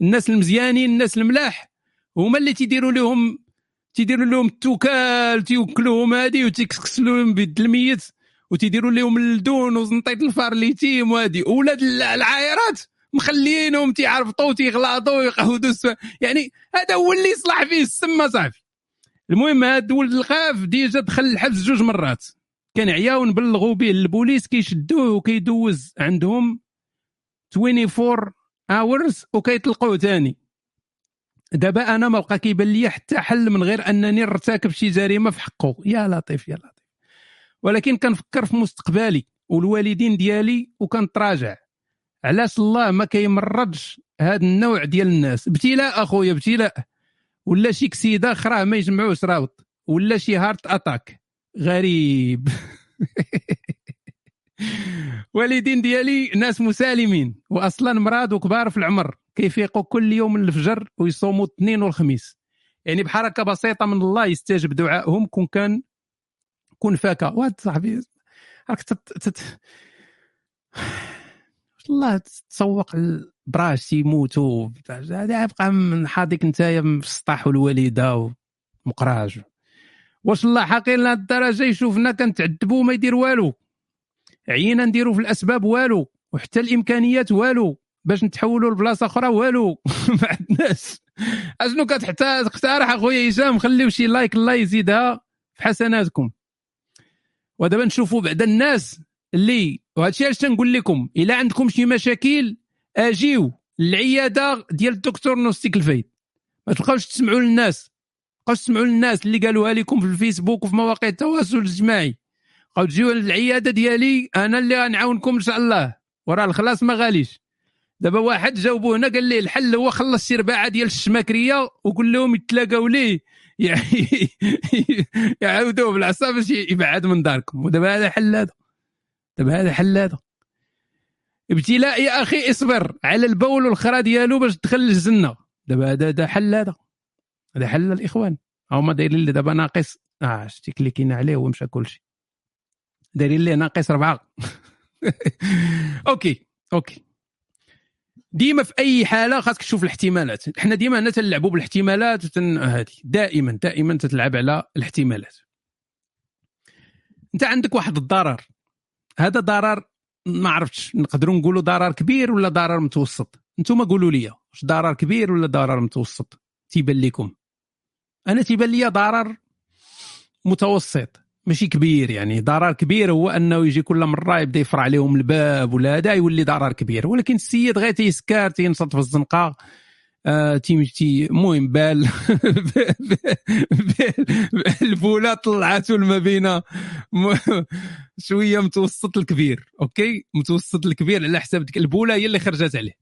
الناس المزيانين الناس الملاح هما اللي تيديروا لهم تيديروا لهم التوكال تيوكلوهم هادي وتيكسكسلوا لهم بيد الميت وتيديروا لهم اللدون وزنطيط الفار اليتيم وهادي. ولاد العايرات مخليينهم تيعرفطوا تيغلاطوا ويقهودوا يعني هذا هو اللي يصلح فيه السما صاحبي المهم هاد ولد الخاف ديجا دخل الحبس جوج مرات. كان عياو نبلغوا به البوليس كيشدوه وكيدوز عندهم 24 اورز وكيطلقوه ثاني دابا أنا ما بقى كيبان لي حتى حل من غير أنني نرتكب شي جريمة في حقه. يا لطيف يا لطيف. ولكن كنفكر في مستقبلي والوالدين ديالي وكنتراجع. علاش الله ما كيمرضش هذا النوع ديال الناس؟ ابتلاء أخويا ابتلاء. ولا شي كسيده أخرى ما يجمعوش راوط ولا شي heart attack. غريب. والدين ديالي ناس مسالمين واصلا مراض وكبار في العمر. كيفيقوا كل يوم الفجر ويصوموا الاثنين والخميس. يعني بحركه بسيطة من الله يستجب دعائهم كون كان كون فاكا. واحد صاحبي راك تت... الله تسوق البراش يموتوا هذا يبقى حاضيك انت في السطح والوالده ومقراج. واش الله حقير لهاد الدرجة؟ يشوفنا كنتعذبوا ما يدير والو. عينا نديروا في الأسباب والو. وحتى الإمكانيات والو. باش نتحولوا لبلاصة أخرى والو. ما عندناش. أشنو كتحتاج؟ اقترح أخويا هشام خليو شي like الله يزيدها في حسناتكم. ودابا نشوفوا بعد الناس اللي وهذا الشيء علاش تنقول لكم؟ إلا عندكم شي مشاكل أجيو للعياده ديال الدكتور نوستيك الفايد. ما تبقاوش تسمعوا للناس. بقاوش تسمعوا للناس اللي قالوها لكم في الفيسبوك وفي مواقع التواصل الاجتماعي. بقاو تجيو للعيادة ديالي أنا اللي غنعاونكم إن شاء الله. وراه الخلاص ما غاليش. دابا واحد جاوبوه هنا قال ليه الحل هو خلص شي رباعة ديال الشماكرية وقول لهم يتلاقاو ليه. يعني يعاودوه بالعصا باش يبعد من داركم. ودابا هذا حل هذا. دابا هذا حل هذا. ابتلاء يا أخي إصبر على البول والخرا ديالو باش تدخل للجنة. دابا هذا حل هذا. هذا حل الإخوان. هما دايرين لي دابا ناقص آه شتي كليكينا عليه ومشى كلشي دايرين لي ناقص اربعه okay okay. ديما في أي حالة خاصك تشوف الاحتمالات. إحنا ديما هنا تنلعبوا بالاحتمالات وتن... هذه. دائما دائما تتلعب على الاحتمالات. أنت عندك واحد الضرر. هذا ضرر ما عرفتش نقدروا نقولوا ضرر كبير ولا ضرر متوسط؟ أنتم قولوا لي واش ضرر كبير ولا ضرر متوسط؟ تيبان لكم أنا تيبان لي ضرر متوسط ماشي كبير يعني. ضرر كبير هو أنه يجي كل مرة يبدأ يفرع عليهم الباب ولا هذا يولي ضرر كبير. ولكن السيد غير تيسكر تينصت في الزنقة. آه تيمشي المهم بال البولة طلعته ما بين شوية متوسط الكبير okay؟ متوسط الكبير على حساب ديك البولة هي اللي خرجت عليه.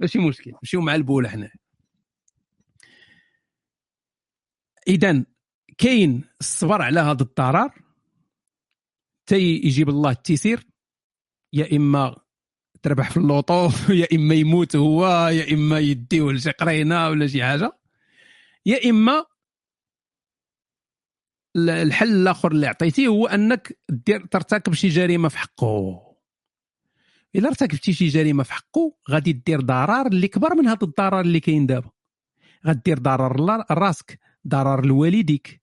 ماشي مشكل نمشيو مع البوليس حنا اذا كاين الصبر على هذا الضرر. تي يجيب الله التيسير يا إما تربح في اللوطو يا إما يموت هو يا إما يديوه لشي قرينه ولا شي حاجة. يا إما الحل الآخر اللي عطيتيه هو أنك دير ترتكب شي جريمة في حقه. إلا ارتكبتي شي جريمة في حقه غادي دير ضرر اللي كبر من هذا الضرر اللي كاين دابا. غدير ضرر لراسك ضرر لوالديك.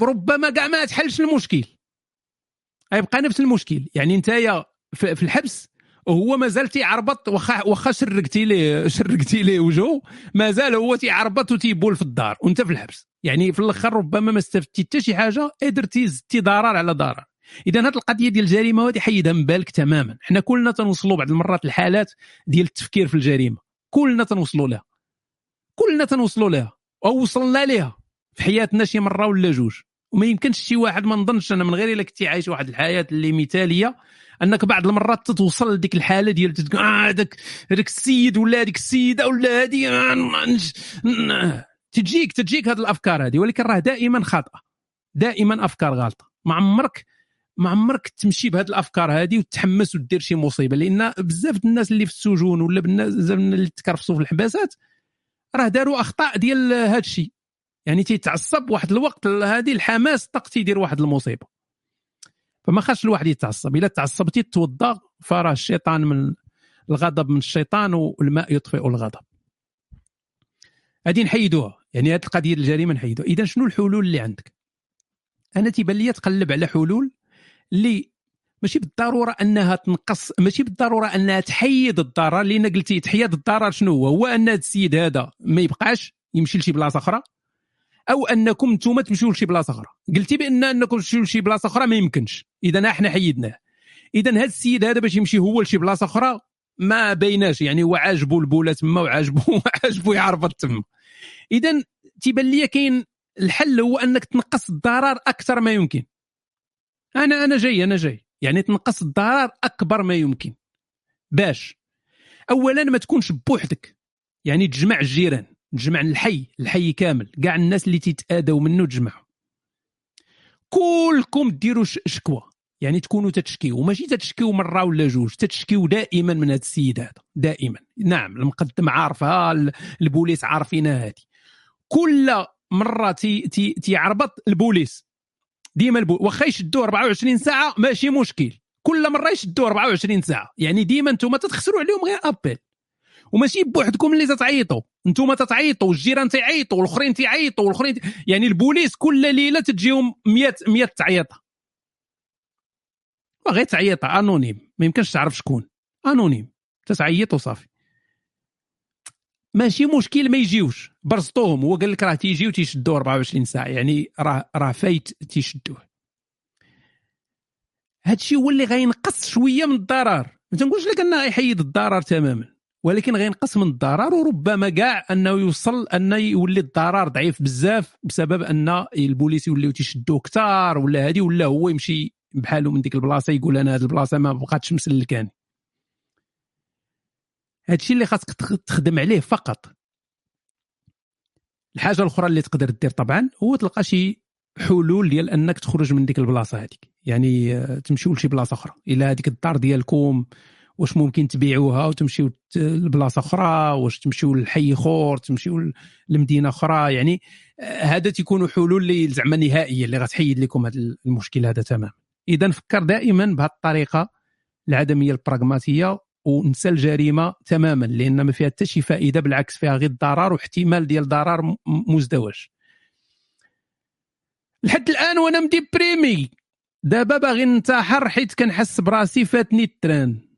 وربما كاع ما تحلش المشكل. غيبقى نفس المشكل. يعني نتايا في الحبس وهو مازال تيعربط واخا واخا شرقتي ليه شرقتي ليه وجهه مازال هو تيعربط وتيبول في الدار وأنت في الحبس. يعني في الآخر ربما ما استفدتي حتى شي حاجة درتي زدتي ضرر على ضرر. اذا هذه القضية ديال الجريمة هذه حيدها من بالك تماما. حنا كلنا تنوصلوا بعض المرات الحالات ديال التفكير في الجريمة. كلنا تنوصلوا لها. كلنا تنوصلوا لها أو وصلنا لها في حياتنا شي مرة ولا جوج. وما يمكنش شي واحد ما نظنش أنا من غير إلا كنتي عايش واحد الحياة اللي مثالية أنك بعض المرات تتوصل لديك الحالة ديال تقول آه هذاك هذاك السيد ولا هذيك السيدة ولا هذه آه، تجيك تجيك هذه الأفكار هذه ولكن راه دائما خاطئة. دائما أفكار غلطه ما عمرك ما عمرك تمشي بهذه الأفكار هذه وتحمس ودير شي مصيبة. لأن بزاف الناس اللي في السجون ولا بزاف اللي تكرفسوا في الحباسات راه داروا أخطاء ديال هذا الشيء يعني تيتعصب واحد الوقت هذه الحماس طق تيدير واحد المصيبة. فما خاصش الواحد يتعصب. إلا تعصبتي توضا فراه الشيطان من الغضب من الشيطان والماء يطفئ الغضب. هذه نحيدوها. يعني هذه القضية الجريمة نحيدوها. إذا شنو الحلول اللي عندك؟ أنا تيبان لي تقلب على حلول اللي ماشي بالضرورة أنها تنقص ماشي بالضرورة أنها تحيد الضرر. لأن قلتي تحيد الضرر شنو هو؟ هو أن السيد هذا ما يبقاش يمشي لشي بلاصة أخرى. أو أنكم أنتم تمشيو لشي بلاصة أخرى. قلتي بأن أنكم تمشيو لشي بلاصة أخرى ما يمكنش. إذا إحنا حيدناه. إذا هذا السيد هذا باش يمشي هو لشي بلاصة أخرى ما بيناش. يعني هو عاجبو البولة تما وعاجبو عاجبو يعرفط تما. إذا تيبان لي كاين الحل هو أنك تنقص الضرر أكثر ما يمكن. أنا أنا جاي أنا جاي. يعني تنقص الضرر أكبر ما يمكن. باش. اولا ما تكونش بوحدك. يعني تجمع الجيران. تجمع الحي الحي كامل. كاع الناس اللي تيتادوا منه تجمعوا كلكم ديروا شكوى. يعني تكونوا تتشكيو. وماشي تتشكيو مرة ولا جوج تتشكيو دائما من هذا السيد هذا. دائما. نعم المقدم عارفها البوليس عارفينها هذه كل مرة تي تي تيعيطو البوليس. ديما البوليس واخا يشدوه 24 ساعة ماشي مشكل. كل مرة يشدوه 24 ساعة. يعني ديما أنتم تتخسروا عليهم غير appel. وماشي بوحدكم اللي تتعيطوا. أنتم تتعيطوا والجيران تيعيطوا والاخرين تيعيطوا والاخرين تي... يعني البوليس كل ليلة تجيهم 100 100 تعيطة. غير تعيطة anonyme. ما يمكنش تعرف شكون. anonyme. تتعيط وصافي. ماشي مشكل ما يجيوش. برزطوهم هو قال لك راه تيجيو تيشدوه 24 ساعة. يعني راه راه فايت تيشدوه. هادشي هو اللي غينقص شوية من الضرر. ما تنقولش لك أنه يحيد الضرر تماما. ولكن غينقص من الضرر وربما كاع أنه يوصل ان يولي الضرر ضعيف بزاف بسبب أن البوليس يوليو تيشدوه كثار ولا هذه ولا هو يمشي بحاله من ديك البلاصة يقول أنا هذه البلاصة ما بقاتش مسلكاني. هادشي اللي خاصك تخدم عليه فقط. الحاجة الأخرى اللي تقدر دير طبعا هو تلقى شي حلول ديال أنك تخرج من ديك البلاصة هذيك يعني آه، تمشيو لشي بلاصة أخرى. إلى هذيك الدار ديالكم واش ممكن تبيعوها وتمشيو لبلاصة أخرى؟ واش تمشيو لحي آخر؟ تمشيو لمدينة أخرى؟ يعني آه، هذا تيكونوا حلول اللي زعما نهائية اللي غتحيد لكم هذا المشكل هذا تماما. إذا فكر دائما بهذه الطريقة العدمية البراغماتية ونسى الجريمة تماما لأن ما فيها حتى شي فائدة بالعكس فيها غير ضرر واحتمال ديال ضرر مزدوج. لحد الآن وأنا مـ déprimé دابا باغي ننتحر حيت كنحس براسي فاتني ال train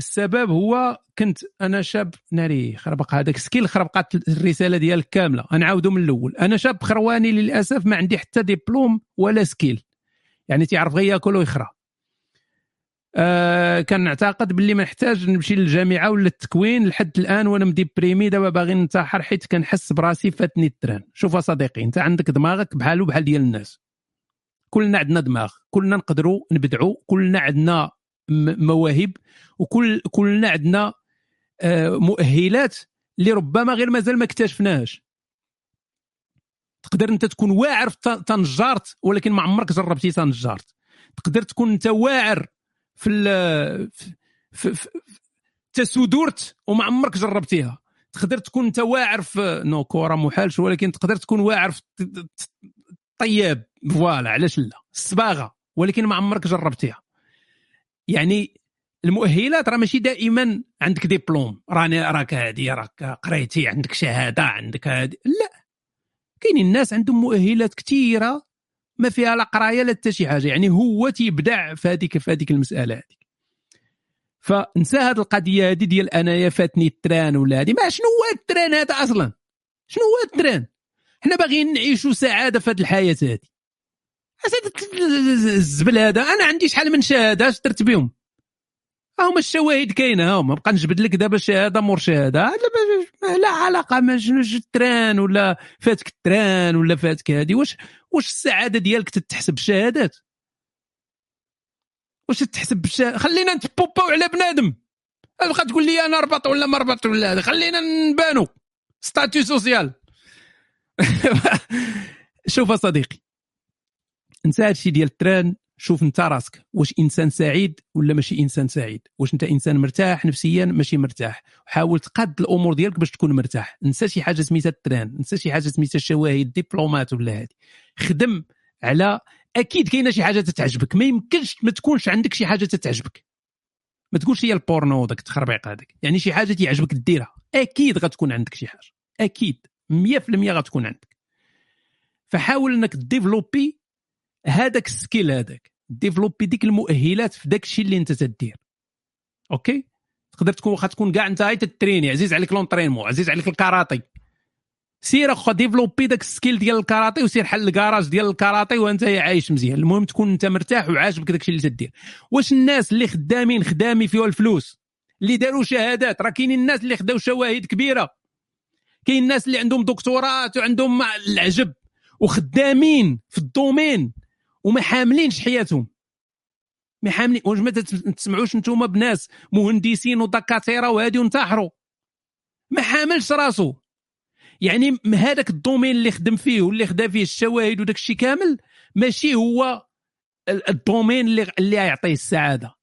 السبب هو كنت أنا شاب ناري خربق. هذاك skill خربقات الرسالة ديالك كاملة. نعاودو من الأول. أنا شاب خرواني للأسف ما عندي حتى ديبلوم ولا skill. يعني تيعرف غير ياكل ويخرى. آه كنعتقد باللي ما نحتاج نمشي للجامعة ولا التكوين لحد الآن وأنا مديبريمي دابا باغي ننتحر حيت كنحس براسي فاتني التران. شوف صديقي أنت عندك دماغك بحالو بحال ديال الناس. كلنا عندنا دماغ. كلنا نقدروا نبدعوا كلنا عندنا مواهب. وكل كلنا عندنا آه مؤهلات اللي ربما غير مازال ما اكتشفناهاش. تقدر انت تكون واعر في تنجارت ولكن ما عمرك جربتي تنجارت تقدر تكون انت واعر في في, في, تسودورت وما عمرك جربتيها. تقدر تكون انت واعر في نو كوره محالش ولكن تقدر تكون واعر في طياب. فوالا علاش لا؟ الصباغة ولكن ما عمرك جربتيها. يعني المؤهلات راه ماشي دائما عندك ديبلوم. راني راك هادي راك قريتي عندك شهادة عندك هادي. لا. كاينين الناس عندهم مؤهلات كثيره ما فيها لا قراية لا حتى شي حاجة. يعني هو تيبدع في هذيك في هذيك المسألة هذيك. فنسى هذه القضية هذه ديال أنايا فاتني ال train ولا هذه ما شنو هو ال train هذا أصلا؟ شنو هو ال train؟ حنا باغيين نعيشوا سعادة في هذه الحياة هذه الزبل هذا أنا عندي شحال من شهادة اش درت بهم. هما الشواهد كاينة هما بقى نجبد لك دابا شهادة مور شهادة. لا, لا علاقة ما شنوش ال train ولا فاتك ال train ولا فاتك هذه واش واش السعادة ديالك تتحسب بالشهادات واش تتحسب بالشهادة خلينا نتبوباو على بنادم. بقى تقول لي أنا ربط ولا ما ربط ولا هذا. خلينا نبانو. statut social. شوف صديقي. انسى هادشي ديال ال train شوف انت راسك واش إنسان سعيد ولا ماشي إنسان سعيد؟ واش انت إنسان مرتاح نفسيا؟ ماشي مرتاح. حاول تقاد الأمور ديالك باش تكون مرتاح. نسى شي حاجة سميتها ال train نسى شي حاجة سميتها الشواهد diplômات ولا هذه خدم على أكيد كاينة شي حاجة تتعجبك ما يمكنش ما تكونش عندك شي حاجة تتعجبك. ما تقولش هي البورنو داك التخربيق هذاك يعني شي حاجة تيعجبك ديرها. أكيد غتكون عندك شي حاجة. أكيد. 100% غتكون عندك. فحاول إنك développer هذاك ال skill هذاك développer ديك المؤهلات في داك الشيء اللي انت تدير. أوكي؟ تقدر تكون واخا تكون كاع انت تتريني. عزيز عليك l'entraînement عزيز عليك الكاراتي. سير أخو développer داك ال skill ديال الكاراتي وسير حل الكراج ديال الكاراتي وأنت عايش مزيان. المهم تكون أنت مرتاح وعاجبك داك الشيء اللي تدير. واش الناس اللي خدامين خدامي فيها الفلوس اللي داروا شهادات؟ راه كاينين الناس اللي خداو شواهد كبيرة. كاين الناس اللي عندهم دكتوراه وعندهم العجب. وخدامين في ال domaine. وما حاملينش حياتهم. ما حاملين واش ما تسمعوش أنتم بناس مهندسين ودكاترة وهادي وانتحروا ما حاملش راسو. يعني هذاك ال domaine اللي خدم فيه واللي خدا فيه الشواهد وداك الشيء كامل ماشي هو ال domaine اللي اللي يعطيه السعادة.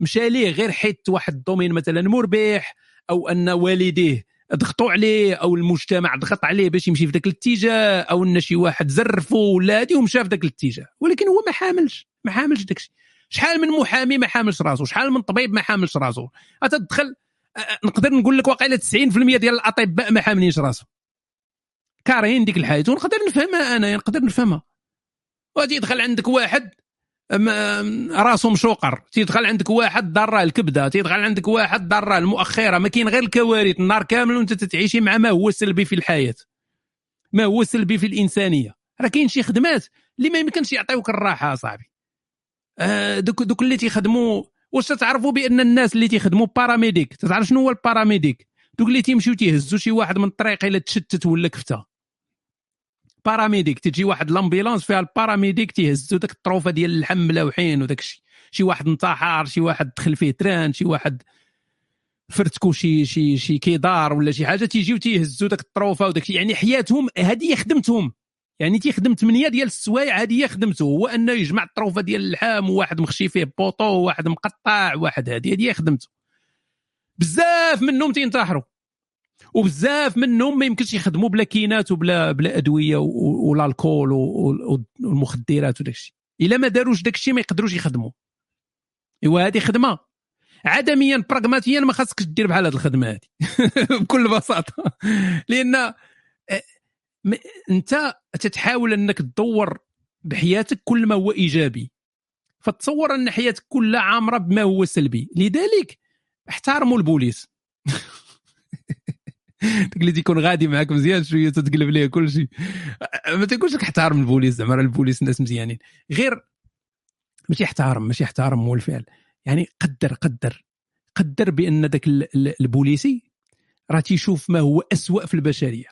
مشى ليه غير حيت واحد ال domaine مثلا مربح أو أن والديه ضغطوا عليه أو المجتمع ضغط عليه باش يمشي في ذاك الاتجاه أو إن شي واحد زرفه ولا هادي ومشى في ذاك الاتجاه. ولكن هو ما حاملش ما حاملش داك الشيء. شحال من محامي ما حاملش راسو شحال من طبيب ما حاملش راسو. تدخل نقدر نقول لك واقيلا 90% ديال الأطباء ما حاملينش راسو. كارهين ديك الحياة ونقدر نفهمها أنا نقدر نفهمها. وغادي يدخل عندك واحد راسه مشوقر تيدخل عندك واحد ضرة الكبدة تيدخل عندك واحد ضرة المؤخرة ما كاين غير الكوارث النهار كامل وانت تتعيشي مع ما هو سلبي في الحياة. ما هو سلبي في الإنسانية. راه كاين شي خدمات اللي ما يمكنش يعطيوك الراحة صاحبي آه دوك دوك اللي تيخدموا واش تعرفوا بأن الناس اللي تيخدموا paramedic تعرف شنو هو ال paramedic دوك اللي تيمشيو تيهزوا شي واحد من الطريق إلا تشتت ولا كفته. paramedic تجي واحد l'ambulance فيها ال paramedic تيهزوا داك الطروفة ديال اللحم ملاوحين وداك الشيء شي واحد انتحر شي واحد دخل فيه train شي واحد فرتكو شي شي شي كيدار ولا شي حاجة تيجيو تيهزوا داك الطروفة وداك يعني حياتهم هذه هي خدمتهم. يعني تيخدم ثمانيه ديال السوايع هذه هي خدمته. هو أنه يجمع الطروفة ديال اللحم وواحد مخشي فيه بوطو وواحد مقطع واحد هذه هذه هي خدمته. بزاف منهم تينتحروا. وبزاف منهم ما يمكنش يخدموا بلا كينات وبلا بلا أدوية والألكول والمخدرات وداك الشيء. إلا ما داروش داك الشيء ما يقدروش يخدموا. إيوا هذه خدمة عدميا براغماتيا ما خاصكش دير بحال هذه الخدمة هذه بكل بساطة. لأن آه، أنت تتحاول أنك تدور بحياتك كل ما هو إيجابي. فتصور أن حياتك كلها عامرة بما هو سلبي. لذلك احترموا البوليس. داك اللي تيكون غادي معاك مزيان شوية تتقلب ليه كل شيء. ما تقولش لك احترم البوليس زعما البوليس ناس مزيانين. غير ماشي احترم ماشي احترم هو الفعل. يعني قدر قدر قدر بأن ذاك البوليسي راه تيشوف ما هو أسوأ في البشرية.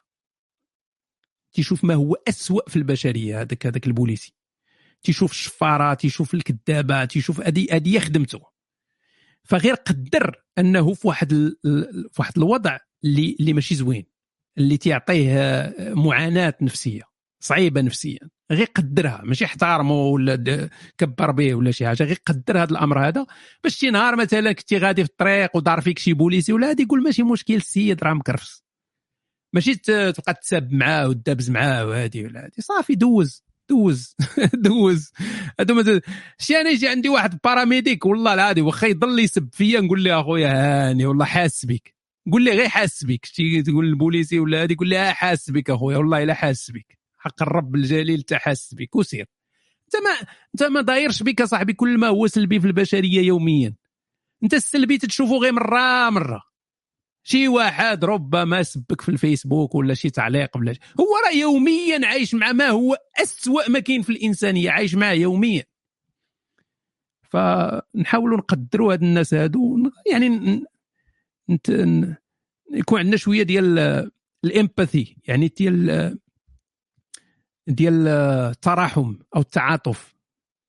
تيشوف ما هو أسوأ في البشرية هذاك هذاك البوليسي. تيشوف الشفارة تيشوف الكذابة تيشوف هذه هذه خدمته فغير قدر أنه في واحد في واحد الوضع اللي اللي ماشي زوين اللي تيعطيه معاناة نفسية صعيبة نفسيا غير قدرها ماشي احترمه ولا كبر به ولا شي حاجة غير قدر هذا الأمر هذا. باش شي نهار مثلا كنتي غادي في الطريق ودار فيك شي بوليسي ولا هادي يقول ماشي مشكل السيد راه مكرفس. ماشي تبقى تسب معاه وتدابز معاه وهادي ولا هادي. صافي دوز دوز دوز. هادو شي أنا يجي عندي واحد paramedic والله العادي واخا يضل يسب فيا نقول له أخويا هاني والله حاس بك قول لي غير حاس بك تقول البوليسي ولا هادي قول لي حاس بك أخويا. والله إلا حاس بك حق الرب الجليل تحس بك وسير. أنت ما أنت ما دايرش بك صاحبي كل ما هو سلبي في البشرية يوميا. أنت السلبي تشوفه غير مرة مرة. شي واحد ربما سبك في الفيسبوك ولا شي تعليق ولا هو راه يوميا عايش مع ما هو أسوأ ما كاين في الإنسانية. عايش معاه يوميا. فنحاولوا نقدروا هاد الناس هادو يعني نت... يكون عندنا شوية ديال الإمباثي يعني ديال ديال التراحم أو التعاطف.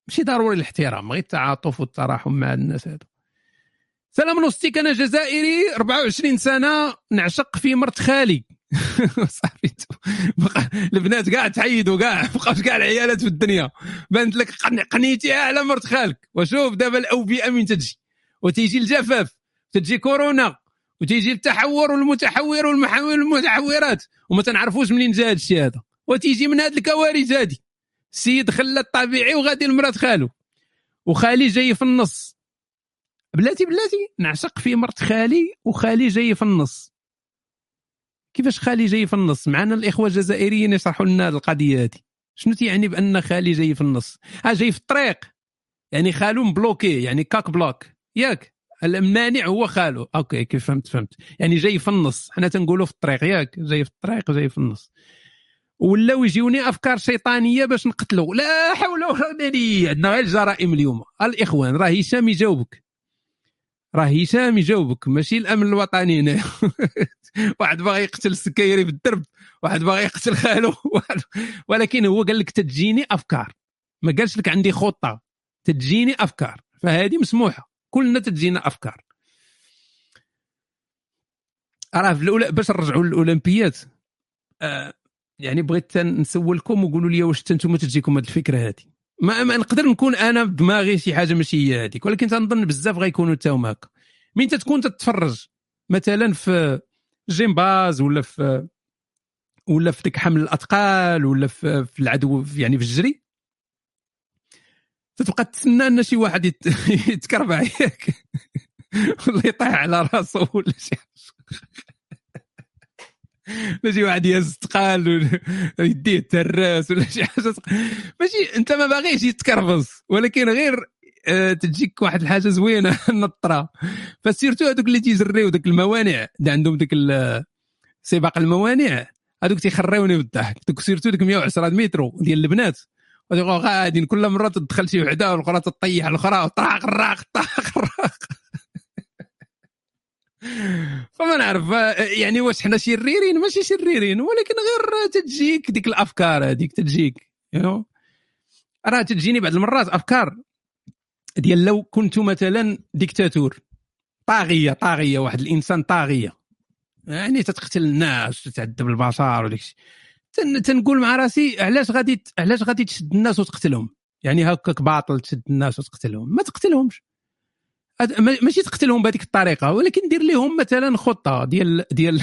ماشي ضروري الاحترام غير التعاطف والتراحم مع الناس هادو. سلام نوستيك أنا جزائري 24 سنة نعشق في مرت خالي. صافي. البنات كاع تحيدوا كاع بقاوش كاع العيالات في الدنيا. بانت لك قنيتيها على مرت خالك. وشوف دابا الاوبئه من تجي. وتيجي الجفاف تجي كورونا. وتيجي التحور والمتحور والمتحورات وما تنعرفوش منين جا هذا الشيء هذا. وتيجي من هذه الكوارث هذه السيد خلى الطبيعي وغادي لمرات خالو. وخالي جاي في النص. بلاتي بلاتي نعشق في مرت خالي وخالي جاي في النص. كيفاش خالي جاي في النص؟ معنا الإخوة الجزائريين يشرحوا لنا القضية هذه شنو تيعني بأن خالي جاي في النص؟ ها جاي في الطريق. يعني خالو مبلوكي يعني كاك block ياك؟ المانع هو خالو. okay كيف فهمت فهمت. يعني جاي في النص. حنا تنقولوا في الطريق ياك جاي في الطريق جاي في النص. ولاو يجيوني أفكار شيطانية باش نقتلوا لا حول ولا قوة عندنا غير الجرائم اليوم. الإخوان راه هشام يجاوبك. راه هشام يجاوبك. ماشي الأمن الوطني هنا. واحد باغي يقتل السكيري في الدرب. واحد باغي يقتل خالو. ولكن هو قال لك تجيني أفكار. ما قالش لك عندي خطة. تجيني أفكار. فهذه مسموحة. كلنا تجينا أفكار. راه في الاولى باش نرجعوا للاولمبيات آه يعني بغيت نسولكم وقولوا لي واش أنتم تجيكم هذه الفكرة هذه ما, ما نقدر نكون أنا بدماغي شي حاجة ماشي هي هذيك ولكن تنظن بزاف غيكونوا حتى هما هكا. من تكون تتفرج؟ مثلا في جيمباز ولا في ولا في ديك حمل الاثقال ولا في العدو يعني في الجري؟ تتبقى تسنى أن شي واحد يتكربع ياك ولا يطيح على راسه ولا شي ولا شي واحد يهز ثقال يديه تراس ولا شي حاجة. ماشي أنت ما باغيش يتكرفص ولكن غير آه، تجيك واحد الحاجة زوينة نطره ف surtout هذوك اللي تيجريو ذوك الموانع اللي عندهم ذيك سباق الموانع هذوك تيخريوني بالضحك. surtout ديك 110 متر ديال البنات. غادي كل مرة تدخل شي وحدة والاخرى تطيح الاخرى طاق راق طاق راق. فما نعرف يعني واش حنا شريرين ماشي شريرين ولكن غير تجيك ديك الأفكار هذيك تجيك راه تجيني بعض المرات أفكار ديال لو كنت مثلا ديكتاتور طاغية طاغية واحد الإنسان طاغية. يعني تتقتل الناس تتعذب البشر وداك الشيء. تنقول مع راسي علاش غادي علاش غادي تشد الناس وتقتلهم؟ يعني هكاك باطل تشد الناس وتقتلهم. ما تقتلهمش. ماشي تقتلهم بهذيك الطريقة ولكن دير لهم مثلا خطة ديال ديال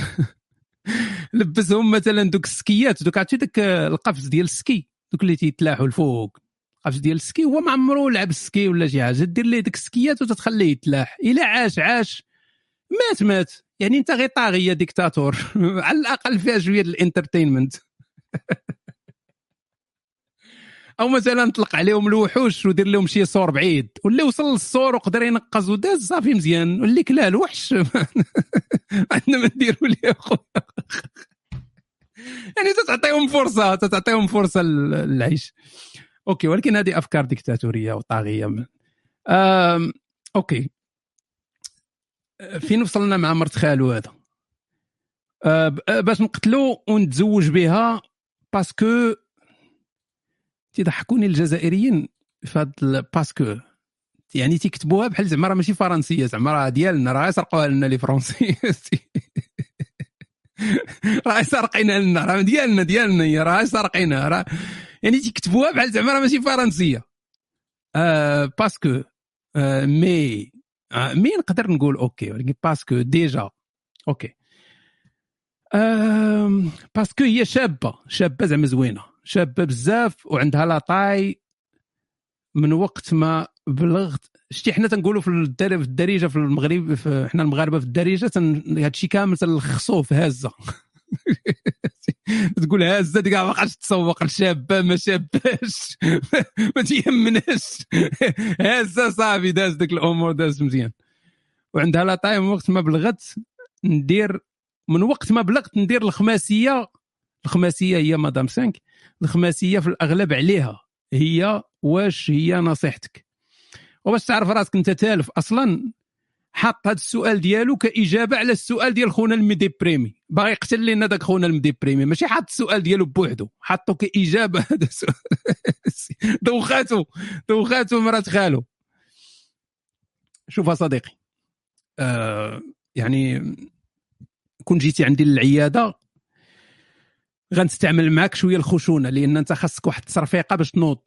لبسهم مثلا دوك ال skiات دوك عرفتي داك القفز ديال ال ski دوك اللي تيتلاحوا الفوق قفز ديال ال ski هو ما عمرو لعب ال ski ولا شي حاجة. دير ليه ديك ال skiات وتتخليه يتلاح. إلا عاش عاش. مات مات. يعني أنت غير طاغيه ديكتاتور. على الأقل فيها شوية ال entertainment. أو مثلا طلق عليهم الوحوش ودير لهم شي صور بعيد واللي وصل للصور وقدر ينقز وداز صافي مزيان واللي كلا الوحش عندنا ما نديروا ليه خويا. يعني تتعطيهم فرصة تتعطيهم فرصة للعيش okay ولكن هذه أفكار ديكتاتورية وطاغية. okay. فين وصلنا مع مرت خالو هذا؟ أه باش نقتلو ونتزوج بها parce que تيضحكوني الجزائريين في هذا parce que يعني تيكتبوها بحال زعما راه ماشي فرنسية زعما راه ديالنا راه يسرقوها لنا les Français راه سارقينها لنا راه ديالنا ديالنا هي راه سارقينها راه يعني تيكتبوها بحال زعما راه ماشي فرنسية. آه parce que آه mais آه mais نقدر نقول okay ولكن parce que déjà okay parce que هي شابة شابة زعما زوينة شابة بزاف وعندها la taille من وقت ما بلغت شتي حنا تنقولوا في الدارجة في المغرب في حنا المغاربة في الدارجة هذا الشيء كامل تنلخصوه في هازه تقول هازه كاع ما بقاش تسوق الشابه ما شاباش ما تيهمناش. هازه صافي داز ديك الأمور داز مزيان. وعندها لا طايم وقت ما بلغت ندير من وقت ما بلغت ندير الخماسية الخماسية هي مدام 5 الخماسية في الأغلب عليها هي واش هي نصيحتك. وباش تعرف راسك أنت تالف أصلا حط هذا السؤال ديالو كإجابة على السؤال ديال خونا الميديبريمي باغي يقتل لنا داك خونا الميديبريمي ماشي حط السؤال ديالو بوحدو حطو كإجابة هذا السؤال. دوخاتو دوخاتو مرات خالو. شوف صديقي آه يعني كون جيتي عندي للعيادة غنستعمل معك شوية الخشونة لأن أنت خاصك واحد التصرفيقه باش تنوض.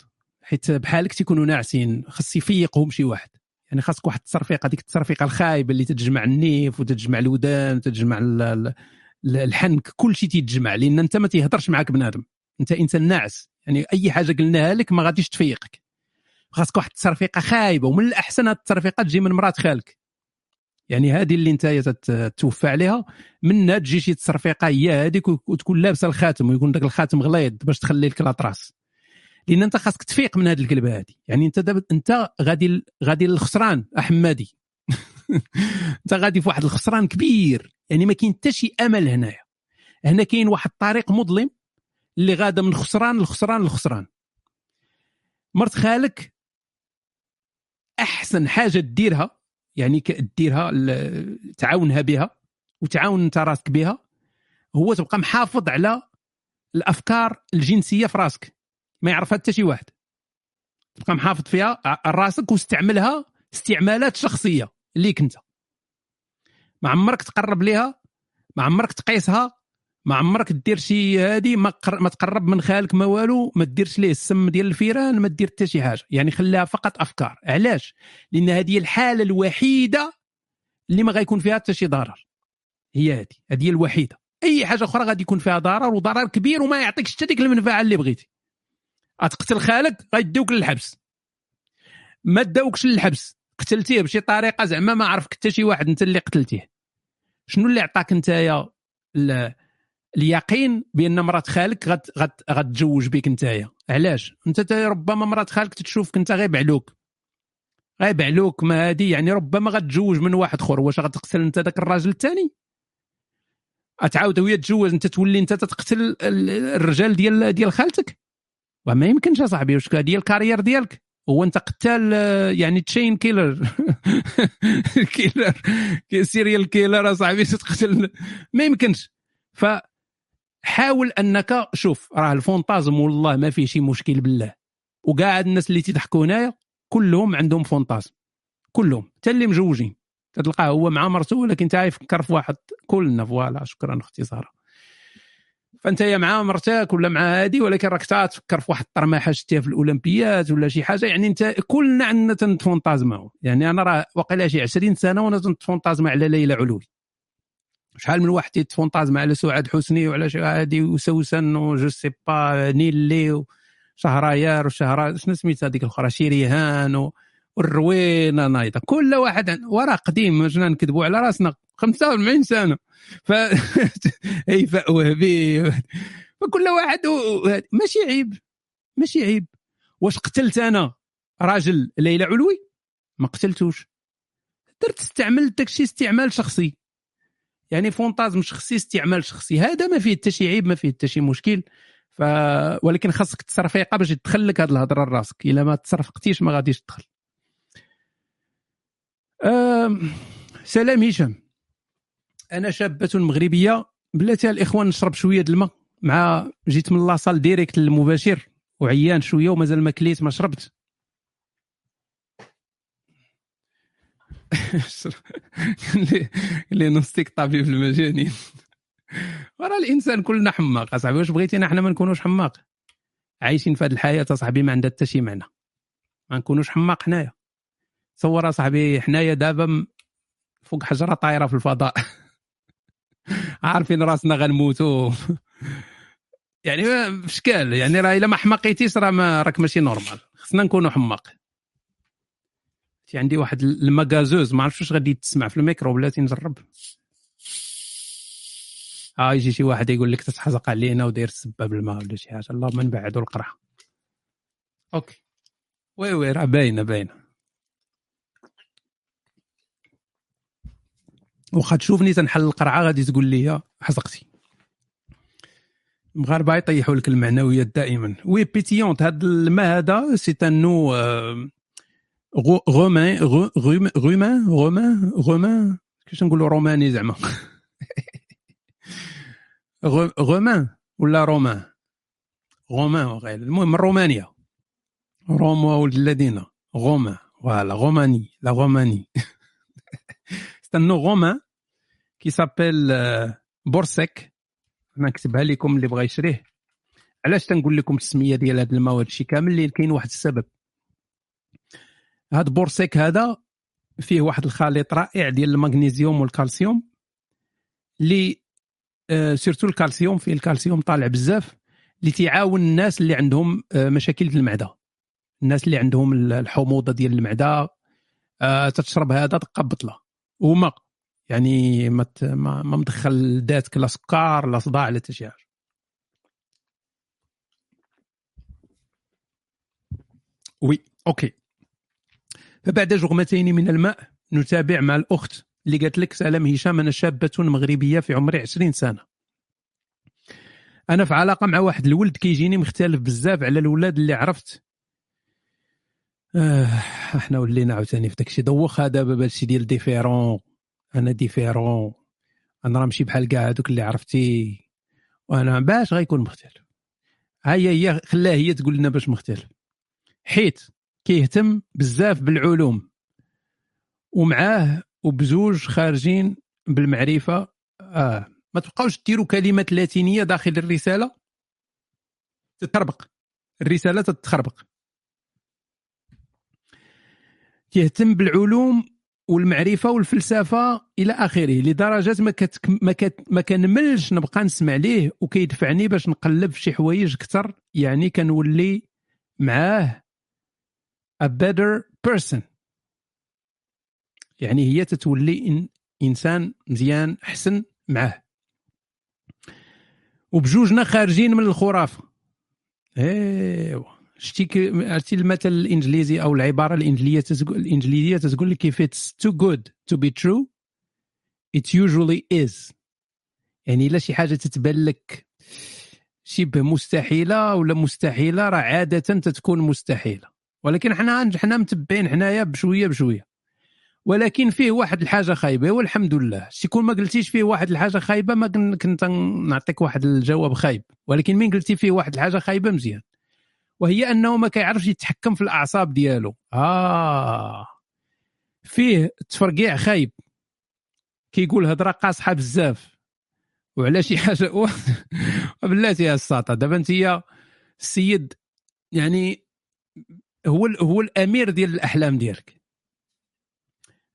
حيت بحالك تيكونوا ناعسين خاص يفيقهم شي واحد. يعني خاصك واحد التصرفيقه هذيك التصرفيقه الخايبة اللي تتجمع النيف وتتجمع الودان وتتجمع الحنك كل شيء تيتجمع لأن أنت ما تيهضرش معك بنادم. أنت إنسان ناعس. يعني أي حاجة قلناها لك ما غاديش تفيقك. خاصك واحد التصرفيقه خايبة ومن الأحسن هذه التصرفيقه تجي من مرات خالك. يعني هذه اللي انت توفى عليها. منها تجي شي تصرفيقة هي هذيك وتكون لابسة الخاتم ويكون داك الخاتم غليظ باش تخلي لك لاطراس. لأن أنت خاصك تفيق من هذه القلبه هذه يعني أنت دابا أنت غادي غادي للخسران أحمدي. أنت غادي في واحد الخسران كبير. يعني ما كاين حتى شي أمل هنايا. هنا كاين واحد الطريق مظلم اللي غاده من خسران لخسران لخسران. مرت خالك أحسن حاجة ديرها يعني ديرها تعاونها بها وتعاون انت راسك بها. هو تبقى محافظ على الأفكار الجنسية في راسك ما يعرفها حتى شي واحد. تبقى محافظ فيها راسك واستعملها استعمالات شخصية ليك انت. ما عمرك تقرب ليها ما عمرك تقيسها ما عمرك دير شي هادي ما, ما تقرب من خالك ما والو ما ديرش ليه السم ديال الفيران ما دير حتى شي حاجة. يعني خليها فقط أفكار. علاش؟ لأن هذه الحالة الوحيدة اللي ما غيكون فيها حتى شي ضرر. هي هذه. هذه الوحيدة. أي حاجة أخرى غادي يكون فيها ضرر وضرر كبير وما يعطيكش حتى ديك المنفعة اللي بغيتي. غتقتل خالك غيديوك للحبس. ما داوكش للحبس. قتلتيه بشي طريقة زعما ما عرفك حتى شي واحد أنت اللي قتلتيه. شنو اللي عطاك نتايا اليقين بأن مرات خالك غتجوج بك نتايا. علاش؟ أنت ربما مرات خالك تشوفك أنت غير بعلوك. غير بعلوك ما هادي يعني ربما غتجوج من واحد آخر. واش غتقتل أنت ذاك الراجل الثاني؟ غتعاود وهي تجوز أنت تولي أنت تقتل الرجال ديال ديال خالتك؟ وما يمكنش أصاحبي واش هذه ال carrière ديالك؟ هو أنت قتال يعني تشين killer killer serial killer أصاحبي تقتل. ما يمكنش. ف حاول أنك شوف راه ال fantasme والله ما فيه شي مشكل بالله. وكاع الناس اللي تضحكوا هنايا كلهم عندهم fantasme. كلهم حتى اللي مجوجين. تلقاه هو مع مرته ولكن تا يفكر في واحد كلنا voilà شكرا أختي ساره فأنت يا مع مرتك ولا مع هادي ولكن راك تفكر في واحد الطرماحه شتيها في الأولمبيات ولا شي حاجة يعني انت كلنا عندنا تنتفونتازما يعني أنا راه واقيلا شي 20 سنة وأنا تنتفونتازما على ليلى علوي. شحال من واحد يتفونتازم على سعاد حسني وعلى هادي وسوسن وجو سي با نيلي وشهريار وشهر شنو سميت هذيك الأخرى؟ شيريهان والروينه نايضة. كل واحد وراه قديم ماش نكذبوا على راسنا 45 سنة. ف هيفاء وهبي فكل واحد و... ماشي عيب ماشي عيب. واش قتلت أنا راجل ليلى علوي؟ ما قتلتوش. درت استعملت داكشي استعمال شخصي. يعني فونتازم شخصي استعمال شخصي هذا ما فيه حتى شي عيب ما فيه حتى شي مشكل. ف ولكن خاصك تصرفيقه باش تدخل لك هذه الهضرة لراسك. إلا ما تصرفقتيش ما غاديش تدخل. سلام هشام. أنا شابه مغربيه بلاتي الإخوان نشرب شوية د الماء. مع جيت من la salle direct للمباشر. وعيان شوية ومازال ما كليت ما شربت. لي نوستيك طبيب المجانين. وراه الإنسان كلنا حماق. أصاحبي واش بغيتينا حنا ما نكونوش حماق؟ عايشين في هذه الحياة أصاحبي ما عندها حتى شي معنى. ما نكونوش حماق حنايا. تصور أصاحبي حنايا دابا فوق حجرة طايرة في الفضاء. عارفين راسنا غنموتوا يعني بشكال يعني راه إلا ما حماقيتيش راه ما راك ماشي normal. خصنا نكونوا حماق. في عندي واحد الماء gazeuse ما عرفتش واش غادي تسمع في الميكرو بلاتي نجرب. ها آه يجي شي واحد يقول لك تتحزق علينا وداير السبة بالماء ولا شي حاجة. اللهم نبعدوا القرعه OK. oui oui راه باينة باينة. واخا تشوفني تنحل القرعة غادي تقول لي حزقتي. المغاربه يطيحوا لك المعنويات دائما. oui بيتيونت هذا الماء هذا c'est une eau roumaine roumaine roumaine roumaine كيفاش نقولوا روماني زعما؟ roumaine ولا رومان رومان غير المهم من رومانيا. روما ولد الذين روما فوالا روماني لا روماني. استنوا رومان كي سابيل بورسيك نكتبها لكم اللي بغى يشريه. علاش تنقول لكم السميه ديال هذا الماء وهذا الشيء كامل؟ اللي كاين واحد السبب. هذا بورسيك هذا فيه واحد الخليط رائع ديال المغنيسيوم والكالسيوم اللي آه surtout الكالسيوم فيه الكالسيوم طالع بزاف اللي تيعاون الناس اللي عندهم آه مشاكل في المعدة. الناس اللي عندهم الحموضه ديال المعدة آه تتشرب هذا دقه بطله وما يعني ما ما مدخل ذاتك لا سكر لا صداع لا شي حاجة. oui OK. فبعد جغمتين من الماء نتابع مع الأخت اللي قالت لك سلام هشام أنا شابة مغربية في عمري 20 سنة. أنا في علاقة مع واحد الولد كيجيني مختلف بزاف على الولاد اللي عرفت. آه إحنا ولينا عاوتاني في داكشي دوخها دابا بهادشي ديال différent أنا différent أنا راه ماشي بحال كاع هذوك اللي عرفتي. وأنا باش غيكون مختلف. هيا هي خلاها هي تقول لنا باش مختلف. حيت كيهتم بزاف بالعلوم. ومعاه وبزوج خارجين بالمعرفة. آه ما تبقاوش ديروا كلمات لاتينية داخل الرسالة؟ تتخربق. الرسالة تتخربق. كيهتم بالعلوم والمعرفة والفلسفة إلى آخره لدرجه ما كت ما, كت ما كنملش نبقى نسمع ليه وكيدفعني باش نقلب في شي حوايج أكثر يعني كنولي معاه a better person. يعني هي تتولي إن إنسان مزيان أحسن معاه. وبجوجنا خارجين من الخرافة. إيوا. شتي عرفتي المثل الإنجليزي أو العبارة الإنجليزية تتقول الإنجليزية تتقول لك if it's too good to be true it usually is. يعني إلا شي حاجة تتبان لك شبه مستحيلة ولا مستحيلة راه عادة تتكون مستحيلة. ولكن حنا حنا متبعين حنايا بشوية بشوية. ولكن فيه واحد الحاجة خايبة والحمد لله. شكون ما قلتيش فيه واحد الحاجة خايبة ما كنت نعطيك واحد الجواب خايب. ولكن من قلتي فيه واحد الحاجة خايبة مزيان. وهي أنه ما كيعرفش يتحكم في الأعصاب ديالو. آه. فيه تفرقيع خايب. كيقول هضرة قاصحة بزاف. وعلى شي حاجة؟ بلاتي يا الساطة. دابا انت السيد يعني هو هو الأمير ديال الأحلام ديالك.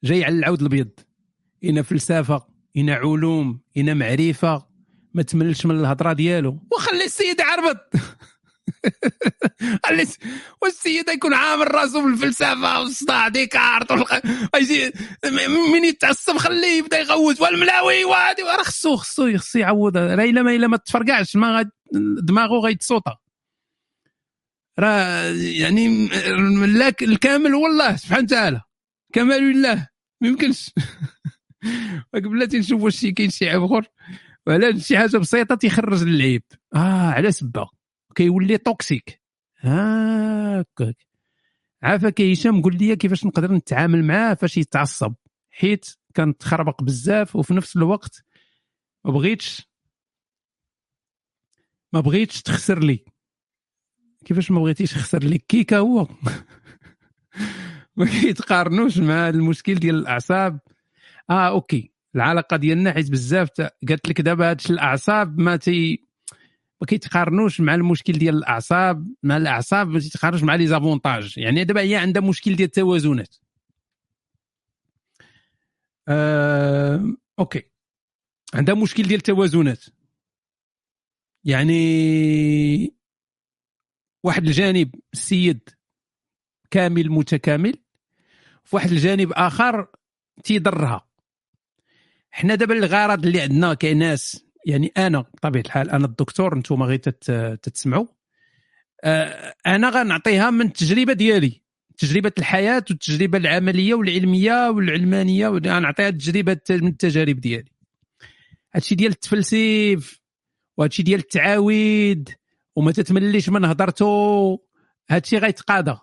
جاي على العود الابيض إنا فلسفة إنا علوم إنا معرفة. ما تملش من الهضرة ديالو. وخلي السيد عربط. والسيد يكون عامل راسه بالفلسفه والصداع ديكارت. والخ... من يتعصب خليه يبدأ يغوت والملاوي وهادي راه خصو خصو خصو يعوض. راه إلا ما إلا ما تفرقعش. ما دماغه غيتصوطا راه يعني الكامل هو الله سبحانه وتعالى كمال لله. ما يمكنش بلاتي نشوف واش كاين شي عيب اخر ولا شي حاجة بسيطة تيخرج العيب آه على سبة. كيولي toxique هاكاك عافاك هشام قول لي كيفاش نقدر نتعامل معاه فاش يتعصب. حيت كنتخربق بزاف وفي نفس الوقت ما بغيتش ما بغيتش تخسر لي. كيفاش ما بغيتيش تخسر لي كيكا هو. ما كيتقارنوش مع المشكل ديال الأعصاب. آه OK. العلاقة ديالنا حيت بزاف قالت لك دابا هادشي الأعصاب ما تي ما كيتقارنوش مع المشكل ديال الأعصاب. مع الأعصاب ما تيتقارنوش مع les avantages. يعني دابا هي عندها مشكل ديال التوازنات. آه، أوكي. عندها مشكل ديال التوازنات. يعني واحد الجانب السيد كامل متكامل في واحد الجانب آخر تيضرها. حنا دابا الغرض اللي عندنا كناس يعني أنا بطبيعة الحال أنا الدكتور أنتم غير تتسمعوا. آه، أنا غنعطيها من التجربة ديالي تجربة الحياة والتجربة العملية والعلمية والعلمانية غنعطيها التجربة من التجارب ديالي. هادشي ديال التفلسيف وهادشي ديال التعاويد وما تتمليش من هضرتو. هادشي غيتقاضى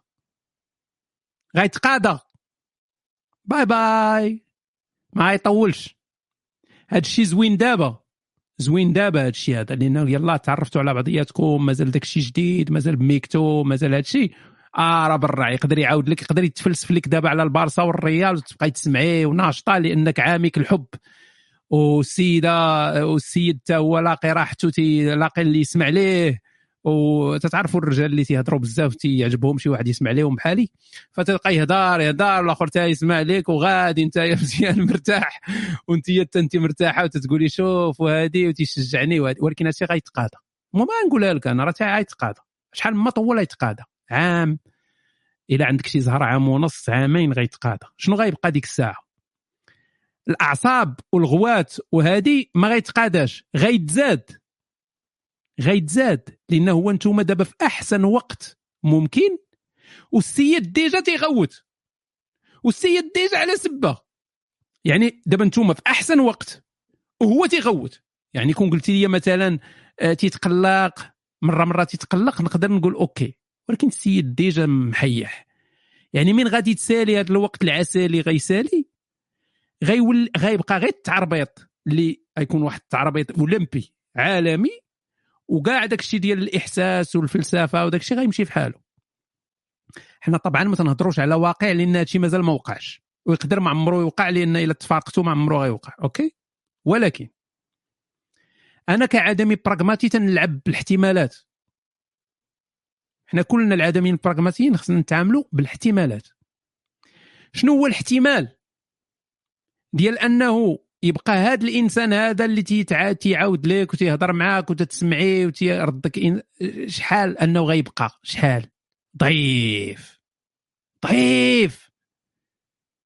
غيتقاضى bye bye. ما غيطولش. هادشي زوين دابا. زوين دابا هادشي هذا. لأن يلا تعرفتوا على بعضياتكم. مازال داكشي جديد. مازال بميكتو. مازال هادشي. آه راه برا. يقدر يعاود لك. يقدر يتفلسف لك دابا على البارسا والريال وتبقاي تسمعيه وناشطة لأنك عامك الحب. والسيده والسيد حتى هو لاقي راحته لاقي اللي يسمع ليه. وتتعرفوا الرجال اللي تيهضروا بزاف تيعجبهم شي واحد يسمع لهم بحالي فتلقى يهضر يهضر الآخر تا يسمع لك وغادي انت مزيان مرتاح وانت انت مرتاحة وتتقولي شوف وهادي وتيشجعني ولكن هادشي غيتقاضى ما نقولها لك أنا راه غيتقاضى شحال ما طول يتقاضى؟ عام. إلا عندك شي زهر عام ونص عامين غيتقاضى شنو غيبقى ديك الساعة؟ الأعصاب والغوات وهادي ما غيتقاداش غيتزاد غيتزاد لأن هو أنتم دابا في أحسن وقت. ممكن؟ والسيد déjà تيغوت. والسيد déjà على سبة. يعني دابا أنتم في أحسن وقت وهو تيغوت. يعني كون قلتي لي مثلا آه، تيتقلق مرة مرة تيتقلق نقدر نقول OK. ولكن السيد déjà محيح. يعني من غادي تسالي هذا الوقت العسالي غيسالي غيول غيبقى غير التعربيط اللي غيكون واحد التعربيط أولمبي عالمي وكاع داك الشيء ديال الإحساس والفلسفة وداك الشيء غيمشي في حاله. حنا طبعا ما تنهضروش على واقع لأن هادشي مازال ما وقعش. ويقدر ما عمرو يوقع لأن إلا تفارقتوا ما عمرو غيوقع OK؟ ولكن أنا كعدمي براغماتي تنلعب بالاحتمالات. حنا كلنا العدميين البراغماتيين خصنا نتعاملوا بالاحتمالات. شنو هو الاحتمال؟ ديال أنه يبقى هذا الإنسان هذا اللي تيعاود لك وتيهضر معاك وتتسمعيه وتيردك إن... شحال أنه غيبقى؟ شحال؟ ضعيف. ضعيف!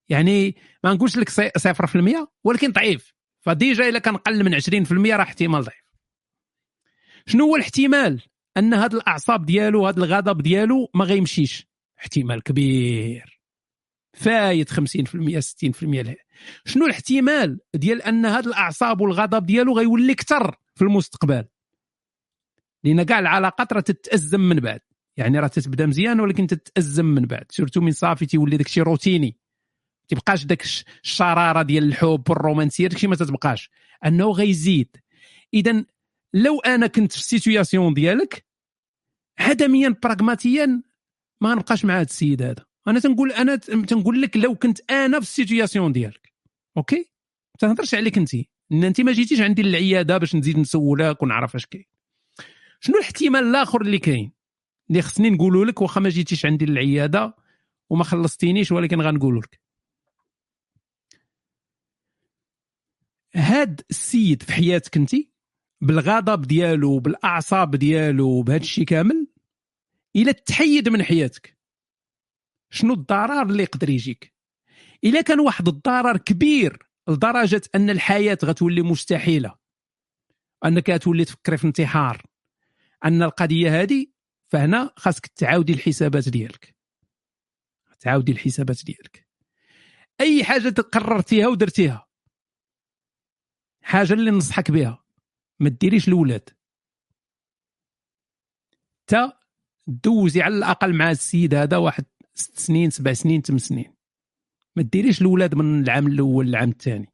يعني ما نقولش لك صفر في المية ولكن ضعيف. فديجا إلا كان قل من 20% راه احتمال ضعيف. شنو هو الاحتمال؟ أن هاد الأعصاب ديالو هاد الغضب ديالو ما غيمشيش. احتمال كبير. فايت 50% 60% شنو الاحتمال ديال أن هاد الأعصاب والغضب ديالو غيولي أكثر في المستقبل؟ لأن كاع العلاقات راه تتأزم من بعد. يعني راه تتبدا مزيان ولكن تتأزم من بعد. surtout من صافي تيولي داكشي روتيني. تبقاش داك الشرارة ديال الحب والرومانسية داكشي ما تتبقاش. أنه غيزيد. اذا لو أنا كنت في ال situation ديالك عدميا براغماتيا ما نبقاش مع هذا السيد هذا. أنا تنقول أنا تنقول لك لو كنت أنا في ال situation ديالك. OK؟ ما تنهضرش عليك انت إن انت ما جيتيش عندي للعياده باش نزيد نسولك ونعرف اش كاين. شنو الاحتمال الآخر اللي كاين؟ اللي خصني نقوله لك واخا ما جيتيش عندي للعياده وما خلصتينيش ولكن غنقول لك. هاد السيد في حياتك انت بالغضب ديالو بالأعصاب ديالو بهذا الشيء كامل إلى تحيد من حياتك شنو الضرر اللي يقدر يجيك؟ إلا كان واحد الضرر كبير لدرجة أن الحياة غتولي مستحيلة أنك تولي تفكري في انتحار أن القضية هذه فهنا خاصك تعاودي الحسابات ديالك. تعاودي الحسابات ديالك. أي حاجة قررتيها ودرتيها حاجة اللي ننصحك بها ما ديريش الاولاد تا دوزي على الأقل مع السيد هذا واحد ست سنين سبع سنين ثمان سنين. ما ديريش الاولاد من العام الأول للعام الثاني.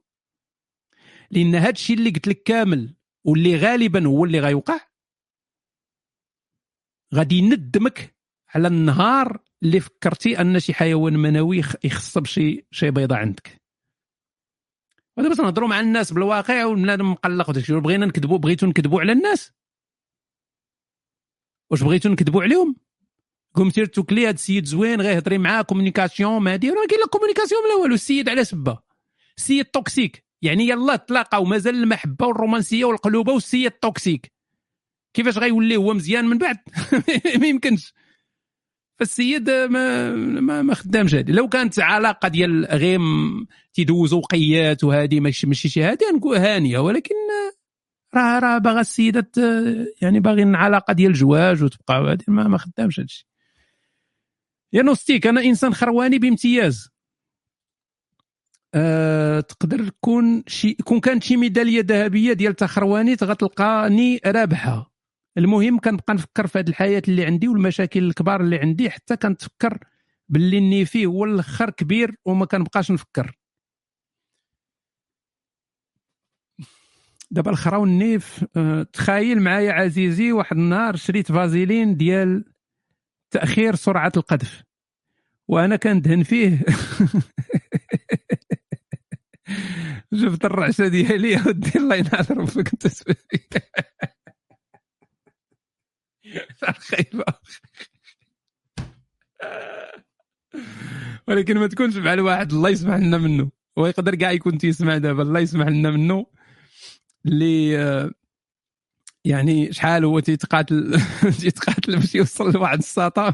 لأن هذا الشيء اللي قلت لك كامل واللي غالبا هو اللي غيوقع غادي يندمك على النهار اللي فكرتي أن شي حيوان منوي يخصب شي شي بيضة عندك. ودابا تنهضروا مع الناس بالواقع والبنادم مقلق وداكشي. بغينا نكذبوا بغيتوا نكذبوا على الناس. واش بغيتوا نكذبوا عليهم؟ قوم سير توكلي هذا السيد زوين غيهضري معاه communication ما دير كاين لا communication لا والو السيد على سبة. السيد toxique. يعني يلا تلاقى ومازال المحبة والرومانسية والقلوبة والسيد toxique. كيفاش غيولي هو مزيان من بعد؟ ما يمكنش. فالسيد ما ما, ما خدامش هذه لو كانت علاقة ديال غير تيدوزوا وقيات وهذه ماشي ماشي شي هذه هانية. ولكن راه راه باغا السيدة يعني باغيين علاقه ديال الجواج وتبقى هذه ما, ما خدامش هادشي. يا نوستيك أنا إنسان خرواني بامتياز. أه تقدر تكون شي كون كانت شي ميدالية ذهبية ديال تخروانيت غتلقاني رابحة. المهم كنبقى نفكر في هذه الحياة اللي عندي والمشاكل الكبار اللي عندي حتى كنتفكر باللي اني فيه هو الآخر كبير وما كنبقاش نفكر. دابا الخرا والنيف أه تخيل معايا عزيزي واحد النهار شريت فازيلين ديال تأخير سرعة القذف. وأنا كندهن فيه شفت الرعشة ديالي يا ودي الله ينعذر فيك انت خايبه ولكن ما تكونش مع الواحد الله يسمح لنا منه. هو يقدر كاع يكون تيسمع دابا الله يسمح لنا منه. اللي يعني شحال هو تيتقاتل تيتقاتل باش يوصل لواحد الساطا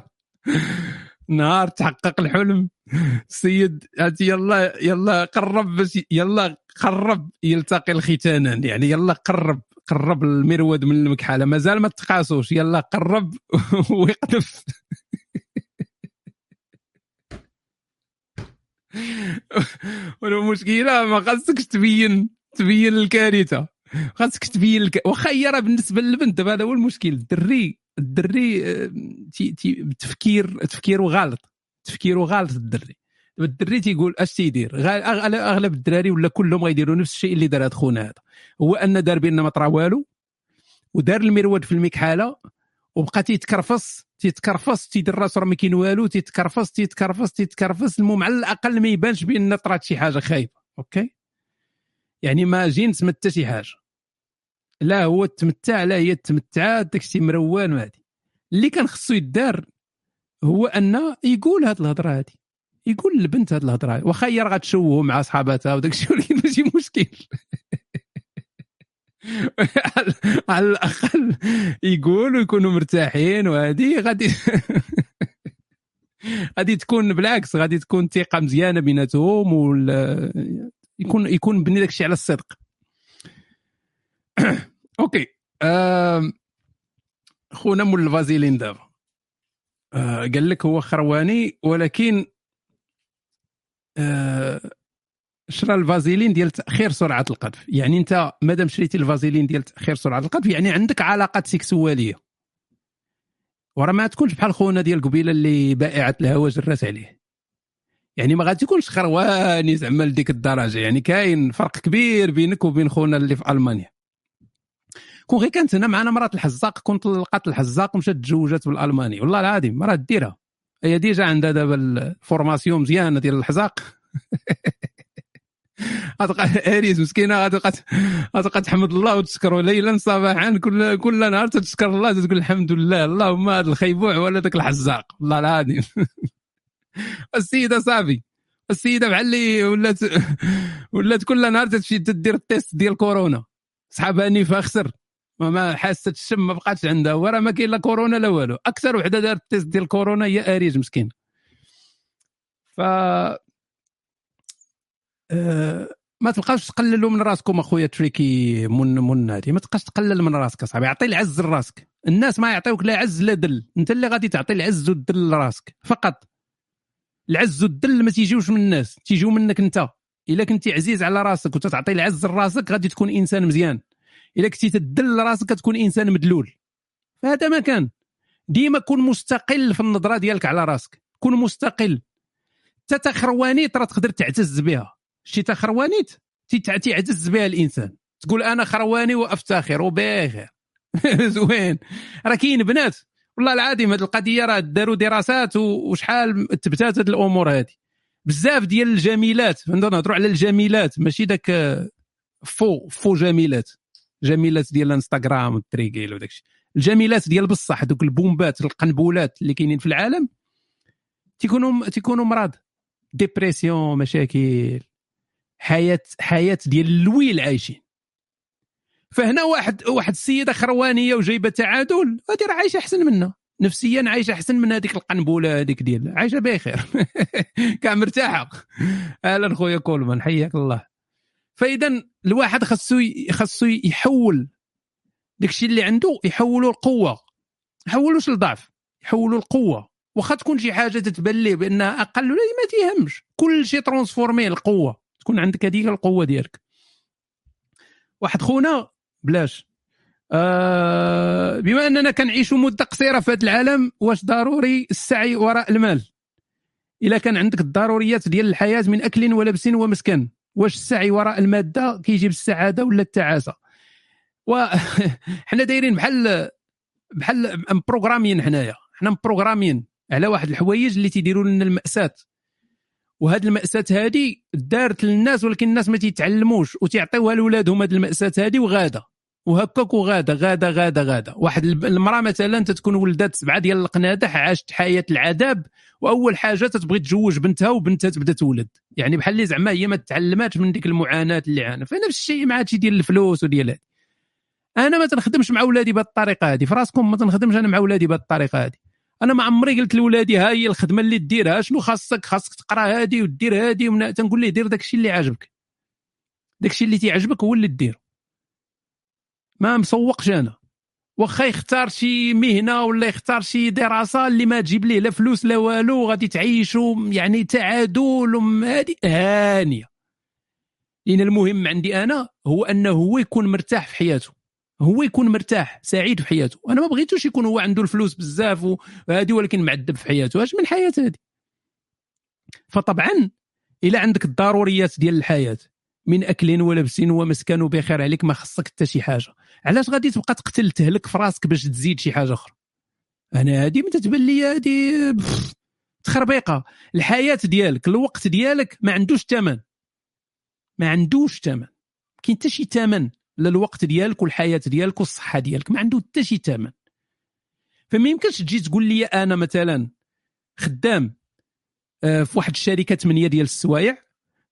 نهار تحقق الحلم. السيد يلا يلا قرب باش يلا قرب يلتقي الختانان يعني يلا قرب قرب المرود من المكحله مازال ما تقاسوش. يلا قرب ويقذف. والمشكلة ما خاصكش تبين تبين الكارثة. خاصك تبين الك... واخا هي راه بالنسبة للبنت دابا هذا هو المشكل. الدري الدري آه، تفكير تفكيره غلط. تفكيره غلط الدري. الدري تيقول اش تيدير؟ أغلب الدراري ولا كلهم غيديروا نفس الشيء اللي دار هذا خونا هذا. هو أن دار بان ما طرا والو ودار المرود في المكحاله وبقى تيتكرفص تيتكرفص تيدير راسو راه ما كاين والو تيتكرفص تيتكرفص تيتكرفص. المهم على الأقل ما يبانش بأن طرات شي حاجة خايبة. OK؟ يعني ما جينس ما حتى شي حاجة. لا هو تمتع لا هي تمتع داكشي مروان وهادي. اللي كان خصو يدار هو أن يقول هاد الهضرة هادي. يقول للبنت هاد الهضرة واخا هي راه غتشوهو مع صحاباتها وداك الشيء ولكن ماشي مشكل. على الأقل يقول ويكونوا مرتاحين وهذه غادي غادي تكون بالعكس غادي تكون ثقة مزيانة بيناتهم يكون يكون بني داك الشيء على الصدق. OK. خونا مول الفازيلين دابا آه قال لك هو خرواني ولكن آه شرا الفازيلين ديال تأخير سرعة القذف. يعني أنت مادام شريتي الفازيلين ديال تأخير سرعة القذف يعني عندك علاقات sexuelles وراه ما تكونش بحال خونا ديال قبيلة اللي بائعة الهوا جرات عليه. يعني ما غادي تكونش خرواني زعما لديك الدرجة. يعني كاين فرق كبير بينك وبين خونا اللي في ألمانيا. كون غير كانت هنا معنا مرات الحزاق كنت لقات الحزاق ومشات تزوجات بالألماني. والله العظيم مرات ديرها. هي déjà عندها دابا ال formation مزيانة ديال الحزاق. غتبقى اريج مسكينة غتبقى غتبقى تحمد الله وتشكره ليلا صباحا كل كل نهار تشكر الله تقول الحمد لله. اللهم هذا الخيبوع ولا ذاك الحزاق. والله العظيم. السيدة صافي. السيدة بحال اللي ولات ولات كل نهار تمشي تدير ال test ديال كورونا. صحابها نيفها خسر. ما حاسه الشم ما بقاتش عندها وراه ما كاين لا كورونا لا والو. أكثر وحدة دارت ال test ديال كورونا هي اريج مسكين. ف أه ما تبقاوش تقللوا من راسكم أخويا تريكي من من هذه ما تبقاش تقلل من راسك أصاحبي. أعطي العز لراسك. الناس ما يعطيوك لا عز لا دل. أنت اللي غادي تعطي العز والدل لراسك. فقط. العز والدل ما تيجيوش من الناس. تيجيو منك أنت. إلا كنتي عزيز على راسك وتتعطي العز لراسك غادي تكون إنسان مزيان. إلا كنتي تدل راسك كتكون إنسان مدلول. فهذا ما كان. ديما كون مستقل في النظرة ديالك على راسك. كون مستقل. حتى تخروانيت راه تقدر تعتز بها. شي تخروانيت تعتز بها الإنسان. تقول أنا خرواني وأفتخر وباخر زوين. راه كاين بنات. والله العظيم هذه القضية راه داروا دراسات وشحال تبتات هذه الأمور هذه بزاف ديال الجميلات. نهضروا على الجميلات. ماشي داك فو فو جميلات. جميلات ديال الانستغرام والتريكيل وداك الشيء الجميلات ديال بصح دوك البومبات القنبولات اللي كاينين في العالم تيكونوا تيكونوا مرض. dépression مشاكل حياه حياة ديال الويل عايشين. فهنا واحد واحد السيدة خروانية وجايبة تعادل هذه راه عايشة أحسن منا نفسيا عايشة أحسن من هذيك القنبوله هذيك ديال. عايشة بخير. كاع مرتاحه أهلا خويا كولمان حياك الله. فإذا الواحد خاصو خاصو يحول داكشي اللي عنده يحولوا القوة. يحولوش لضعف. يحولوا القوة. واخا تكون شي حاجة تتبان ليه بانها أقل ولا ما تيهمش. كل شيء ترانسفورمي القوه تكون عندك هذيك القوة ديالك. واحد خونا بلاش. آه بما أننا كنعيشوا مدة قصيرة في هذا العالم واش ضروري السعي وراء المال؟ إلا كان عندك الضروريات ديال الحياة من أكل ولبس ومسكن. واش السعي وراء المادة؟ كيجيب السعادة ولا التعاسة؟ وحنا دايرين بحال بحال مبروغرامين حنايا. حنا مبروغرامين على واحد الحوايج اللي تيديروا لنا المأساة. وهذه المأساة هذه دارت للناس ولكن الناس ما تيتعلموش وتيعطيوها لاولادهم هذه المأساة هذه وغاده وهكاك وغاده غاده غاده غاده. واحد المراه مثلا تتكون ولدات سبعة ديال القنادح عاشت حياة العذاب وأول حاجة تتبغي تزوج بنتها وبنتها تبدأ تولد. يعني بحال اللي زعما هي ما تعلماتش من ديك المعاناة اللي عانى فنفس الشيء مع هادشي ديال الفلوس وديال أنا ما تنخدمش مع ولادي بهذه الطريقة هذه في راسكم ما تنخدمش أنا مع ولادي بهذه الطريقة هذه أنا ما عمري قلت لولادي ها هي الخدمة اللي ديرها شنو خاصك؟ خاصك تقرأ هذه ودير هذه تنقول ليه دير داك الشيء اللي عاجبك. داك الشيء اللي تيعجبك هو اللي دير ما مسوقش أنا واخا يختار شي مهنة ولا يختار شي دراسة اللي ما تجيب ليه لا فلوس لا والو غادي تعيشوا يعني تعادل هذه هانية. لأن المهم عندي أنا هو أنه هو يكون مرتاح في حياته. هو يكون مرتاح سعيد في حياته. أنا ما بغيتوش يكون هو عنده الفلوس بزاف وهذه ولكن معذب في حياته. اش من حياة هذه فطبعا إلى عندك الضروريات ديال الحياة من أكل ولبس ومسكن وبخير عليك ما خصك حتى شي حاجة. علاش غادي تبقى تقتل تهلك في راسك باش تزيد شي حاجة أخرى؟ أنا هذه ما تتبان لي هذه تخربيقة. الحياة ديالك الوقت ديالك ما عندوش ثمن ما عندوش ثمن كاين حتى شي ثمن للوقت ديالك والحياة ديالك والصحة ديالك. ما عنده حتى شي ثمن فما يمكنش تجي تقول لي أنا مثلا خدام آه، في واحد الشركة 8 ديال السوايع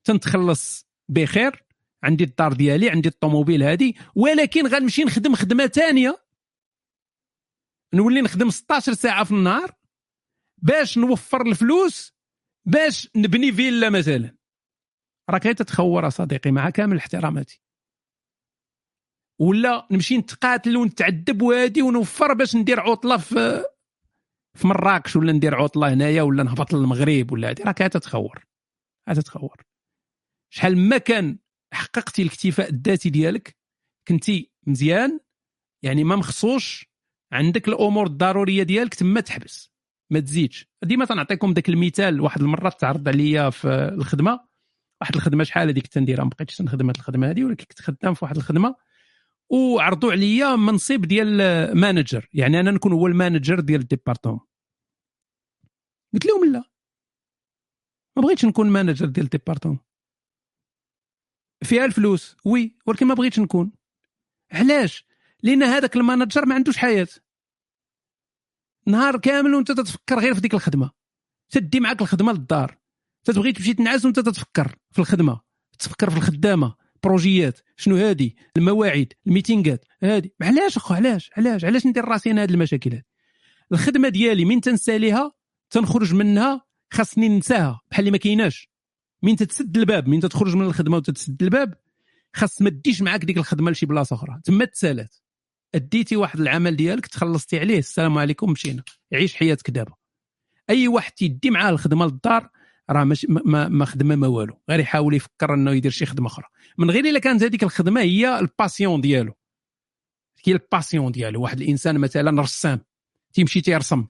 تنتخلص بخير عندي الدار ديالي عندي الطوموبيل هذه ولكن غنمشي نخدم خدمة ثانية نولي نخدم 16 ساعة في النهار باش نوفر الفلوس باش نبني فيلا مثلا. راك تتخور صديقي مع كامل احتراماتي. ولا نمشي نتقاتل ونتعذب وهادي ونوفر باش ندير عطلة في في مراكش ولا ندير عطلة هنايا ولا نهبط للمغرب ولا هادي. راك تتخور. تتخور. شحال ما كان حققتي الاكتفاء الذاتي ديالك كنتي مزيان يعني ما مخصوش عندك الأمور الضرورية ديالك تما تحبس ما تزيدش. ديما تنعطيكم ذاك المثال واحد المرة تعرض عليا في الخدمة واحد الخدمة شحال هذيك كنت نديرها ما بقيتش نخدم هذه الخدمة هذه ولكن كنت خدام في واحد الخدمة وعرضوا عليا منصب ديال manager يعني أنا نكون هو ال manager ديال ال département. قلت لهم لا ما بغيتش نكون manager ديال ال département. فيها الفلوس oui ولكن ما بغيتش نكون. علاش؟ لأن هذاك ال manager ما عندوش حياة. نهار كامل وأنت تتفكر غير في ديك الخدمة. تدي معاك الخدمة للدار. تتبغي تمشي تنعس وأنت تتفكر في الخدمة. تفكر في الخدامة. بروجيات. شنو هادي؟ المواعيد. الميتينغات. هادي. علاش أخو؟ علاش؟ علاش؟ علاش ندير راسي أنا هاد المشاكل الخدمة ديالي من تنساليها تنخرج منها خاصني ننساها. بحال اللي ما كايناش. من تتسد الباب من تخرج من الخدمة وتتسد الباب خاص ما ديش معاك ديك الخدمة لشي بلاصة أخرى. تما تسالات. أديتي واحد العمل ديالك تخلصتي عليه السلام عليكم مشينا. عيش حياتك دابا. أي واحد تيدي معاه الخدمة للدار راه مش ما, ما خدمة ما والو. غير يحاول يفكر إنه يدير شي خدمة أخرى. من غير إلا كانت هذيك الخدمة هي ال passion ديالو. هي ال passion ديالو. واحد الإنسان مثلا رسام. تيمشي تيرسم.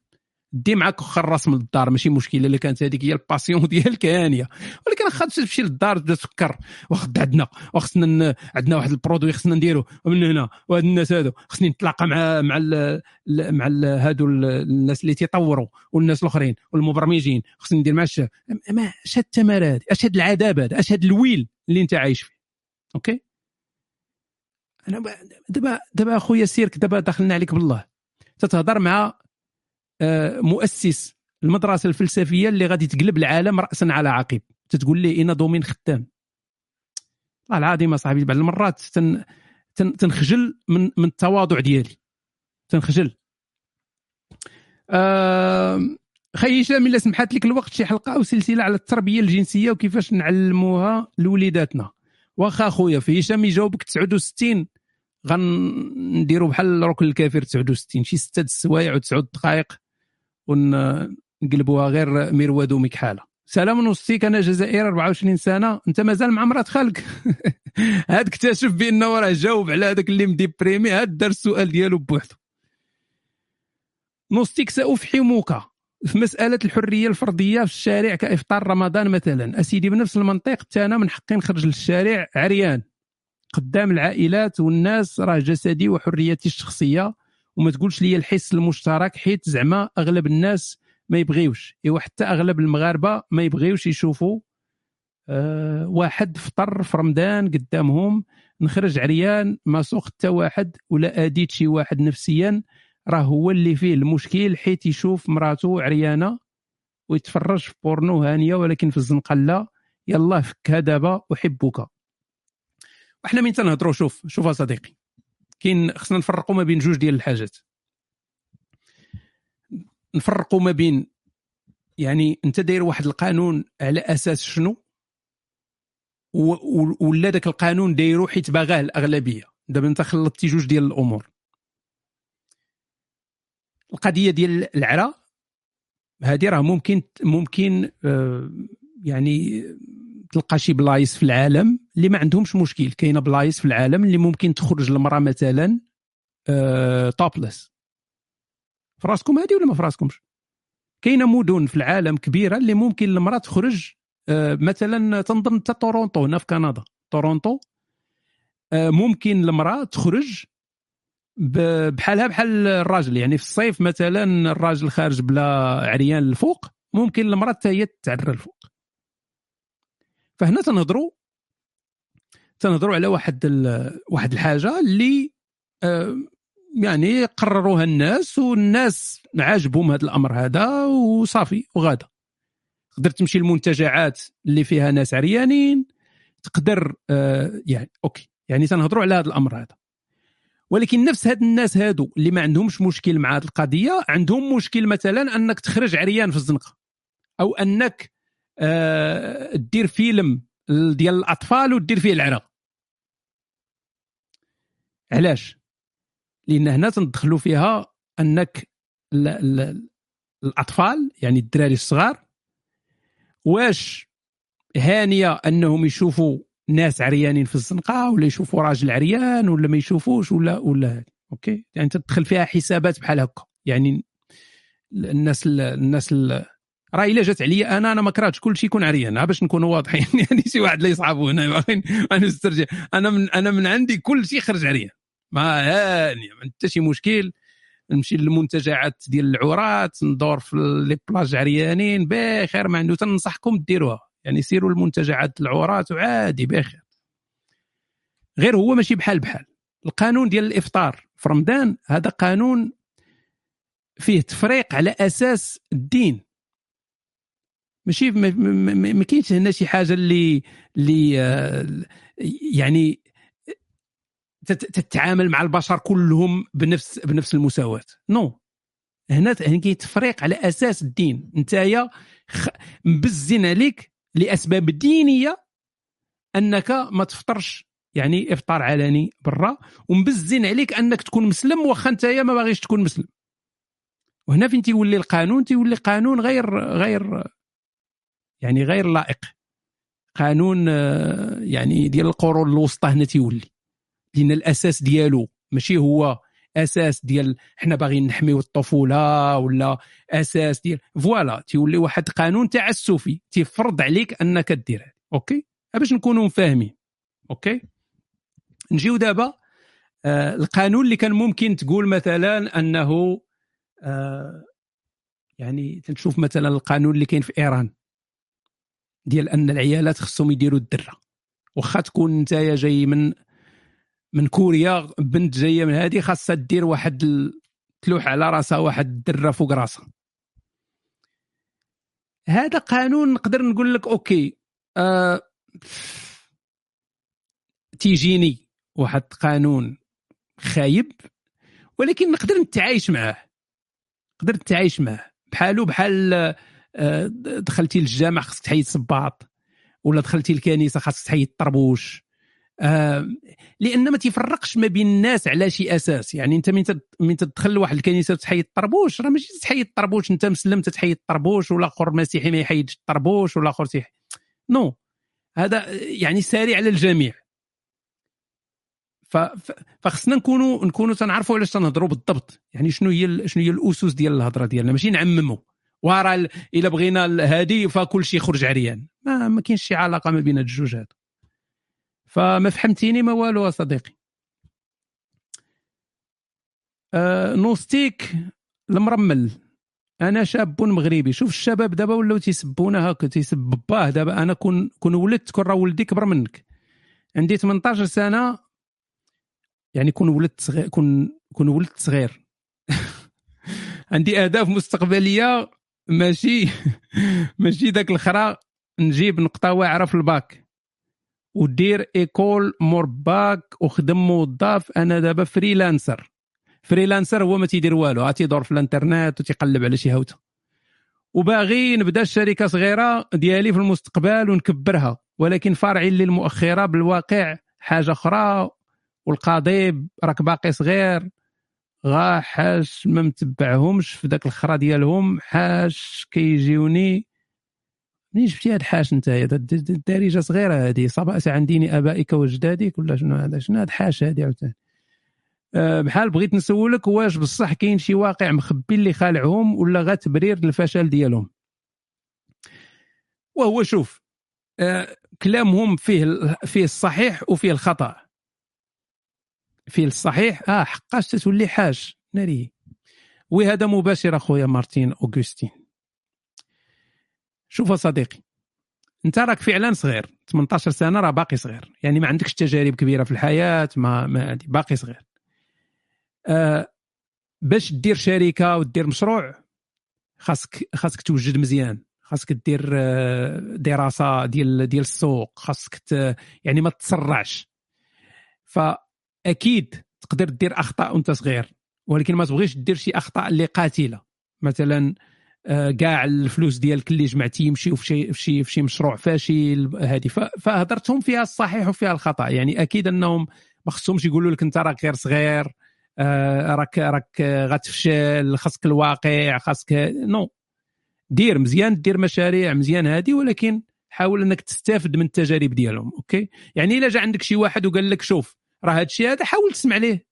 دي معاك الراس من الدار ماشي مشكلة إلا كانت هذيك هي ال passion ديالك هانيه ولكن واخا تمشي للدار تبدا تفكر واخد عندنا وخصنا عندنا واحد ال produit خصنا نديرو من هنا وهاد الناس هادو خصني نتلاقى مع مع ال مع ال هادو الناس اللي تيطوروا والناس الأخرين والمبرمجين خصني ندير مع الشباب. اش هاد التمار هادي اش العذاب هذا اش هاد الويل اللي أنت عايش فيه. OK؟ أنا دابا دابا أخويا سيرك دابا دخلنا عليك بالله. تتهضر مع مؤسس المدرسة الفلسفية اللي غادي تقلب العالم راسا على عقب تتقول لي أنا demain خدام. والله العظيم اصاحبي بعض المرات تن تنخجل من من التواضع ديالي. تنخجل. آه خي هشام إلا سمحت لك الوقت شي حلقة أو سلسلة على التربية الجنسية وكيفاش نعلموها لوليداتنا. واخا خويا في هشام يجاوبك 69 غنديروا بحال ركن الكافر 69 شي ستة السوايع وتسع دقائق. ونقلبوها غير مرواد ومكحاله سلام نوصيك أنا جزائري 24 سنة. أنت مازال مع مرات خالك. هاد اكتشف بأنه راه جاوب على هذاك اللي مديبريمي. هاد دار السؤال ديالو بوحدو. نوستيك سأفحمك في مسألة الحرية الفردية في الشارع كإفطار رمضان مثلا. أسيدي بنفس المنطق حتى أنا من حقي نخرج للشارع عريان. قدام العائلات والناس راه جسدي وحريتي الشخصية. وما تقولش لي الحس المشترك حيت زعما أغلب الناس ما يبغيوش. إيوا حتى أغلب المغاربة ما يبغيوش يشوفوا أه واحد فطر في رمضان قدامهم نخرج عريان ما سوق حتى واحد ولا آديت شي واحد نفسيا راه هو اللي فيه المشكل حيت يشوف مراته عريانة ويتفرج في بورنو هانية ولكن في الزنقه لا يلا فكها دابا أحبك. وحنا من تنهضروا شوف شوف صديقي. كاين خصنا نفرقوا ما بين جوج ديال الحاجات. نفرقوا ما بين يعني انت داير واحد القانون على أساس شنو؟ ولا ذاك القانون دايرو حيت باغاه الأغلبية. دابا انت خلطتي جوج ديال الأمور. القضية ديال العرا هذه راه ممكن ممكن آه، يعني تلقى شي بلايص في العالم اللي ما عندهمش مشكل. كاينة بلايص في العالم اللي ممكن تخرج المرأة مثلا توبلس آه، في راسكم هذه ولا ما في راسكمش كاينة مدن في العالم كبيرة اللي ممكن المرأة تخرج آه، مثلا تنظن حتى تورونتو هنا في كندا. تورونتو آه، ممكن المرأة تخرج بحالها بحال الراجل. يعني في الصيف مثلا الراجل خارج بلا عريان الفوق ممكن المرأة حتى هي تعرى الفوق. فهنا تنهضروا تنهضروا على واحد واحد الحاجة اللي آه، يعني قرروها الناس والناس عاجبهم هذا الأمر هذا وصافي وغادا تقدر تمشي المنتجعات اللي فيها ناس عريانين تقدر آه يعني أوكي يعني تنهضروا على هذا الأمر هذا. ولكن نفس هاد الناس هادو اللي ما عندهمش مشكل مع هذه القضية عندهم مشكل مثلا أنك تخرج عريان في الزنقة. أو أنك آه دير فيلم ديال الأطفال ودير فيه العرا علاش؟ لأن هنا تندخلوا فيها أنك ال ال الأطفال يعني الدراري الصغار واش هانية أنهم يشوفوا ناس عريانين في الزنقة ولا يشوفوا راجل عريان ولا ما يشوفوش ولا ولا OK؟ يعني تدخل فيها حسابات بحال هكا. يعني الناس الناس راه إلا جات عليا أنا أنا ما كرهتش كل شيء يكون عريان. باش نكونوا واضحين. يعني شي واحد لا يصعبوا هنا باغيين نسترجع أنا من أنا من عندي كل شيء خرج عريان. ما هاني ما حتى شي مشكل. نمشي للمنتجعات ديال العورات ندور في لي بلاج عريانين بخير ما عنده تنصحكم ديروها. يعني سيروا المنتجعات العورات وعادي بخير. غير هو ماشي بحال بحال. القانون ديال الإفطار في رمضان هذا قانون فيه تفريق على أساس الدين. ماشي ما كاينش هنا شي حاجة اللي اللي آه، يعني تتعامل مع البشر كلهم بنفس بنفس المساواة. نو. هنا كاين تفريق على أساس الدين. نتايا مبزين عليك لأسباب دينية أنك ما تفطرش يعني إفطار علني برا ومبزز عليك أنك تكون مسلم واخا نتايا ما باغيش تكون مسلم. وهنا فين تيولي القانون؟ تيولي قانون غير غير يعني غير لائق. قانون يعني ديال القرون الوسطى هنا تيولي. لأن الأساس ديالو. ماشي هو أساس ديال حنا باغيين نحميو الطفولة ولا أساس ديال voilà تيولي واحد قانون تعسفي تيفرض عليك أنك دير OK؟ باش نكونوا فاهمين OK؟ نجيو دابا آه القانون اللي كان ممكن تقول مثلا أنه آه يعني تنشوف مثلا القانون اللي كاين في إيران ديال أن العيالات خصهم يديروا الدرة. واخا تكون انت جاي من من كوريا بنت جاية من هذه خاصها دير واحد تلوح على راسها واحد الدره فوق راسها. هذا قانون نقدر نقول لك أوكي آه تيجيني واحد قانون خايب ولكن نقدر نتعايش معاه. نقدر نتعايش معاه. بحالو بحال آه، دخلتي للجامع خصك تحيد صباط ولا دخلتي الكنيسه خاصك تحيد طربوش آه لأن ما تيفرقش ما بين الناس على شي أساس. يعني أنت من من تدخل لواحد الكنيسة وتحيد الطربوش راه ماشي تحيد الطربوش. أنت مسلم تحيد الطربوش ولا اخر مسيحي ما يحيدش الطربوش ولا اخر تيح No. هذا يعني ساري على الجميع. فخصنا نكونوا نكونوا تنعرفوا علاش تنهضروا بالضبط. يعني شنو هي شنو هي الأسس ديال الهضرة ديالنا. ماشي نعمموا ورا إلا بغينا هادي فكل شيء يخرج عريان. ما, ما كاينش شي علاقة ما بين هاد الجوج هادو. فما فهمتيني ما والو صديقي. آه نوستيك المرمل. أنا شاب مغربي. شوف الشباب دابا ولاو تيسبونا هكا تيسب باه دابا أنا كون كون ولدت كون راه ولدي كبر منك. عندي 18 سنة. يعني كون ولدت صغير كون كون ولدت صغير. عندي اهداف مستقبلية. ماشي ماشي ذاك الخرا. نجيب نقطة واعره في الباك. ودير école مور باك وخدم موظف أنا دابا freelancer. فريلانسر هو ما تيدير والو. تيدور في الانترنت وتيقلب على شي هوته وباغي نبدا شركه صغيرة ديالي في المستقبل ونكبرها. ولكن فرعي للمؤخرة بالواقع حاجة أخرى. والقضيب راك باقي صغير. غا حاش ما متبعهمش في ذاك الخرا ديالهم. حاش كيجيوني. منين جبتي هاد حاش انت الدارجة صغيرة هذه صبأت عن دين آبائك وأجدادك ولا شنو هذا؟ شنو هاد حاش هذه عاوتاني؟ أه بحال بغيت نسولك واش بصح كاين شي واقع مخبي اللي خالعهم ولا غا تبرير للفشل ديالهم. وهو شوف أه كلامهم فيه فيه الصحيح وفيه الخطأ. فيه الصحيح؟ آه حقاش تتولي حاج ناري. وهذا مباشر أخويا مارتين اوغستين شوف صديقي انت راك فعلا صغير 18 سنة راه باقي صغير يعني ما عندكش تجارب كبيرة في الحياة ما, ما باقي صغير. آه باش دير شركة ودير مشروع خاصك خاصك توجد مزيان خاصك دير آه، دراسة ديال ديال السوق خاصك يعني ما تسرعش. ف أكيد تقدر دير أخطاء وأنت صغير ولكن ما تبغيش دير شي أخطاء اللي قاتلة. مثلا كاع الفلوس ديالك اللي جمعتي يمشيو في شي في شي في شي مشروع فاشل هذه فهضرتهم فيها الصحيح وفيها الخطأ. يعني أكيد أنهم ما خصهمش يقولوا لك أنت راك غير صغير آه، راك راك غتفشل خاصك الواقع خاصك no. دير مزيان دير مشاريع مزيان هذه ولكن حاول أنك تستافد من التجارب ديالهم OK؟ يعني إلا جا عندك شي واحد وقال لك شوف راه هذا الشيء هذا حاول تسمع ليه.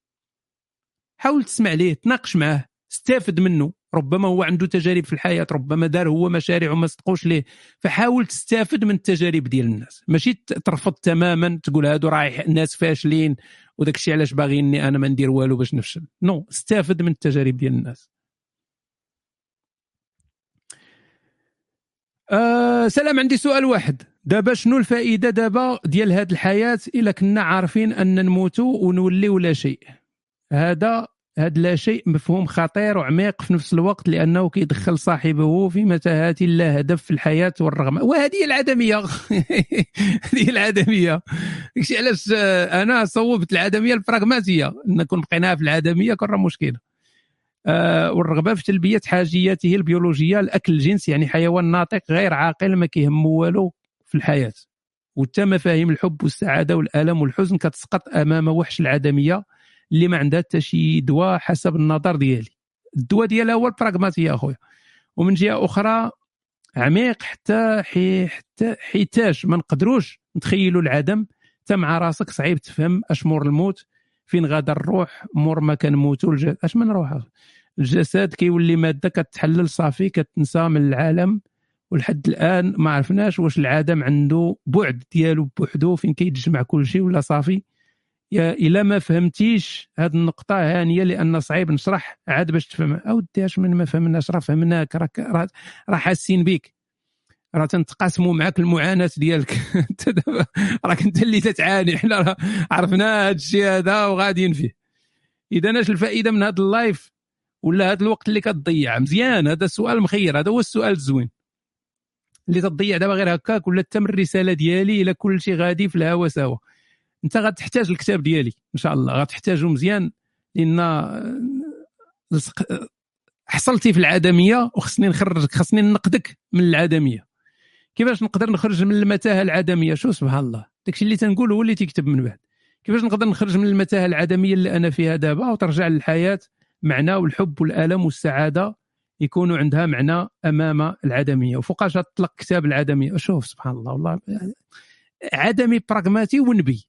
حاول تسمع ليه تناقش معاه. استافد منه. ربما هو عنده تجارب في الحياة ربما دار هو مشاريع وما صدقوش ليه. فحاول تستافد من التجارب ديال الناس. ماشي ترفض تماما تقول هادو راه ناس فاشلين وداك الشيء علاش باغيني أنا ما ندير والو باش نفشل. نو استافد من التجارب ديال الناس. أه سلام عندي سؤال واحد. دابا شنو الفائدة دابا ديال هذه الحياة إلا كنا عارفين أن نموتوا ونوليو لا شيء؟ هذا هذا لا شيء مفهوم خطير وعميق في نفس الوقت لأنه كيدخل صاحبه في متاهات لا هدف في الحياة والرغم. وهذه العدمية. هذه العدمية. داكشي علاش أنا صوبت العدمية البراغماتيه نكون بقيناها في العدمية كون راه مشكله آه والرغبة في تلبية حاجياته البيولوجية الأكل الجنس يعني حيوان ناطق غير عاقل ما كيهمه والو في الحياة. وتا مفاهيم الحب والسعادة والألم والحزن كتسقط أمام وحش العدمية. اللي ما عندها حتى شي دواء حسب النظر ديالي. الدواء ديالها هو البراغماتية أخويا. ومن جهة أخرى عميق حتى حي حتى حيتاش. ما نقدروش نتخيلوا العدم. حتى مع راسك صعيب تفهم اشمور الموت فين غادا الروح. مور ما كنموتوا أش من روح؟ الجسد كيولي مادة كتحلل صافي كتنسى من العالم. ولحد الآن ما عرفناش واش العدم عنده بعد ديالو بوحدو فين كيتجمع كل شيء ولا صافي. إلا ما فهمتيش هذه النقطة هانية لأن صعيب نشرح. عاد باش تفهم. أودي أش من ما فهمناش راه فهمناك راك راه حاسين بك راه تنتقاسموا معاك المعاناة ديالك. أنت دابا راك أنت اللي تتعاني. حنا عرفنا هذا الشيء هذا وغاديين فيه. إذا أش الفائدة من هذا اللايف؟ ولا هذا الوقت اللي كتضيع؟ مزيان. هذا السؤال مخير. هذا هو السؤال الزوين. اللي تضيع دابا غير هكاك ولا تم الرسالة ديالي إلى كل شيء غادي في الهوا سوا. انت غتحتاج الكتاب ديالي إن شاء الله. غتحتاجه مزيان لأن حصلتي في العدمية وخصني نخرجك خصني نقدك من العدمية. كيفاش نقدر نخرج من المتاهة العدمية؟ شو سبحان الله. داكشي اللي تنقول هو اللي تيكتب من بعد. كيفاش نقدر نخرج من المتاهة العدمية اللي أنا فيها دابا وترجع للحياة؟ معنى والحب والألم والسعادة يكونوا عندها معنى أمام العدمية. وفوقاش اطلق كتاب العدمية. شوف سبحان الله والله. عدمي براغماتي ونبي.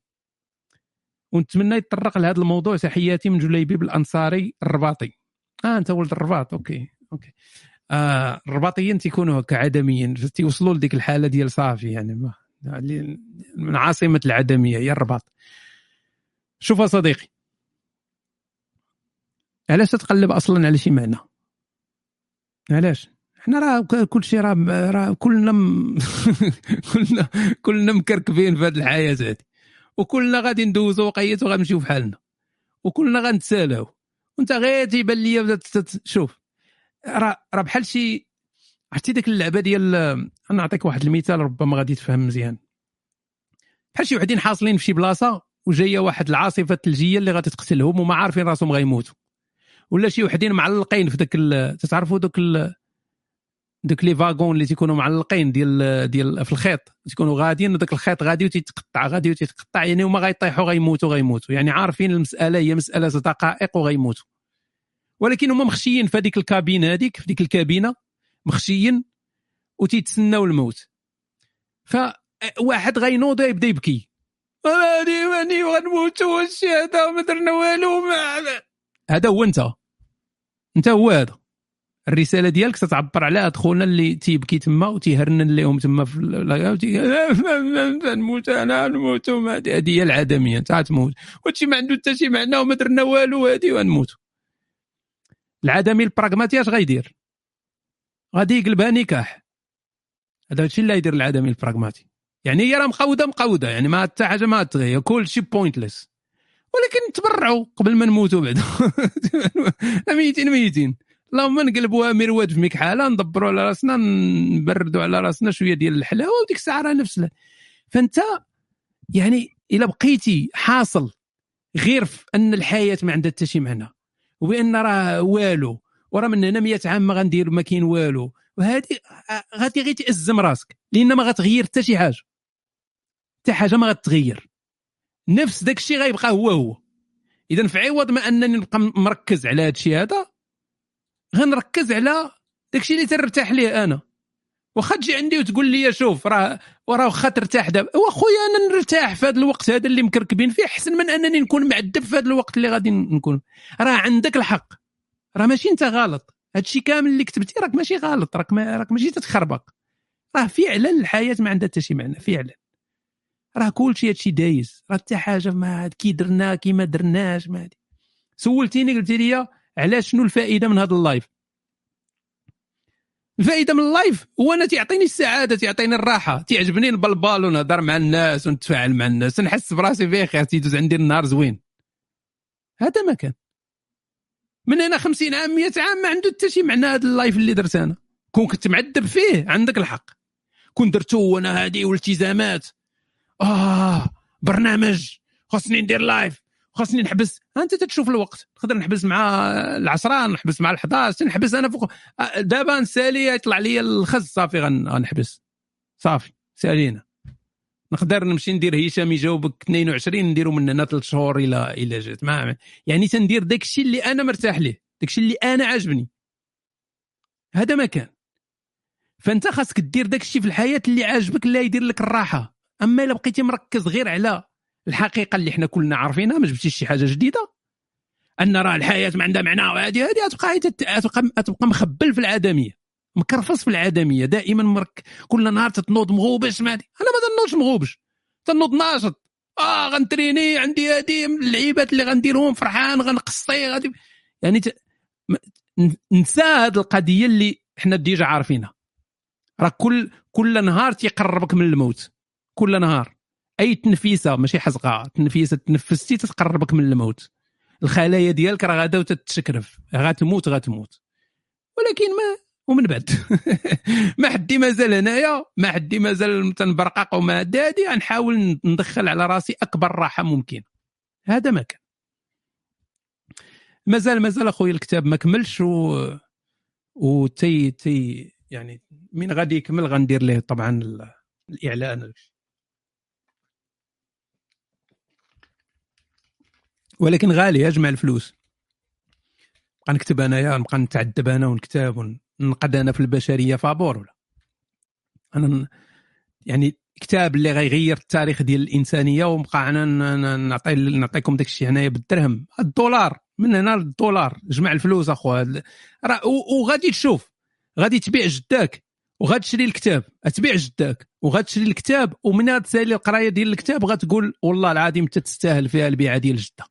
ونتمنى يتطرق لهذا الموضوع. تحياتي من جليبيب الانصاري الرباطي. آه أنت ولد الرباط. OK OK. آه الرباطيين تيكونوا هكا عدميين. تيوصلوا لديك الحالة ديال صافي يعني. من عاصمة العدمية هي الرباط. شوف صديقي. علاش تتقلب أصلا على شي معنى؟ علاش؟ حنا راه كل شيء راه راه كلنا م... كلنا كلنا مكركبين في هذه الحياة هذه وكلنا غادي ندوزو وقيت وغنمشيو بحالنا. وكلنا غنتسالاو. وانت غير تيبان ليا شوف راه راه بحال شي عرفتي ديك اللعبة ديال نعطيك واحد المثال ربما غادي تفهم مزيان. بحال شي وحدين حاصلين في شي بلاصة وجاية واحد العاصفة ثلجيه اللي غادي تقتلهم وما عارفين راسهم غيموتوا. ولا شي وحدين معلقين في داك تتعرفوا دوك دوك لي فاغون اللي تيكونوا معلقين ديال ديال في الخيط. تيكونوا غاديين وداك الخيط غادي وتيتقطع غادي وتيتقطع. يعني هما غيطيحوا غيموتوا غيموتوا. يعني عارفين المسألة هي مسألة دقائق وغيموتوا. ولكن هما مخشيين في هذيك الكابين هذيك في ديك الكابينة مخشيين وتيتسناو الموت. فواحد غينوض يبدأ يبكي. هادي ماني غنموت واش هذا ما درنا والو هذا هو أنت. أنت هو هذا. الرسالة ديالك تتعبر على خونا اللي تيبكي تما وتيهرنن لهم تما في نموت أنا نموت هذه هي العدمية انت تموت. وهادشي ما عنده حتى شي معنى وما درنا والو هادي ونموت. العدمي البراغماتي اش غيدير؟ غادي يقلبها نكاح. هذا الشيء اللي يدير العدمي البراغماتي. يعني هي راه مقوده مقوده يعني ما حتى حاجة ما تغير كل شيء بوينتلس ولكن تبرعوا قبل ما نموتوا بعد ميتين ميتين اللهم نقلبوها مرواد في ميك حاله ندبروا على راسنا نبردوا على راسنا شوية ديال الحلاوه وديك الساعة راه نفس فأنت يعني إلا بقيتي حاصل غير في أن الحياة ما عندها حتى شي معنى وبأن راه والو وراه من هنا 100 عام ما غندير ما كاين والو وهذه غادي غير تأزم راسك لأن ما غتغير حتى شي حاجة حتى حاجة ما غتغير. نفس داك الشيء غيبقى هو هو. اذا في عوض ما أنني نبقى مركز على هذا الشيء هذا غنركز على داك الشيء اللي ترتاح ليه أنا. واخا تجي عندي وتقول لي شوف راه وراه واخا ترتاح دابا. واخويا أنا نرتاح في هذا الوقت هذا اللي مكركبين فيه أحسن من أنني نكون معذب في هذا الوقت اللي غادي نكون. راه عندك الحق. راه ماشي أنت غلط. هادشي كامل اللي كتبتي راك ماشي غلط راك ما راك ماشي تتخربق. راه فعلا الحياة ما عندها حتى شي معنى فعلا. راه كلشي هادشي دايز راه حتى حاجة ما كي درنا كي ما درناش ما سولتيني قلتي لي علاش شنو الفائدة من هذا ال live؟ الفائدة من ال live هو أنا تيعطيني السعادة تيعطيني الراحة. تيعجبني نبلبال ونهضر مع الناس ونتفاعل مع الناس نحس براسي بخير تيدوز عندي النهار زوين. هذا ما كان. من هنا 50 عام 100 عام ما عنده حتى شي معنى هذا ال live اللي درت أنا. كون كنت معذب فيه عندك الحق. كون درتو وأنا هذه والتزامات. آه برنامج. خاصني ندير live خاصني نحبس. أنت تتشوف الوقت. نقدر نحبس مع العصران نحبس مع ال11 نحبس أنا فوق. دابا نسالي يطلع لي الخز. صافي غنحبس. صافي. سالينا. نقدر نمشي ندير هشام يجاوبك 22 نديرو من هنا ثلاث شهور إلى إلى جات. ما يعني تندير داك الشيء اللي أنا مرتاح ليه. داك الشيء اللي أنا عاجبني. هذا ما كان. فأنت خاصك دير داك الشيء في الحياة اللي عاجبك اللي يدير لك الراحة. أما إلا بقيتي مركز غير على الحقيقة اللي حنا كلنا عارفينها ما جبتيش شي حاجة جديدة؟ أن راه الحياة ما عندها معنى وهذه هذه تبقى تبقى مخبل في العدمية مكرفص في العدمية دائما مرك كل نهار تتنوض مغوبش ما أنا ما تنوضش مغوبش تنوض ناشط. آه غنتريني عندي هادي اللعيبات اللي غنديرهم فرحان غنقصي غادي يعني ت... نسى هذه القضية اللي حنا ديجا عارفينها. راه كل كل نهار تيقربك من الموت. كل نهار. أي تنفيسة ماشي حزقة تنفيسة تنفستي تتقربك من الموت. الخلايا ديالك راه غادا تتشكرف غاتموت غاتموت. ولكن ما ومن بعد؟ ما حدي مازال هنايا ما حدي مازال تنبرقق وما هادي غنحاول ندخل على راسي أكبر راحة ممكن. هذا ما كان. مازال مازال أخويا الكتاب ما كملش و و تي تي يعني من غادي يكمل غندير ليه طبعا الإعلان. ولكن غادي نجمع الفلوس. نبقى نكتب أنايا نبقى نتعذب أنا ونكتب ونقد أنا في البشرية فابور ولا؟ أنا يعني كتاب اللي غيغير التاريخ ديال الإنسانية ونبقى أنا نعطي نعطيكم داك الشيء هنايا بالدرهم. الدولار من هنا للدولار. جمع الفلوس أخويا. وغادي تشوف. غادي تبيع جداك. وغادي تشري الكتاب. تبيع جداك. وغادي تشري الكتاب. ومن تسالي القراية ديال الكتاب غتقول والله العظيم تستاهل فيها البيعة ديال جده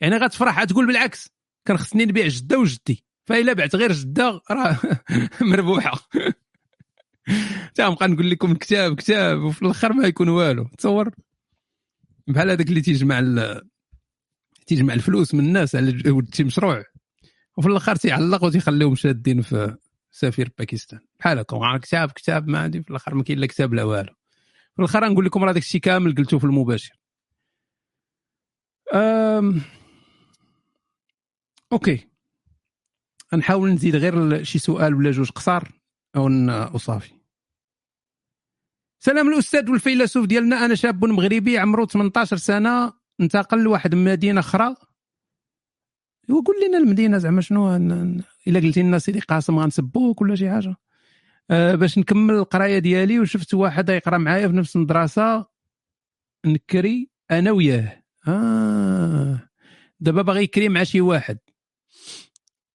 يعني غتفرح تقول بالعكس كان خصني نبيع جدة وجدي فإلا بعت غير جدة راه مربوحة. تنبقى نقول لكم كتاب كتاب وفي الآخر ما يكون والو. تصور بحال هذاك اللي تيجمع ال... تيجمع الفلوس من الناس على ود شي مشروع وفي الآخر تيعلق وتيخليهم شادين في سفير باكستان. بحال هكا كتاب كتاب ما عندي في الآخر ما كاين لا كتاب لا والو. في الآخر نقول لكم راه داك الشيء كامل قلتو في المباشر. أم... OK. نحاول نزيد غير شي سؤال ولا جوج قصار وصافي سلام الأستاذ والفيلسوف ديالنا أنا شاب مغربي عمره 18 سنة انتقل لواحد المدينة أخرى. وقول لنا المدينة زعما شنو؟ إلا قلتي لنا سيدي قاسم غنسبوك ولا شي حاجة. أه باش نكمل القراية ديالي وشفت واحد يقرأ معايا في نفس المدرسة. نكري أنا وياه. آه. دابا باغي يكري مع شي واحد.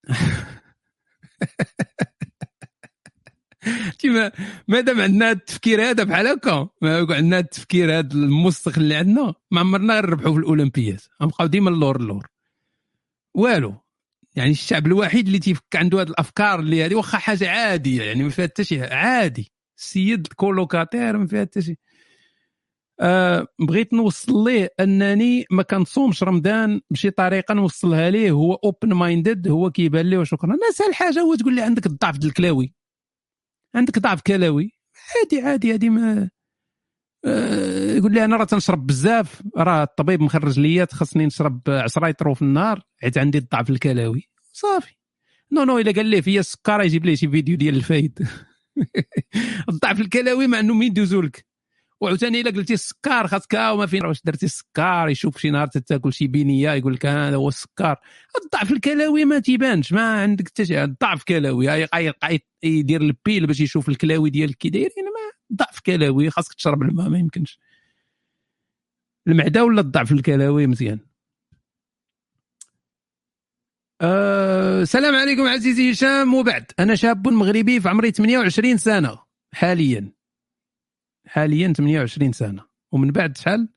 كيما مادام عندنا التفكير هذا بحال هكا عندنا التفكير هذا الموسخ اللي عندنا ما عمرنا نربحوا في الأولمبياد. غنبقاو ديما اللور اللور والو يعني الشعب الوحيد اللي تيفك عنده هذه الأفكار اللي هذه واخا حاجة عادية يعني ما فيها حتى شي عادي. السيد ال colocataire ما فيها حتى شي. آه بغيت نوصل ليه؟ أنني ما كنصومش رمضان بشي طريقة نوصلها ليه. هو open minded هو كيبان ليه وشكرا. أنا سهل حاجة هو تقول لي عندك الضعف الكلاوي. عندك ضعف كلاوي. عادي عادي هذه ما آه يقول لي أنا راه تنشرب بزاف. راه الطبيب مخرج ليا خاصني نشرب 10 يطرو في النهار. حيت عندي الضعف الكلاوي. صافي. نو نو إلا قال لي فيا السكر يجيب لي شي فيديو ديال الفايد. الضعف الكلاوي مع إنه مين يدوزوا لك؟ وعاوتاني إلا قلتي السكر خاصك وما فين. واش درتي السكر يشوف شي نهار تاكل شي بينية يقول لك هذا هو السكر الضعف الكلوي ما تيبانش ما عندك حتى شي. الضعف كلوي يدير البيل باش يشوف الكلاوي ديالك كي دايرين ما ضعف كلوي خاصك تشرب الماء ما يمكنش. المعدة ولا الضعف الكلوي؟ مزيان. أه السلام عليكم عزيزي هشام وبعد. أنا شاب مغربي في عمري 28 سنة حاليا. حاليا 28 سنة. ومن بعد شحال؟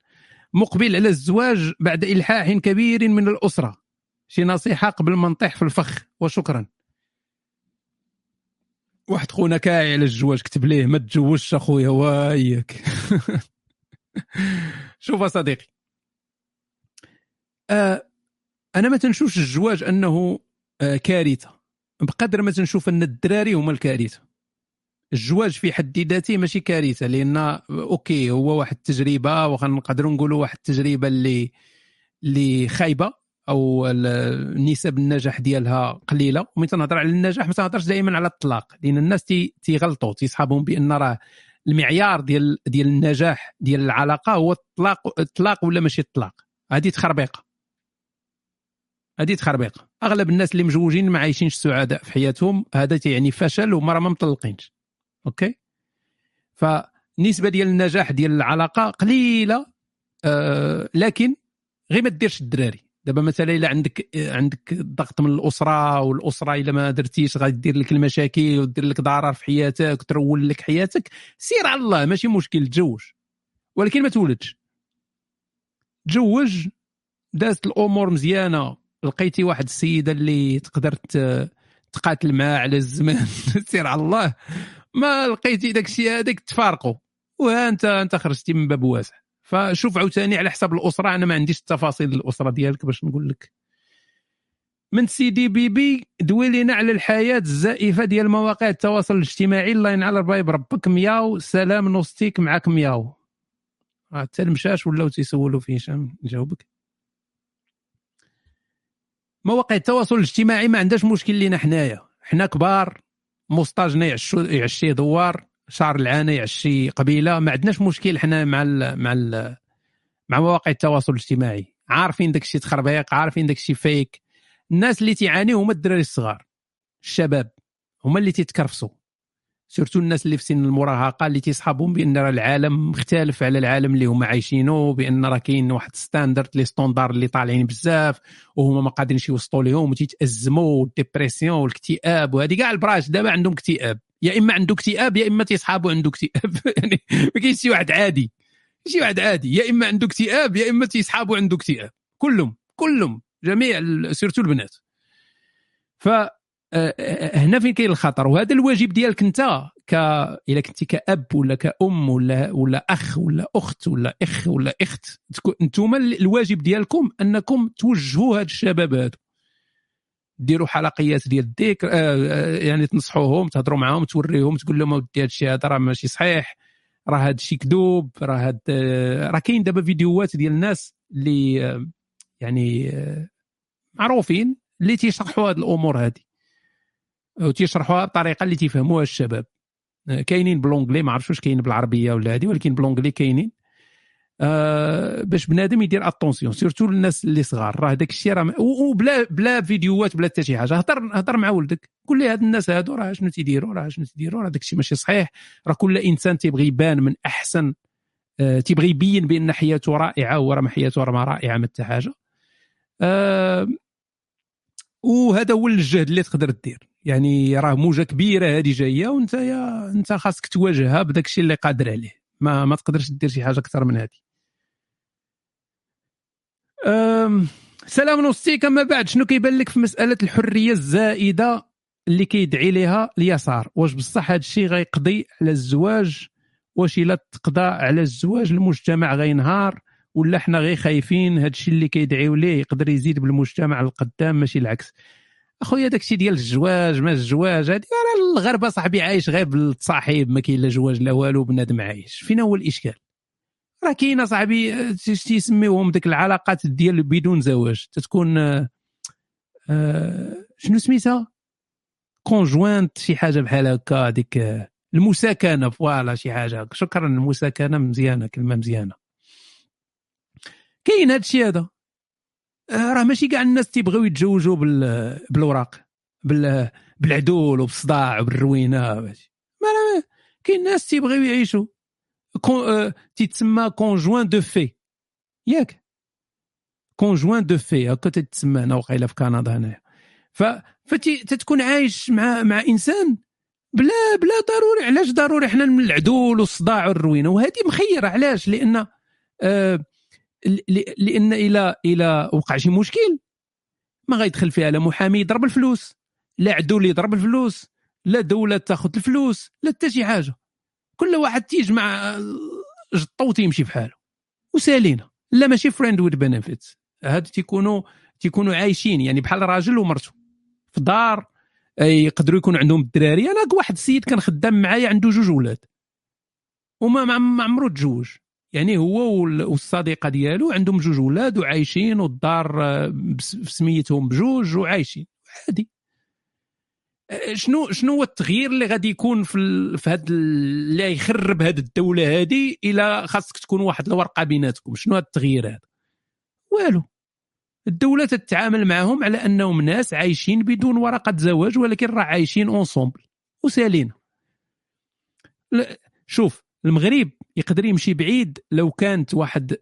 مقبل على الزواج بعد إلحاح كبير من الأسرة. شي نصيحة قبل ما نطيح في الفخ وشكرا. واحد خونا كاعي على الزواج كتب ليه ما تزوجش أخويا واياك. شوف صديقي. آه أنا ما تنشوفش الزواج أنه آه كارثة. بقدر ما تنشوف أن الدراري هما الكارثة. الزواج في حد ذاته ماشي كارثة لأن أوكي هو واحد التجربة وغنقدروا نقولوا واحد التجربة اللي اللي خايبة أو نسب النجاح ديالها قليلة. ومن تنهضر على النجاح ما تنهضرش دائما على الطلاق لأن الناس تيغلطوا تيصحابهم بأن راه المعيار ديال ديال النجاح ديال العلاقة هو الطلاق الطلاق ولا ماشي الطلاق؟ هذه تخربيقة. هذه تخربيقة. أغلب الناس اللي مجوجين ما عايشينش سعداء في حياتهم هذا تيعني فشل وما ما مطلقينش. OK؟ فنسبه ديال النجاح ديال العلاقة قليلة آه لكن غير ما ديرش الدراري. دابا مثلا إلا عندك عندك ضغط من الأسرة والأسرة إلا ما درتيش غادي دير لك المشاكل ودير لك ضرر في حياتك وترون لك حياتك سير على الله ماشي مشكل تزوج. ولكن ما تولدش. تزوج دازت الأمور مزيانة. لقيتي واحد السيدة اللي تقدر تقاتل معاه على الزمان سير على الله. ما لقيتي داك الشيء هذاك تفارقوا وها أنت انت خرجتي من باب واسع. فشوف عاوتاني على حساب الأسرة أنا ما عنديش التفاصيل الأسرة ديالك باش نقول لك. من سيدي بيبي دوي لينا على الحياة الزائفة ديال مواقع التواصل الاجتماعي الله ينعل ربي بربك مياو سلام نوستيك معاك مياو. حتى المشاش ولاو تيسولوا فيه هشام نجاوبك. مواقع التواصل الاجتماعي ما عندهاش مشكل لينا حنايا. حنا كبار مستاجنا يعشي دوار شهر العانه يعشي قبيلة. ما عندناش مشكل حنا مع ال مع ال مع مواقع التواصل الاجتماعي. عارفين داك الشيء تخربيق عارفين داك الشيء فيك. الناس اللي تيعانيو هما الدراري الصغار الشباب هما اللي تيتكرفسوا surtout الناس اللي في سن المراهقة اللي تيصحابهم بأن راه العالم مختلف على العالم اللي هما عايشينه بأن راه كاين واحد standard les standards اللي طالعين بزاف وهما ما قادرينش يوصلوا ليهم وتيتازموا وال dépression والاكتئاب وهذه كاع البراهش دابا عندهم اكتئاب. يا إما عنده اكتئاب يا إما تيصحابو عنده اكتئاب. يعني ما كاينش شي واحد عادي. شي واحد عادي. يا إما عنده اكتئاب يا إما تيصحابو عنده اكتئاب. كلهم كلهم جميع surtout البنات. ف هنا فين كاين الخطر؟ وهذا الواجب ديالك انت ك إلا كنتي كأب ولا كأم ولا ولا أخ ولا أخت ولا إخ ولا إخت أنتم الواجب ديالكم أنكم توجهوا هاد الشباب هادو. ديروا حلقيات ديال الذكر آه يعني تنصحوهم تهضروا معاهم توريهم تقول لهم ودي هذا الشيء هذا راه ماشي صحيح راه هذا الشيء كذوب راه هاد راه كاين دابا فيديوهات ديال الناس اللي يعني معروفين اللي تيشرحوا هذه الأمور هذه وتيشرحوها بطريقة اللي تيفهموها الشباب. كاينين ب l'anglais ما عرفتش واش كاين بالعربية ولا هذه ولكن ب l'anglais كاينين. آه باش بنادم يدير attention surtout الناس اللي صغار. راه داك الشيء راه وبلا بلا فيديوهات بلا حتى شي حاجة. هضر هضر مع ولدك. قول لي هاد الناس هادو راه شنو تيديروا راه شنو تيديروا راه داك الشيء ماشي صحيح. راه كل إنسان تيبغي يبان من أحسن آه تيبغي يبين بأن حياته رائعة وراه ما حياته راه ما رائعة ما حتى حاجة. آه وهذا هو الجهد اللي تقدر دير يعني راه موجة كبيرة هذه جاية وانت يا انت خاصك تواجهها بداك الشيء اللي قادر عليه. ما ما تقدرش دير شي حاجة أكثر من هذه سلام نوستيك اما بعد شنو كيبان لك في مسألة الحرية الزائدة اللي كيدعي لها اليسار؟ واش بصح هذا الشيء غيقضي على الزواج؟ واش إلا تقضى على الزواج المجتمع غينهار؟ ولا حنا غير خايفين هذا الشيء اللي كيدعيو ليه يقدر يزيد بالمجتمع القدام؟ ماشي العكس. اخويا داكشي ديال الزواج ما الزواج هذه راه الغربه صاحبي عايش غير بالتصاحب ما كاين لا زواج لا والو بنادم عايش. فين هو الإشكال. راه كاينة صاحبي تيسميوهم ديك العلاقات ديال بدون زواج. تتكون آه, آه، شنو سميتها؟ conjoint شي حاجة بحال هكا هذيك آه، المساكنة voilà شي حاجة شكرا المساكنة مزيانة كلمة مزيانة. كاين هذا الشيء هذا. آه، راه ماشي كاع الناس تيبغيو يتزوجوا بالاوراق بالعدول وبالصداع وبالروينة ما كاين ناس تيبغيو يعيشوا. آه، تيتسمى conjoint de fait ياك. conjoint de fait هكا تتسمى هنا وقيلة في كندا هنايا. ف فتكون عايش مع مع إنسان بلا بلا ضروري. علاش ضروري؟ حنا من العدول والصداع والروينة. وهذه مخيرة. علاش؟ لأن آه لأن إلى إلى وقع شي مشكل ما غيدخل فيها لا محامي يضرب الفلوس لا عدول يضرب الفلوس لا دولة تاخذ الفلوس لا حتى شي حاجة. كل واحد تيجمع جطو وتيمشي بحاله. وسالينا. لا ماشي friend with benefits هاد تيكونوا تيكونوا عايشين. يعني بحال راجل ومرته في دار يقدروا يكون عندهم الدراري. أنا واحد السيد كان خدام معايا عنده جوج ولاد. وما ما عمرو تزوج. يعني هو والصديقة ديالو عندهم جوج ولاد وعايشين والدار آه، سميتهم بجوج وعايشين. عادي. آه، شنو شنو هو التغيير اللي غادي يكون في في هذا اللي يخرب هذه الدولة هذه إلى خاصك تكون واحد الورقة بيناتكم؟ شنو هذا التغيير هذا والو. الدولة تتعامل معهم على أنهم ناس عايشين بدون ورقة زواج ولكن راه عايشين اونسومبل وسالين. شوف المغرب يقدر يمشي بعيد لو كانت واحد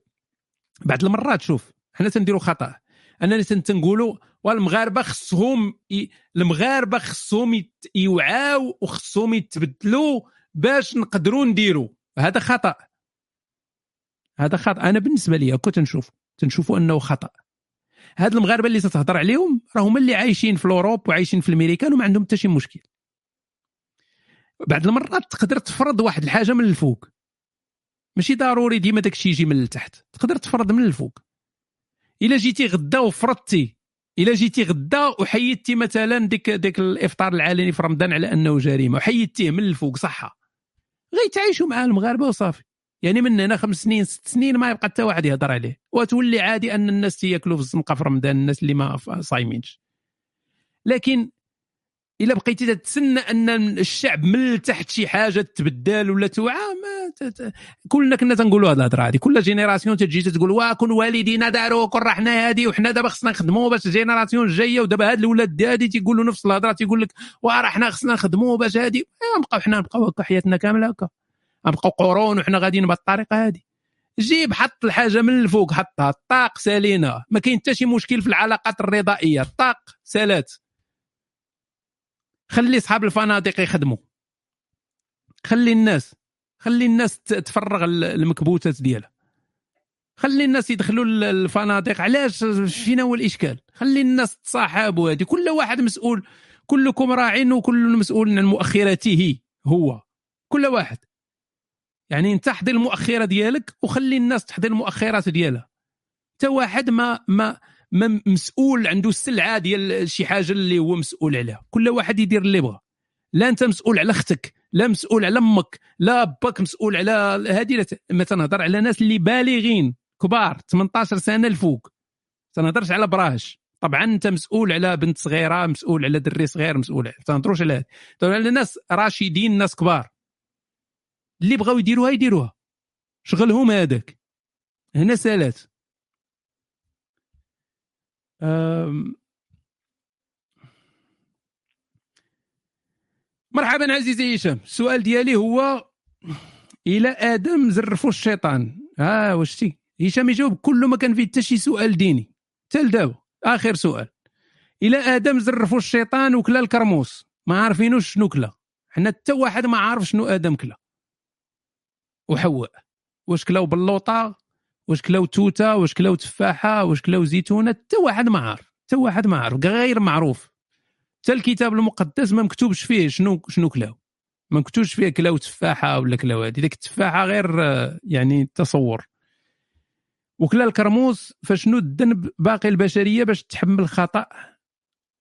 بعض المرات شوف حنا تنديروا خطأ. اننا تنقولوا والمغاربه خصهم ي... المغاربة خصهم يوعاو وخصهم يتبدلوا باش نقدروا نديروا هذا خطأ. هذا خطأ. أنا بالنسبة لي كنت نشوف تنشوفوا أنه خطأ. هاد المغاربة اللي تتهضر عليهم راهم اللي عايشين في الأوروب وعايشين في الأمريكان وما عندهم حتى شي مشكل. بعض المرات تقدر تفرض واحد الحاجة من الفوق. ماشي ضروري ديما داك الشيء يجي من التحت. تقدر تفرض من الفوق. إلا جيتي غدا وفرضتي إلا جيتي غدا وحيدتي مثلا ديك ديك الإفطار العلني في رمضان على أنه جريمة وحيدتيه من الفوق صحة. غيتعايشوا مع المغاربة وصافي. يعني من هنا خمس سنين ست سنين ما يبقى حتى واحد يهضر عليه. وتولي عادي أن الناس تياكلوا في الزنقة في رمضان الناس اللي ما صايمينش. لكن إلا بقيتي تتسنى أن الشعب من التحت شي حاجة تبدل ولا توعى ما كلنا كنا تنقولوا هذه الهضرة هذه كل génération تجي تقول واه كون والدينا داروا كون رحنا هادي وحنا دابا خصنا نخدموا باش ال génération الجايه ودابا هاد الاولاد هادي تيقولوا نفس الهضرة تيقول لك واه راه حنا خصنا نخدموا باش هادي. نبقاو حنا نبقاو هكا حياتنا كاملة هكا. نبقاو قرون وحنا غاديين بهذه الطريقة هذه جيب حط الحاجة من الفوق حطها. الطاق سالينا. ما كاين حتى شي مشكل في العلاقات الرضائية. الطاق سالات. خلي أصحاب الفنادق يخدموا. خلي الناس خلي الناس تفرغ المكبوتات ديالها. خلي الناس يدخلوا الفنادق. علاش؟ فينا هو الإشكال؟ خلي الناس تصاحب وهذه كل واحد مسؤول كلكم راع وكل مسؤول عن مؤخرته هو. كل واحد. يعني انت حضر المؤخرة ديالك وخلي الناس تحضر المؤخرات ديالها. حتى واحد ما ما مسؤول عنده السلعة ديال شي حاجة اللي هو مسؤول عليها. كل واحد يدير اللي بغى لا أنت مسؤول على أختك لا مسؤول على أمك لا باك مسؤول على هذه ما تنهضر على ناس اللي بالغين كبار 18 سنة الفوق. تنهضرش على براهش. طبعا أنت مسؤول على بنت صغيرة مسؤول على دري صغير مسؤول على تنهضروش على هذا على ناس راشدين ناس كبار. اللي بغاو يديروها يديروها. شغلهم هذاك. هنا سالات. مرحبا عزيزي هشام. السؤال ديالي هو إلى آدم زرفوا الشيطان. ها آه واش هشام يجاوب كل ما كان فيه حتى شي سؤال ديني. حتى لدابا آخر سؤال. إلى آدم زرفوا الشيطان وكلا الكرموس. ما عارفينوش شنو كلا. حنا حتى واحد ما عارف شنو آدم كلا. وحواء. واش كلاو بلوطه واش كلاو توته واش كلاو تفاحة واش كلاو زيتونة حتى واحد ما عارف حتى واحد ما عارف غير معروف. حتى الكتاب المقدس ما مكتوبش فيه شنو شنو كلاو. ما مكتوبش فيه كلاو تفاحة ولا كلاو هذه ديك التفاحة غير يعني تصور وكلا الكرموس فشنو الذنب باقي البشرية باش تحمل خطا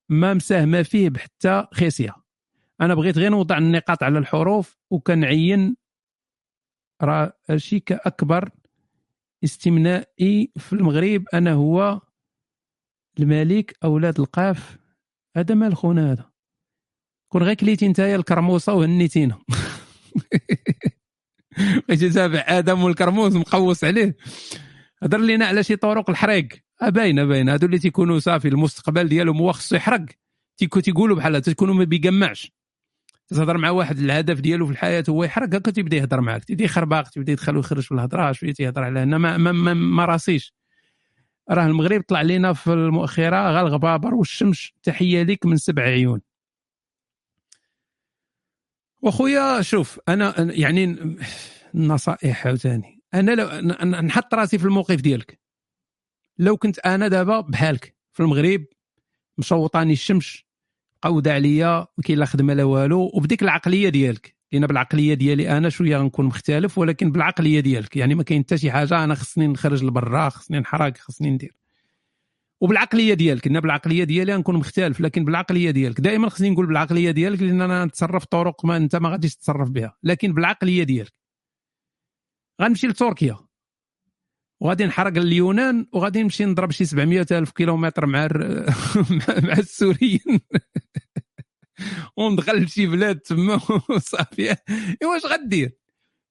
ما مساهمه فيه بحتى خيسية. أنا بغيت غير نوضع النقاط على الحروف وكنعين راه شي كأكبر استمنائي في المغرب أنا هو الملك أولاد القاف هذا مال خونا هذا. كون غير كليتي نتايا الكرموسه وهنيتينا. بغيتي تابع آدم والكرموس مقوس عليه. هضر لينا على شي طرق الحريق. باينه باينه هادو اللي تيكونوا صافي المستقبل ديالهم هو خصو يحرق. تيقولوا بحال تيكونوا ما بيجمعش. تهضر مع واحد الهدف ديالو في الحياة هو يحرق هكا تيبدا يهضر معاك. تيبدا يخربق تيبدا يدخل ويخرج في الهضره شوية تيهضر على هنا. ما, ما, ما, ما راسيش. راه المغرب طلع لنا في المؤخرة غا الغبابر والشمس. تحية لك من سبع عيون. وأخويا شوف أنا يعني النصائح عاوتاني. أنا لو نحط راسي في الموقف ديالك. لو كنت أنا دابا بحالك في المغرب مشوطاني الشمس قودة عليا ما كاين لا خدمة لا والو. وبديك العقلية ديالك. لأن بالعقلية ديالي أنا شوية غنكون مختلف ولكن بالعقلية ديالك. يعني ما كاين حتى شي حاجة أنا خصني نخرج لبرا خصني نحرق خصني ندير. وبالعقلية ديالك. أنا بالعقلية ديالي غنكون مختلف لكن بالعقلية ديالك. دائما خصني نقول بالعقلية ديالك لأن أنا نتصرف طرق ما أنت ما غاديش تتصرف بها. لكن بالعقلية ديالك. غنمشي لتركيا. وغادي نحرق اليونان وغادي نمشي نضرب شي 700 ألف كيلومتر مع مع السوريين. وندخل لشي بلاد تما. وصافي. واش غدير؟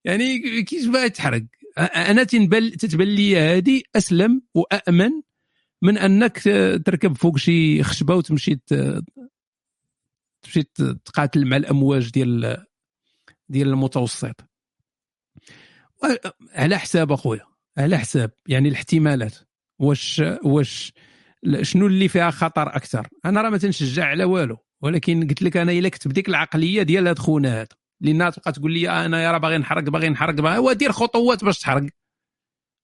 يعني كيش بغا تحرق. أنا تنبل تتبان لي هذه أسلم وامن من أنك تركب فوق شي خشبة وتمشي تمشي تقاتل مع الأمواج ديال ديال المتوسط. على حساب أخويا. على حساب. يعني الاحتمالات. واش واش شنو اللي فيها خطر أكثر؟ أنا راه ما تنشجع على والو. ولكن قلت لك أنا إلا كنت بديك العقلية ديال هاد خونا هذا الناس تبقى تقول لي أنا يا راه باغي نحرق باغي نحرق باغي. دير خطوات باش تحرق.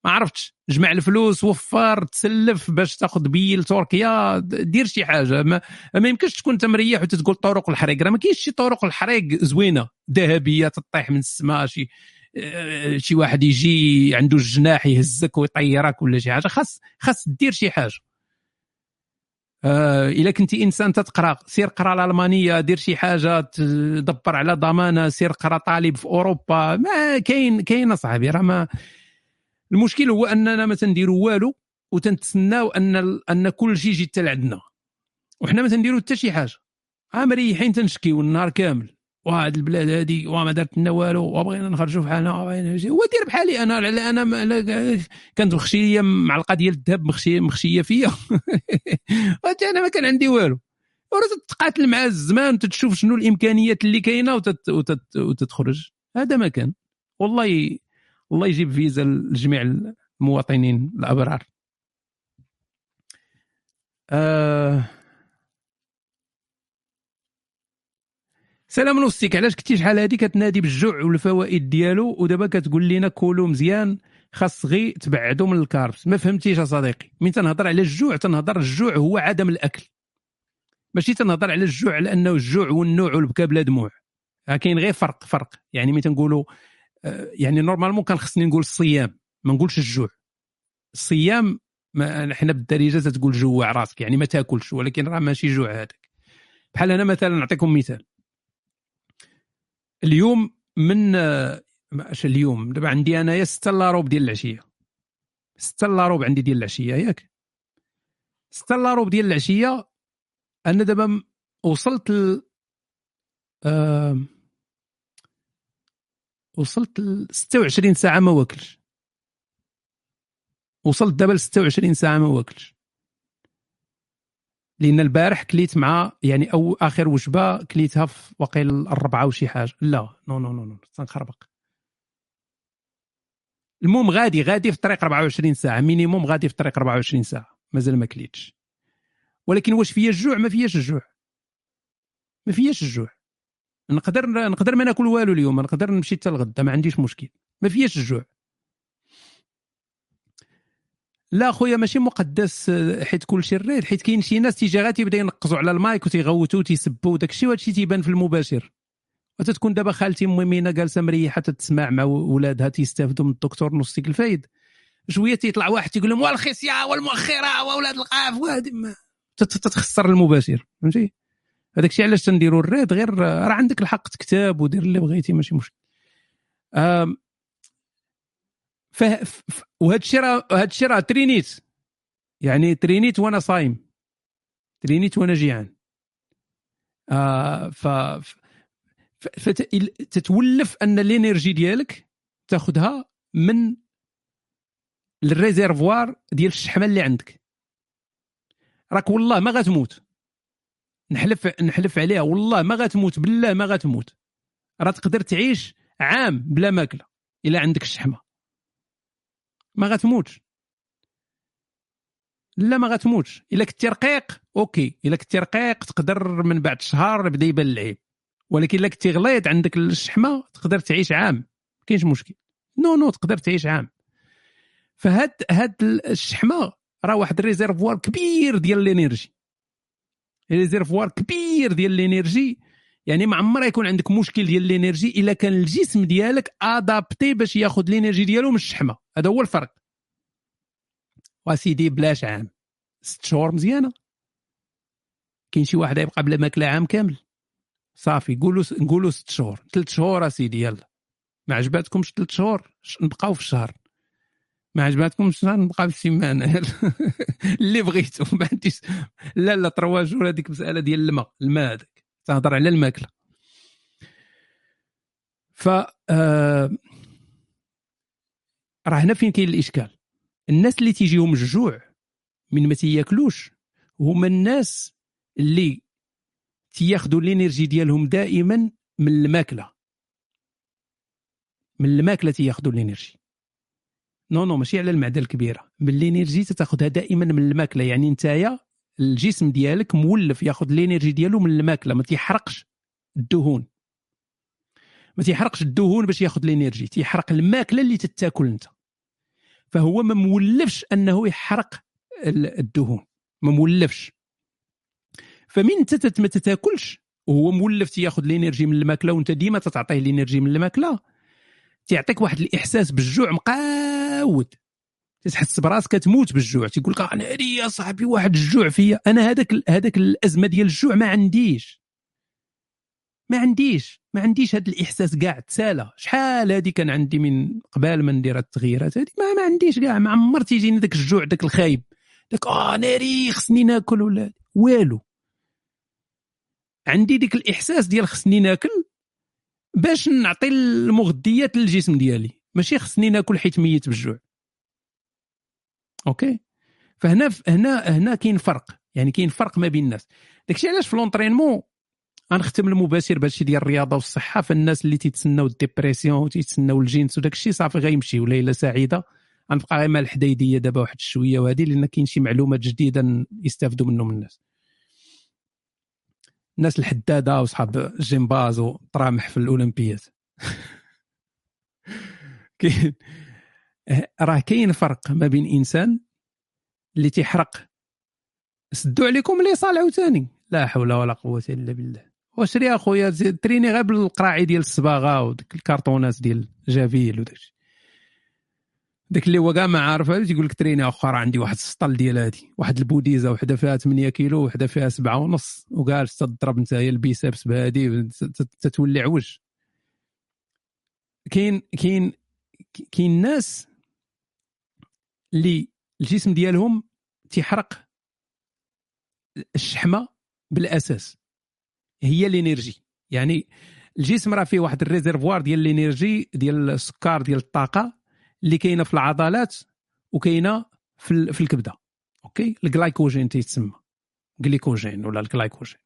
ما عرفتش. جمع الفلوس وفر تسلف باش تاخذ بي لتركيا دير شي حاجة. ما, ما يمكنش تكون انت مريح وتتقول طرق الحريق. راه ما كاينش شي طرق الحريق زوينة. ذهبية تطيح من السماء شي آه، شي واحد يجي عنده الجناح يهزك ويطيرك ولا شي حاجة خاص خاص دير شي حاجة. آه إلا إنسان تتقرأ سير قرأ الألمانية دير شي حاجة تدبر على ضمانة سير قرأ طالب في أوروبا ما كاين كاين اصاحبي راه ما المشكل هو أننا ما تنديروا والو وتنتسناو أن أن كل شيء يجي حتى لعندنا. وحنا ما تنديروا حتى شي حاجة. ها مريحين تنشكيو النهار كامل. وهاد البلاد هادي وما درت لنا والو وبغينا نخرجوا بحالنا هو دير بحالي أنا على أنا كانت مخشية مع القضية ديال الذهب مخشيه مخشية فيا. أنا ما كان عندي والو. تقاتل مع الزمان وتتشوف شنو الإمكانيات اللي كاينة وتت وتت وتتخرج. هذا ما كان. والله الله يجيب فيزا لجميع المواطنين الأبرار. آه سلام نوستيك علاش كنتي شحال هادي كتنادي بالجوع والفوائد ديالو؟ ودابا كتقول لنا كولو مزيان خاص غي تبعدوا من الكاربس. ما فهمتيش يا صديقي. من تنهضر على الجوع تنهضر الجوع هو عدم الأكل. ماشي تنهضر على الجوع على انه الجوع والنوع والبكا بلا دموع. كاين غير فرق فرق. يعني ملي تنقولوا آه، يعني normalement كان خصني نقول الصيام ما نقولش الجوع. الصيام حنا بالدارجة تقول جوع راسك يعني ما تاكلش ولكن راه ماشي جوع هذاك. بحال أنا مثلا نعطيكم مثال. اليوم من أش اليوم؟ دابا عندي انايا 6 إلا ربع ديال العشية. 6 إلا ربع عندي ديال العشية ياك. 6 إلا ربع ديال العشية أنا دابا وصلت ل آه وصلت ل 26 ساعة ما واكلش. وصلت دابا ل 26 ساعة ما واكلش. لأن البارح كليت مع يعني أو آخر وجبة كليتها في وقيل الربعة وشي حاجة. لا no no no no تنخربق. المهم غادي غادي في الطريق 24 ساعة. minimum غادي في الطريق 24 ساعة. مازال ما كليتش. ولكن واش فيا الجوع؟ ما فياش الجوع. ما فياش الجوع. نقدر نقدر ما ناكل والو اليوم. نقدر نمشي حتى الغدا. ما عنديش مشكل. ما فياش الجوع. لا خويا ماشي مقدس حيت كلشي read حيت كاين شي ناس تيجي غير تيبدا ينقزوا على المايك وتيغوتوا وتيسبوا وداك الشيء وهذا الشيء تيبان في المباشر. وتتكون دابا خالتي ميمينه جالسة مريحة تتسمع مع ولادها تيستافدوا من الدكتور الفايد شوية تيطلع واحد تيقول لهم والخصيه والمؤخرة وأولاد القاف وهذه تتخسر المباشر فهمتي؟ هذاك الشيء علاش تنديروا ال read غير راه عندك الحق تكتب ودير اللي بغيتي ماشي مشكل. ف... ف... وهذا الشيء راه هذا الشيء راه ترينيت. يعني ترينيت وأنا صايم. ترينيت وأنا جيعان. آه. ف... فتتولف أن ال énergie ديالك تاخذها من ال réservoir ديال الشحمة اللي عندك. راك والله ما غتموت. نحلف نحلف عليها. والله ما غتموت. بالله ما غتموت. راه تقدر تعيش عام بلا ماكلة إلا عندك الشحمة. ما غتموتش. لا ما غتموتش. إلا كنتي رقيق OK. إلا كنتي رقيق تقدر من بعد شهر بدا يبان العيب. ولكن إلا كنتي غليظ عندك الشحمة تقدر تعيش عام. ما كاينش مشكل. no no تقدر تعيش عام. فهاد هاد الشحمة راه واحد ال réservoir كبير ديال ال énergie. réservoir كبير ديال ال énergie. يعني ما عمر يكون عندك مشكل ديال ال énergie إلا كان الجسم ديالك adapté باش ياخذ ال énergie ديالو من الشحمة. هذا هو الفرق. وسيدي بلاش عام. ست شهور مزيانة. كاين شي واحد يبقى بلا ماكلة عام كامل. صافي قولوا نقولوا ست شهور. ثلاث شهور أسيدي يلا. ما عجباتكمش ثلاث شهور؟ نبقاو في الشهر. ما عجباتكمش نبقى في السيمانة. اللي بغيتو. ما عنديش لا لا تروا جور هذيك مساله ديال الماء. الماء هذاك. تهضر على الماكلة. ف آه راه هنا فين كاين الإشكال؟ الناس اللي تيجيهم الجوع من ما تياكلوش هما الناس اللي تياخذوا ال énergie ديالهم دائما من الماكلة. من الماكلة تياخذوا ال énergie. no no ماشي على المعدة الكبيرة. من ال énergie تاخذها دائما من الماكلة يعني نتايا الجسم ديالك مولف ياخذ ال énergie ديالو من الماكلة ما تيحرقش الدهون. ما تيحرقش الدهون باش ياخذ ال énergie تيحرق الماكلة اللي تتاكل أنت. فهو ما مولفش أنه يحرق الدهون ما مولفش. فمن أنت ما تتاكلش وهو مولف تياخذ ال energy من الماكلة وأنت ديما تتعطيه ال energy من الماكلة تيعطيك واحد الإحساس بالجوع مقاود. تحس براسك تموت بالجوع. تيقول لك أنا يا صاحبي واحد الجوع فيا. أنا هذاك هذاك الأزمة ديال الجوع ما عنديش. ما عنديش. ما عنديش هذا الإحساس كاع تسالى. شحال هذه كان عندي من قبل ما ندير التغييرات هذه ما, ما عنديش كاع ما عمر تيجيني ذاك الجوع ذاك الخايب. ذاك آه ناري خصني ناكل ولا والو. عندي ديك الإحساس ديال خصني ناكل باش نعطي المغذيات للجسم ديالي. ماشي خصني ناكل حيت ميت بالجوع. أوكي؟ فهنا هنا هنا كاين فرق. يعني كاين فرق ما بين الناس. داكشي علاش في l'entraînement غنختم المباشر بهادشي ديال الرياضة والصحة. فالناس اللي تيتسناو ال dépression وتيتسناو الجنس وداك الشيء صافي غيمشيو ليله سعيدة. غنبقى غير مع الحديدية دابا واحد شوية وهذه لأن كاين شي معلومات جديدة يستافدوا منهم الناس. الناس الحدادة وصحاب الجيمباز وطرامح في الاولمبيات كاين راه كاين فرق ما بين إنسان اللي تيحرق. سدوا عليكم اللي صال عاوتاني. لا حول ولا قوة إلا بالله. واش ري أخويا؟ تريني غير بالقراعي ديال الصباغة وديك الكارطونات ديال جافيل وداك داك اللي هو كاع ما عارف تيقول لك تريني اخر عندي واحد السطل ديال هادي واحد البوديزة وحدة فيها 8 كيلو وحدة فيها 7 ونص وجالس تضرب انت هي البيسبس بهادي تتولي عوج. كاين كاين كاين ناس اللي الجسم ديالهم تيحرق الشحمة بالأساس. هي الإنرجي. يعني الجسم راه فيه واحد الريزرفوار ديال الإنرجي ديال السكر ديال الطاقة اللي كاينة في العضلات وكاينة في, في الكبدة. أوكي؟ الجلايكوجين تيتسمى. جليكوجين ولا الجلايكوجين.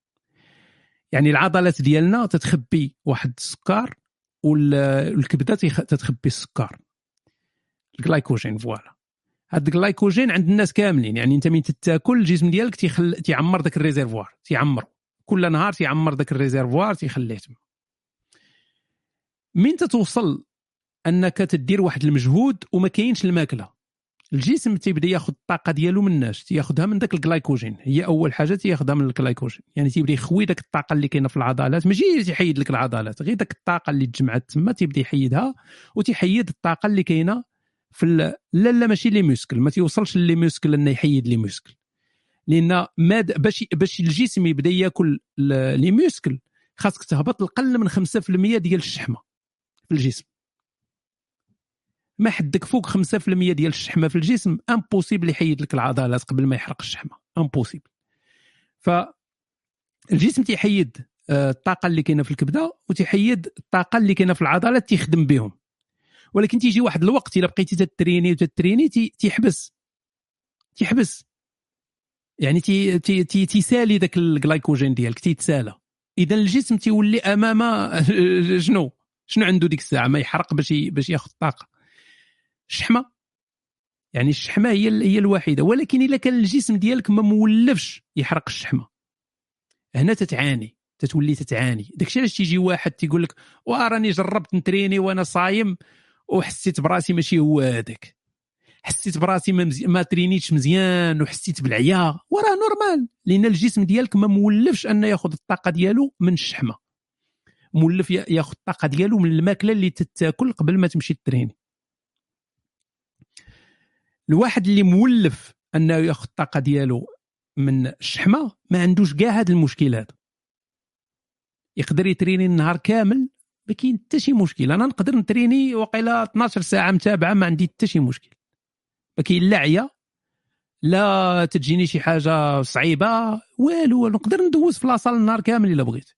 يعني العضلات ديالنا تتخبي واحد السكر والكبدة تتخبي السكر. ال glycogen voilà. هاد الجلايكوجين عند الناس كاملين. يعني انت من تاكل الجسم ديالك تيخل تيعمر داك ال réservoir تيعمر كل نهار تيعمر داك ال réservoir تيخليه تما. من تتوصل انك تدير واحد المجهود وما كاينش الماكلة. الجسم تيبدا ياخذ الطاقة ديالو من الناس تياخذها من داك الجلايكوجين هي أول حاجة تياخذها من الجلايكوجين يعني تيبدا يخوي داك الطاقة اللي كاينة في العضلات ماشي تيحيد لك العضلات غير داك الطاقة اللي تجمعت تما تيبدا يحيدها وتيحيد الطاقة اللي كاينة في لا لا ماشي les muscles ما تيوصلش les muscles إنه يحيد les muscles لأن ماد باش باش الجسم يبدأ يأكل les muscles خاصك تهبط القل من 5% ديال الشحمة في الجسم. ما حدك فوق 5% ديال الشحمة في الجسم impossible يحيد لك العضلات قبل ما يحرق الشحمة impossible ف الجسم تيحيد آه، الطاقة اللي كاينة في الكبدة وتيحيد الطاقة اللي كاينة في العضلات تيخدم بهم. ولكن تيجي واحد الوقت إلا بقيتي تتريني وتتريني تيحبس. تيحبس. يعني تي تي تي تيسالي ذاك الجلايكوجين ديالك تيتسالى. إذا الجسم تيولي أمام شنو؟ شنو عنده ديك الساعة؟ ما يحرق باش باش ياخذ الطاقه الشحمة. يعني الشحمة هي هي الوحيدة. ولكن إلا كان الجسم ديالك ما مولفش يحرق الشحمة. هنا تتعاني. تتولي تتعاني. داكشي علاش تيجي واحد تيقول لك وراني جربت نتريني وأنا صايم. وحسيت براسي ماشي هو هذاك. حسيت براسي ما, مزي... ما ترينيتش مزيان وحسيت بالعيا. وراه normal. لأن الجسم ديالك ما مولفش انه ياخذ الطاقة ديالو من الشحمة. مولف ياخذ الطاقة ديالو من الماكلة اللي تتاكل قبل ما تمشي تريني الواحد اللي مولف أنه ياخذ الطاقة ديالو من الشحمة ما عندوش كاع هذا المشكل هذا. يقدر يتريني النهار كامل ما كاين حتى شي مشكل. أنا نقدر نتريني وقيلا 12 ساعة متابعة ما عندي حتى شي مشكل. ما كاين لا عيا لا تجيني شي حاجة صعيبة والو نقدر ندوز في la salle النهار كامل إلا بغيت.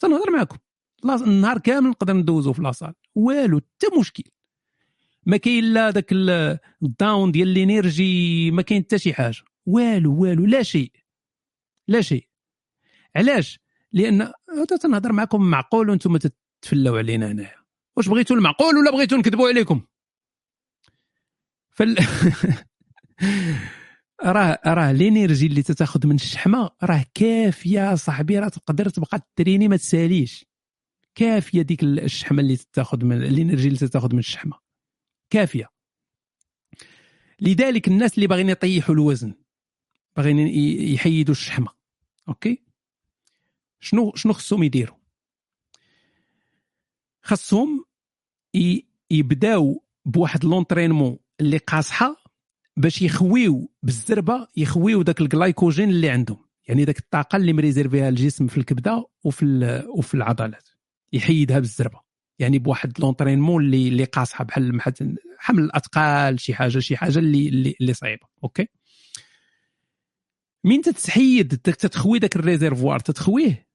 تنهضر معكم النهار كامل نقدر ندوزو في la salle. والو حتى مشكل. ما كاين لا داك ال down ديال ال energy ما كاين حتى شي حاجة. والو والو لا شيء. لا شيء. علاش؟ لأن تنهضر معكم معقول وأنتم تتفلاو علينا هنايا. واش بغيتوا المعقول ولا بغيتوا نكذبوا عليكم؟ فال راه راه l'énergie اللي تتاخذ من الشحمة راه كافية صاحبي راه تقدر تبقى تريني ما تساليش. كافية ديك الشحمة اللي تاخذ من ال energy اللي تاخذ من الشحمة. كافية. لذلك الناس اللي باغيين يطيحوا الوزن باغيين يحيدوا الشحمة. أوكي؟ شنو شنو خصهم يديروا؟ خصهم يبداو بواحد l'entraînement اللي قاصحة باش يخويو بالزربة يخويو داك الجلايكوجين اللي عندهم. يعني داك الطاقة اللي مريزيرفيها الجسم في الكبدة وفي وفي العضلات. يحيدها بالزربة. يعني بواحد l'entraînement اللي اللي قاصحة بحال حمل الأثقال شي حاجة شي حاجة اللي اللي, صعيبة. أوكي؟ مين تتحيد؟ تتخوي داك réservoir؟ تتخويه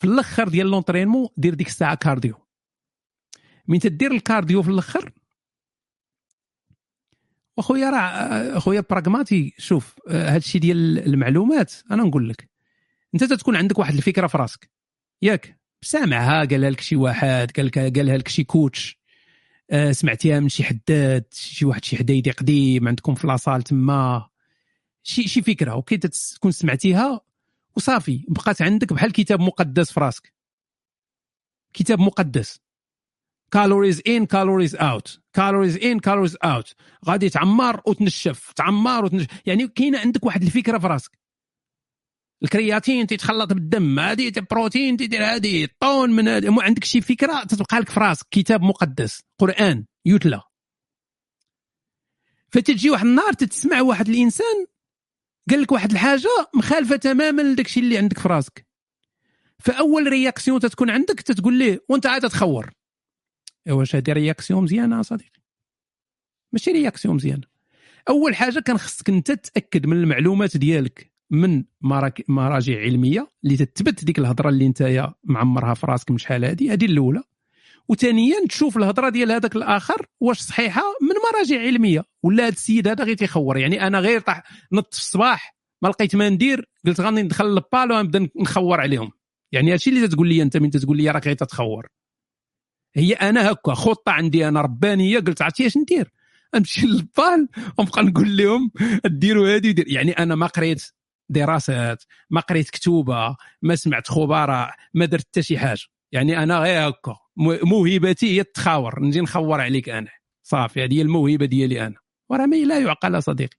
في الأخر ديال l'entraînement دير ديك الساعة cardio. مين تدير ال cardio في الأخر أخويا راه أخويا pragmatique شوف هذا الشيء ديال المعلومات أنا نقول لك أنت تكون عندك واحد الفكرة في راسك. ياك سامعها قالها لك شي واحد قال قالها لك شي coach آه سمعتيها من شي حداد شي واحد شي حدايدي قديم عندكم في la salle تما. شي شي فكرة okay تكون سمعتيها وصافي بقات عندك بحال كتاب مقدس في راسك كتاب مقدس. calories in calories out calories in calories out غادي تعمر وتنشف تعمر وتنشف. يعني كاينة عندك واحد الفكرة في راسك ال créatine تيتخلط بالدم هذه بروتين تيدير هذه طون من هذه عندك شي فكرة تتبقى لك في راسك كتاب مقدس. قرآن يتلى. فتجي واحد النهار تتسمع واحد الإنسان قال لك واحد الحاجة مخالفة تماما لداك الشيء اللي عندك في راسك. فأول réaction تتكون عندك تتقول ليه وأنت عاد تخور. واش هذه réaction مزيانة صديقي. ماشي réaction مزيانة. أول حاجة كان خصك أنت تاكد من المعلومات ديالك من مراجع علمية اللي تثبت ديك الهضرة اللي أنت معمرها في راسك من شحال هذه هذه الأولى. وثانيا تشوف الهضرة ديال هذاك الآخر واش صحيحة من مراجع علمية. ولا هذا السيد هذا غير تيخور. يعني أنا غير طاح نط في الصباح ما لقيت ما ندير قلت غادي ندخل للبالو ونبدا نخور عليهم. يعني هادشي اللي تقول لي أنت من تقول لي راك غير تتخور. هي أنا هكا خطة عندي أنا ربانية قلت عرفتي اش ندير؟ نمشي للبال ونبقى نقول لهم ديروا هذه ودير يعني أنا ما قريت دراسات ما قريت كتوبة ما سمعت خبراء ما درت حتى شي حاجة. يعني أنا غير هكا. موهبتي هي التخاور نجي نخور عليك أنا. صافي. هذه هي الموهبة ديالي أنا. وراه ما لا يعقل صديقي.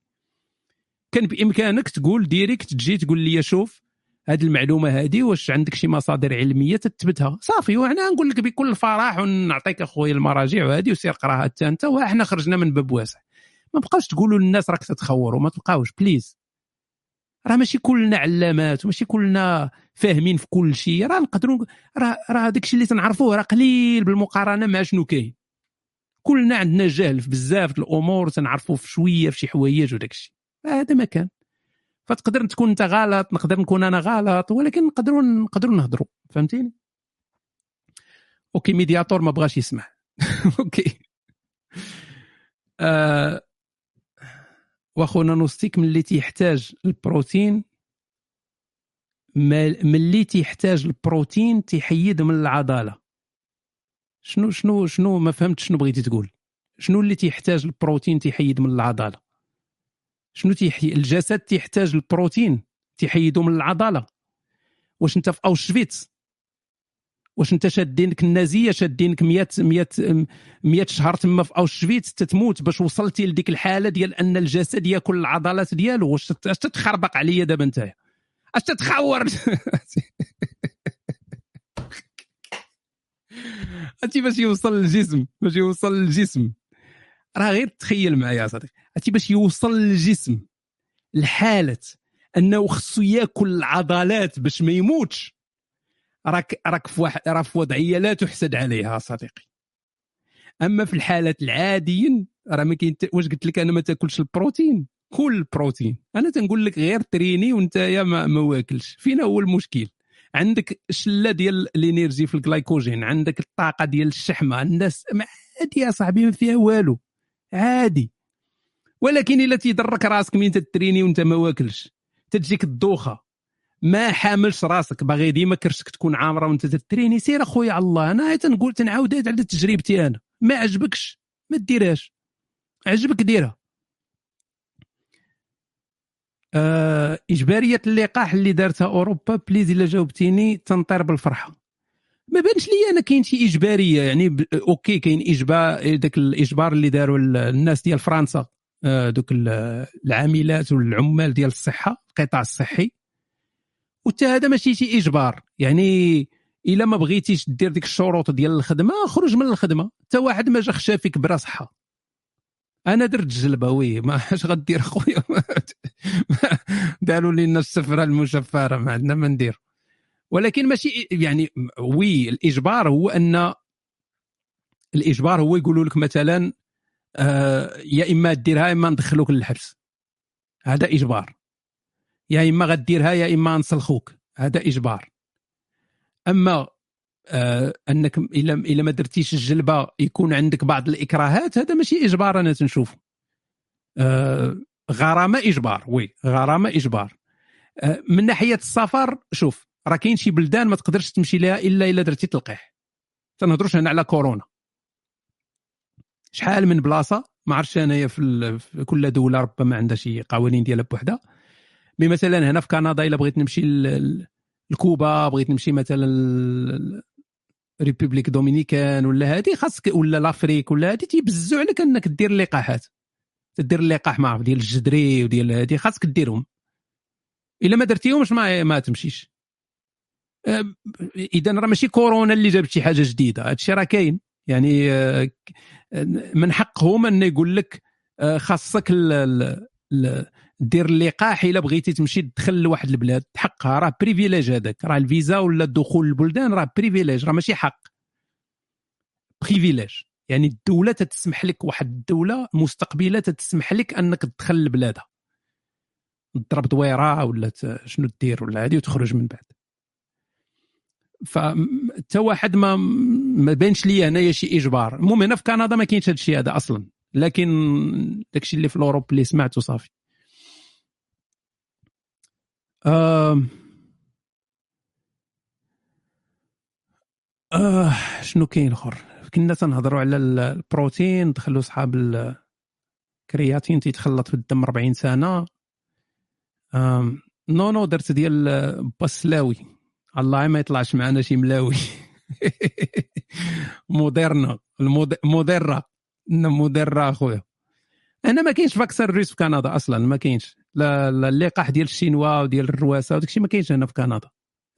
كان بإمكانك تقول direct تجي تقول لي شوف هذه المعلومة هذه واش عندك شي مصادر علمية تثبتها. صافي. وأنا نقول لك بكل فرح ونعطيك أخويا المراجع وهذه وسير قراها حتى أنت وحنا خرجنا من باب واسع. ما بقاوش تقولوا للناس راك تتخوروا. ما تبقاوش. please راه ماشي كلنا علامات. وماشي كلنا فاهمين في كل شيء. راه نقدروا راه راه داك الشيء اللي تنعرفوه راه قليل بالمقارنة مع شنو كاين. كلنا عندنا جهل في بزاف الأمور تنعرفوا في شوية في شي حوايج وداك الشيء هذا ما كان. فتقدر تكون أنت غلط نقدر نكون أنا غلط ولكن نقدروا نقدروا نهضروا. فهمتيني؟ okay médiateur ما بغاش يسمع. okay. آه وأخونا نوستيك ملي تيحتاج البروتين ملي تيحتاج البروتين تيحيد من العضلة. شنو شنو شنو ما فهمت شنو بغيتي تقول. شنو اللي تيحتاج البروتين تيحيد من العضلة؟ شنو تيحي الجسد تيحتاج البروتين تيحيدو من العضلة. واش انت في أوشفيتس؟ واش انت شادينك النازية شادينك 100 100 100 شهر تما في أوشفيتس تتموت باش وصلتي لديك الحالة ديال أن الجسد ياكل العضلات ديالو؟ واش تتخربق عليا دابا اش تتخور هاتي باش يوصل للجسم باش يوصل للجسم. راه غير تخيل معايا صديقي هاتي باش يوصل للجسم. لحاله أنه خصو ياكل العضلات باش ما يموتش راك راك في واحد راه في وضعية لا تحسد عليها صديقي. أما في الحالات العاديين راه ما كاين واش قلت لك أنا ما تاكلش البروتين؟ كل البروتين أنا تنقول لك غير تريني وأنت يا ما, ما واكلش. فينا هو المشكل. عندك شله ديال ال énergie في الجلايكوجين عندك الطاقة ديال الشحمة الناس عادي يا صاحبي ما فيها والو. عادي. ولكن إلا تيضرك راسك من تتريني وأنت ما واكلش تجيك الدوخة. ما حاملش راسك باغي ديما كرشك تكون عامرة وأنت تتريني. سير أخويا الله أنا تنقول تنعاود على تجربتي أنا. ما عجبكش؟ ما ديرهاش. عجبك ديرها. آه إجبارية اللقاح اللي دارتها أوروبا please إلا جاوبتيني تنطير بالفرحة. ما بانش لي أنا كاين شي إجبارية يعني. okay كاين اجبار داك الإجبار اللي داروا الناس ديال فرنسا آه دوك العاملات والعمال ديال الصحة القطاع الصحي. وحتى هذا ماشي شي إجبار. يعني إلا ما بغيتيش دير ديك الشروط ديال الخدمة خرج من الخدمة. حتى واحد ما جا خشافك برا صحه أنا درت الجلبه وي ما اش غدير خويا داروا لنا السفرة المشفرة ما عندنا ما ندير ولكن ماشي يعني وي الإجبار هو أن الإجبار هو يقولوا لك مثلا آه يا إما ديرها يا إما ندخلوك للحبس. هذا إجبار. يا إما غديرها يا إما نسلخوك. هذا إجبار. أما آه أنك الا الا ما درتيش الجلبة يكون عندك بعض الإكراهات هذا ماشي إجبار أنا تنشوف آه غرامة إجبار وي غرامة إجبار. آه من ناحية السفر شوف راه كاين شي بلدان ما تقدرش تمشي لها إلا إلا درتي تلقيح. تنهضروش هنا على كورونا. شحال من بلاصة ما عرفتش انايا في, في كل دولة ربما عندها شي قوانين ديالها بوحدها. mais مثلا هنا في كندا إلا بغيت نمشي لكوبا بغيت نمشي مثلا République dominicaine ولا هادي خاصك ولا l'Afrique ولا هادي تيبززو عليك انك دير اللقاحات تدير اللقاح ما ديال الجدري وديال هادي خاصك ديرهم. إلا ما درتيهمش ما ما تمشيش. إذا راه ماشي كورونا اللي جابت شي حاجة جديدة. هادشي راه كاين. يعني آه، من حقهم انه يقول لك آه، خاصك دير اللقاح إلا بغيتي تمشي تدخل لواحد البلاد حقها راه privilège هذاك. راه الفيزا ولا الدخول للبلدان راه privilège راه ماشي حق. privilège يعني الدولة تتسمح لك واحد الدولة مستقبلة تتسمح لك أنك تدخل لبلادها. تضرب دويرة ولا شنو دير ولا هذه وتخرج من بعد. فتا واحد ما ما بينش لي هنايا شي إجبار. المهم هنا في كندا ما كاينش هذا الشيء هذا أصلا. لكن داكشي اللي في الأوروب اللي سمعته صافي. آه شنو كاين آخر؟ كنا تنهضروا على البروتين دخلوا صحاب ال créatine تيتخلط في الدم 40 سنة. آه non non درت ديال بسلاوي الله ما يطلعش معنا شي ملاوي. موديرنا موديرنا. موديرنا أخويا. أنا ما كاينش vaccin الروس في كندا أصلا ما كاينش. اللقاح ديال الشينوا وديال الرواسة وداك الشيء ما كاينش هنا في كندا.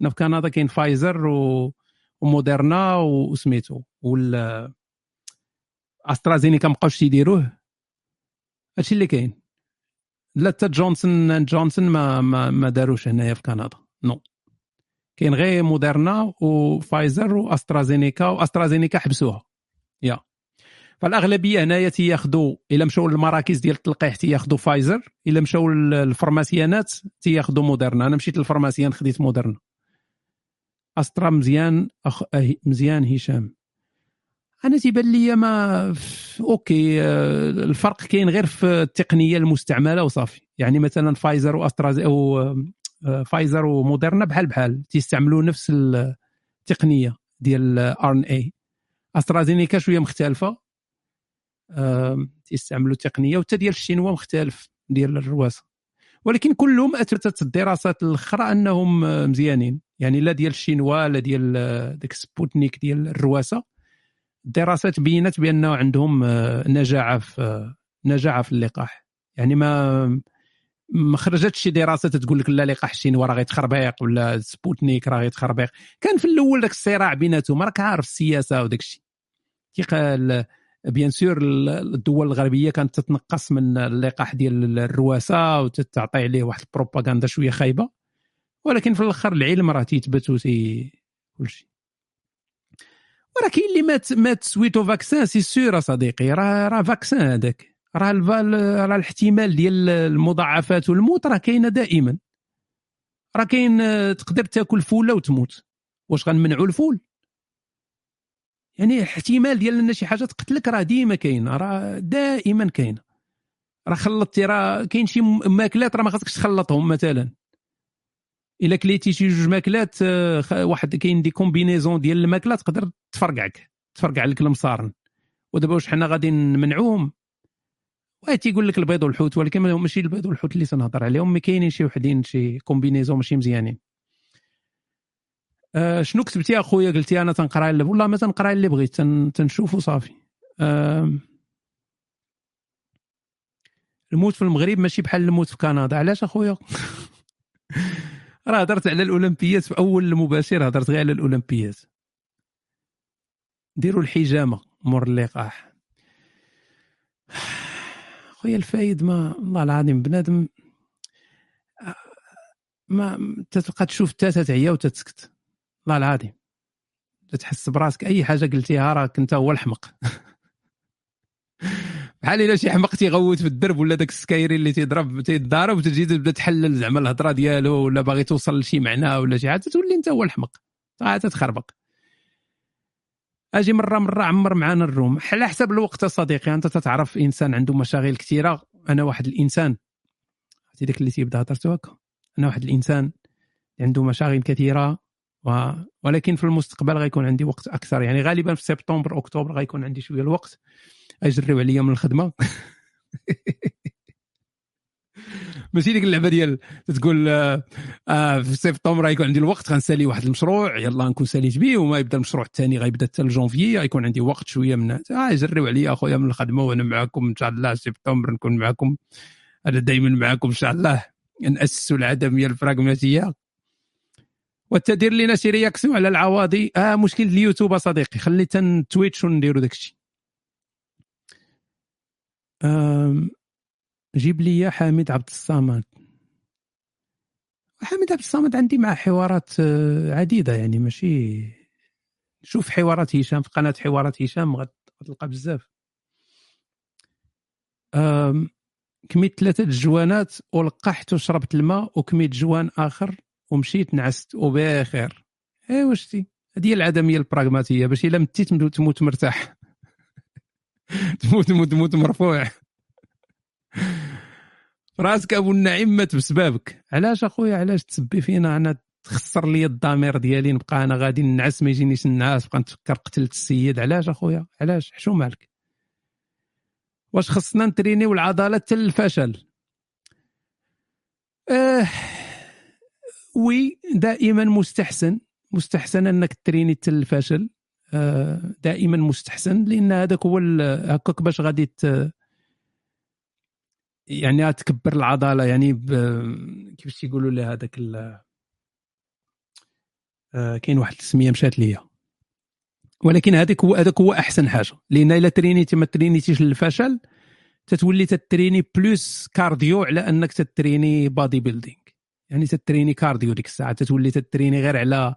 هنا في كندا كاين فايزر و... وموديرنا وسميتو وال أسترازينيكا ما بقاوش تيديروه هادشي اللي كاين. لا حتى جونسون جونسون ما ما, ما داروش هنايا في كندا. no. كاين غير موديرنا وفايزر واسترازينيكا واسترازينيكا حبسوها. yeah. فالأغلبية هنايا تياخذوا إلا مشاو للمراكز ديال التلقيح تياخذوا فايزر إلا مشاو للفرماسيانات تياخذوا موديرنا أنا مشيت لل pharmacien خديت موديرنا استرا مزيان أخ... مزيان هشام. أنا تيبان لي ما OK آه، الفرق كاين غير في التقنية المستعملة وصافي. يعني مثلا فايزر واسترا أو آه، فايزر وموديرنا بحال بحال تيستعملوا نفس التقنيه ديال RNA استرازينيكا شوية مختلفة. تيستعملوا تقنية وحتى ديال الشينوا مختلف ديال الرواسه ولكن كلهم اثبتت الدراسات الأخرى أنهم مزيانين. يعني لا ديال الشينوا لا ديال داك سبوتنيك ديال الرواسة. الدراسات بينت بأنه عندهم آه، نجاعة في آه، نجاعة في اللقاح. يعني ما ما خرجتش شي دراسة تقول لك لا لقاح الشينوا راه غيتخربيق ولا سبوتنيك راه غيتخربيق. كان في الأول داك الصراع بيناتهم راك عارف السياسة وداك الشيء. bien sûr الدول الغربية كانت تتنقص من اللقاح ديال الرواسة وتتعطي عليه واحد البروباغندا شوية خايبة. ولكن في الآخر العلم راه تيثبت وتي كل شيء وراه كاين اللي مات مات suite au vaccin c'est sûr صديقي راه راه vaccin هذاك. راه راه الاحتمال ديال المضاعفات والموت راه كاينة دائما. راه كاين تقدر تاكل فوله وتموت. واش غنمنعوا الفول؟ يعني احتمال ديال أن شي حاجة تقتلك راه ديما كاينة راه دائما كاينة. راه خلطتي راه كاين شي ماكلات راه ما خاصكش تخلطهم مثلا. إلا كليتي شي جوج ماكلات آه، واحد كاين des combinaisons ديال الماكلات تقدر تفرقعك تفرقع لك المصارن. ودابا واش حنا غادي نمنعوهم؟ واحد تيقول لك البيض والحوت ولكن ماشي البيض والحوت اللي تنهضر عليهم mais كاينين شي وحدين شي combinaisons ماشي مزيانين. آه شنو كتبتي اخويا قلتي أنا تنقرأ اللي والله ما تنقرأ اللي بغيت تن... تنشوف وصافي آه الموت في المغرب ماشي بحال الموت في كندا. علاش أخويا؟ راه هضرت على الأولمبيات في أول المباشر هضرت غير على الأولمبيات. ديروا الحجامة مور اللقاح. خويا الفايد ما الله العظيم بنادم ما تتبقى تشوف حتى تتعيا وتتسكت. الله العظيم تحس براسك أي حاجة قلتيها راك أنت هو الحمق. بحال الا شي حمق تيغوت في الدرب ولا داك السكايري اللي تيضرب تيضارب وتجي تبدأ تحلل زعما الهضرة ديالو ولا باغي توصل لشي معنى ولا شي حاجة تولي أنت هو الحمق. تتخربق. أجي مرة مرة عمر معانا ال room. على حسب الوقت صديقي أنت تتعرف إنسان عنده مشاغل كثيره أنا واحد الإنسان. عرفتي اللي تيبدأ هضرته هكا. أنا واحد الإنسان عنده مشاغل كثيره و... ولكن في المستقبل غيكون عندي وقت أكثر. يعني غالبا في سبتمبر أكتوبر غيكون عندي شوية الوقت. أجريو عليا من الخدمة. ماشي ديك اللعبة ديال تقول آه, آه في سبتمبر غيكون عندي الوقت غنسالي واحد المشروع يلا نكون ساليت به وما يبدا المشروع الثاني غيبدا حتى لجونفيي غيكون عندي وقت شوية من آه يجريو عليا أخويا من الخدمة وأنا معكم إن شاء الله. سبتمبر نكون معكم أنا دائما معكم إن شاء الله. نأسسوا العدميه البراغماتيه وتدير لنا شي réaction على العواضي. آه مشكل اليوتيوب صديقي. خلي تويتش ونديروا داك الشيء جيب لي حامد عبد الصمد. حامد عبد الصمد عندي معه حوارات آه، عديدة يعني ماشي. شوف حوارات هشام في قناة حوارات هشام غتلقى بزاف. كميت ثلاثة الجوانات ولقحت وشربت الماء وكميت جوان آخر. ومشيت نعست وبخير ايوا شتي هذه العدميه البراغماتية باش إلا متيت تموت مرتاح. تموت تموت تموت مرفوع. راسك أبو النعيم مات بسببك علاش أخويا؟ علاش تسبي فينا؟ أنا تخسر لي الضمير ديالي نبقى أنا غادي نعس ما يجينيش النعاس نبقى نتفكر قتلت السيد. علاش أخويا؟ علاش؟ حشو مالك؟ واش خصنا نترينيو العضلات للفشل آه oui دائما مستحسن مستحسن أنك تريني للفشل آه دائما مستحسن لأن هذاك هو هكاك باش غادي يعني تكبر العضلة يعني كيفاش تيقولوا لها هذاك آه كاين واحد السميه مشات ليا. ولكن هذاك هو هذاك هو أحسن حاجة. لأن إلا ترينيتي ما ترينيتيش للفشل تتولي تتريني plus cardio على أنك تتريني bodybuilding يعني تتريني cardio ديك الساعة تتولي تتريني غير على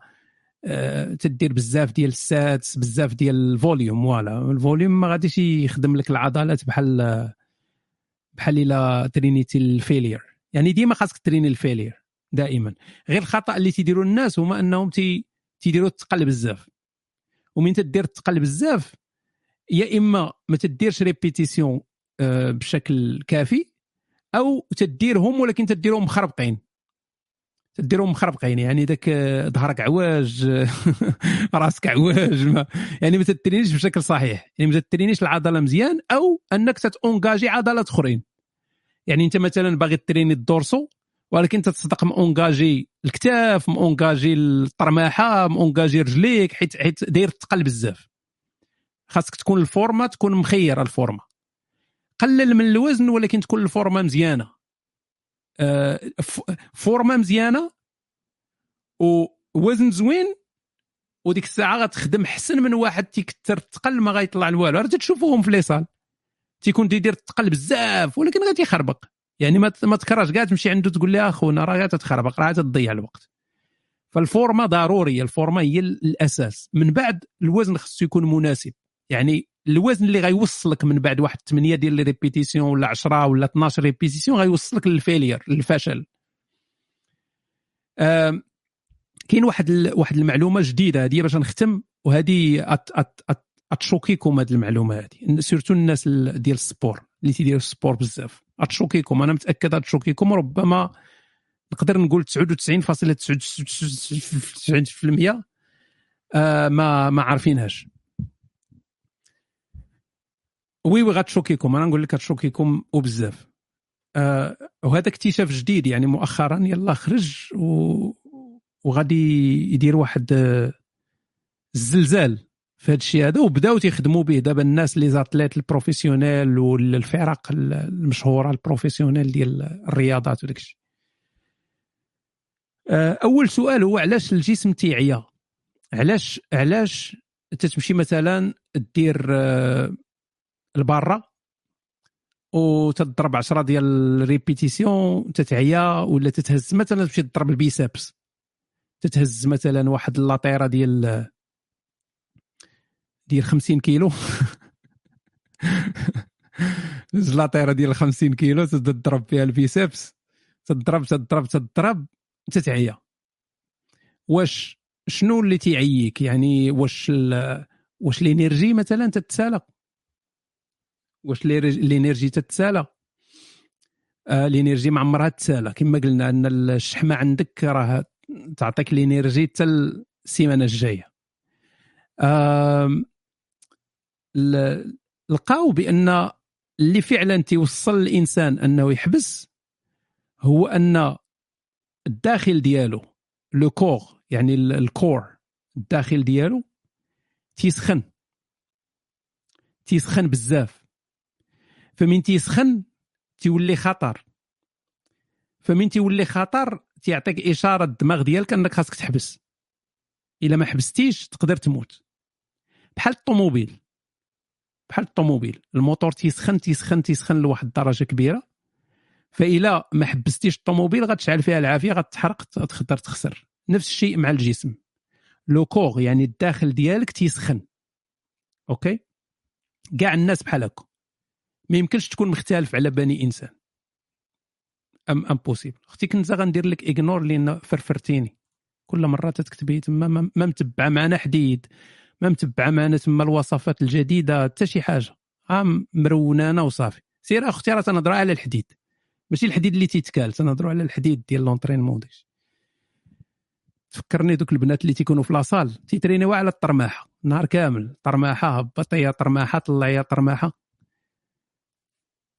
أه تدير بزاف ديال ال sets بزاف ديال ال volume voilà. ال volume ما غاديش يخدم لك العضلات بحال بحال إلا ترينيتي لل failure. يعني ديما خاصك تريني لل failure دائما. غير الخطأ اللي تيديروا الناس هما أنهم تي تيديروا الثقل بزاف. ومن تدير الثقل بزاف يا إما ما تديرش répétitions آه، بشكل كافي أو تديرهم ولكن تديرهم مخربقين. تديرهم مخربقين يعني داك آه، ظهرك عواج راسك عواج ما يعني ما تترينيش بشكل صحيح. يعني ما تترينيش العضلة مزيان أو أنك تتونجاجي عضلات أخرين. يعني أنت مثلا باغي تريني ال dorsaux ولكن تصدق مونجاجي الكتاف مونجاجي الطرماحة مونجاجي رجليك حيت حيت داير الثقل بزاف. خاصك تكون الفورما تكون مخيرة الفورما. قلل من الوزن ولكن تكون الفورما مزيانة. آه، فورما مزيانة ووزن زوين وديك الساعة غتخدم حسن من واحد تيكثر الثقل ما غيطلع والو راه تشوفوهم في les salles؟ تيكون تيدير الثقل بزاف ولكن غادي يخربق. يعني ما ما تكرهش. كاع تمشي عنده تقول له أخونا راه تتخربق راه تضيع الوقت. فالفورما ضرورية. الفورما هي الأساس. من بعد الوزن خصو يكون مناسب. يعني الوزن اللي غيوصلك من بعد واحد 8 ديال les répétitions ولا 10 ولا 12 répétitions غيوصلك لل failure للفشل آه كاين واحد واحد المعلومه جديده هذه باش نختم وهذه اتشوكيكم هذه المعلومه هذه surtout الناس ديال ال sport اللي تيديروا ال sport بزاف اتشوكيكم أنا متاكد اتشوكيكم ربما نقدر نقول 99.99% آه ما ما عارفينهاش oui oui غتشوكيكم أنا نقول لك غتشوكيكم وبزاف. آه وهذا اكتشاف جديد يعني مؤخرا يلا خرج و... وغادي يدير واحد آه، الزلزال في هذا الشيء هذا وبداو تيخدموا به. دابا الناس les athlètes professionnels والفرق المشهورة ال professionnelles ديال الرياضات وداك الشيء. آه، أول سؤال هو علاش الجسم تيعيا؟ علاش علاش تتمشي مثلا دير آه، les bras وتضرب 10 ديال ال répétitions تتعيا ولا تتهز مثلا تمشي تضرب ال biceps تتهز مثلا واحد ال haltère ديال ديال 50 كيلو. l'haltère ديال 50 كيلو تضرب فيها ال biceps تضرب تضرب تضرب تتعيا. واش شنو اللي تيعييك؟ يعني واش واش ال énergie مثلا تتسالى واش ال énergie تتسالى؟ آه ال énergie ما عمرها تسالى. كما قلنا أن الشحمة عندك راه تعطيك ال énergie حتى السيمانة الجاية. لقاو بأن اللي فعلا تيوصل الإنسان أنه يحبس هو أن الداخل ديالو le core يعني ال core الداخل ديالو تيسخن. تيسخن بزاف. فمن تيسخن تيولي خطر. فمن تيولي خطر تيعطيك إشارة الدماغ ديالك أنك خاصك تحبس. إلا ما حبستيش تقدر تموت. بحال الطوموبيل. بحال الطوموبيل. الموتور تيسخن تيسخن تيسخن لواحد الدرجة كبيرة. فإلا ما حبستيش الطوموبيل غتشعل فيها العافية غتحرق تقدر تخسر. نفس الشيء مع الجسم. لو كور يعني الداخل ديالك تيسخن. أوكي؟ كاع الناس بحال هكا. ما يمكنش تكون مختلف على بني إنسان. أم امبوسيبل أختي كنت غندير لك اغنور لأن فرفرتيني. كل مرة تكتبي تما ما متبعة معنا حديد ما متبعة معنا تما الوصفات الجديدة حتى شي حاجة. ام مرونانه وصافي. سير أختي راه تنهضر على الحديد. ماشي الحديد اللي تيتكال تنهضروا على الحديد ديال لونترينمون ديش تفكرني دوك البنات اللي تيكونوا في la salle تيترينيو على الطرماحة. نهار كامل. طرماحة هبطية طرماحة طلعيه طرماحة.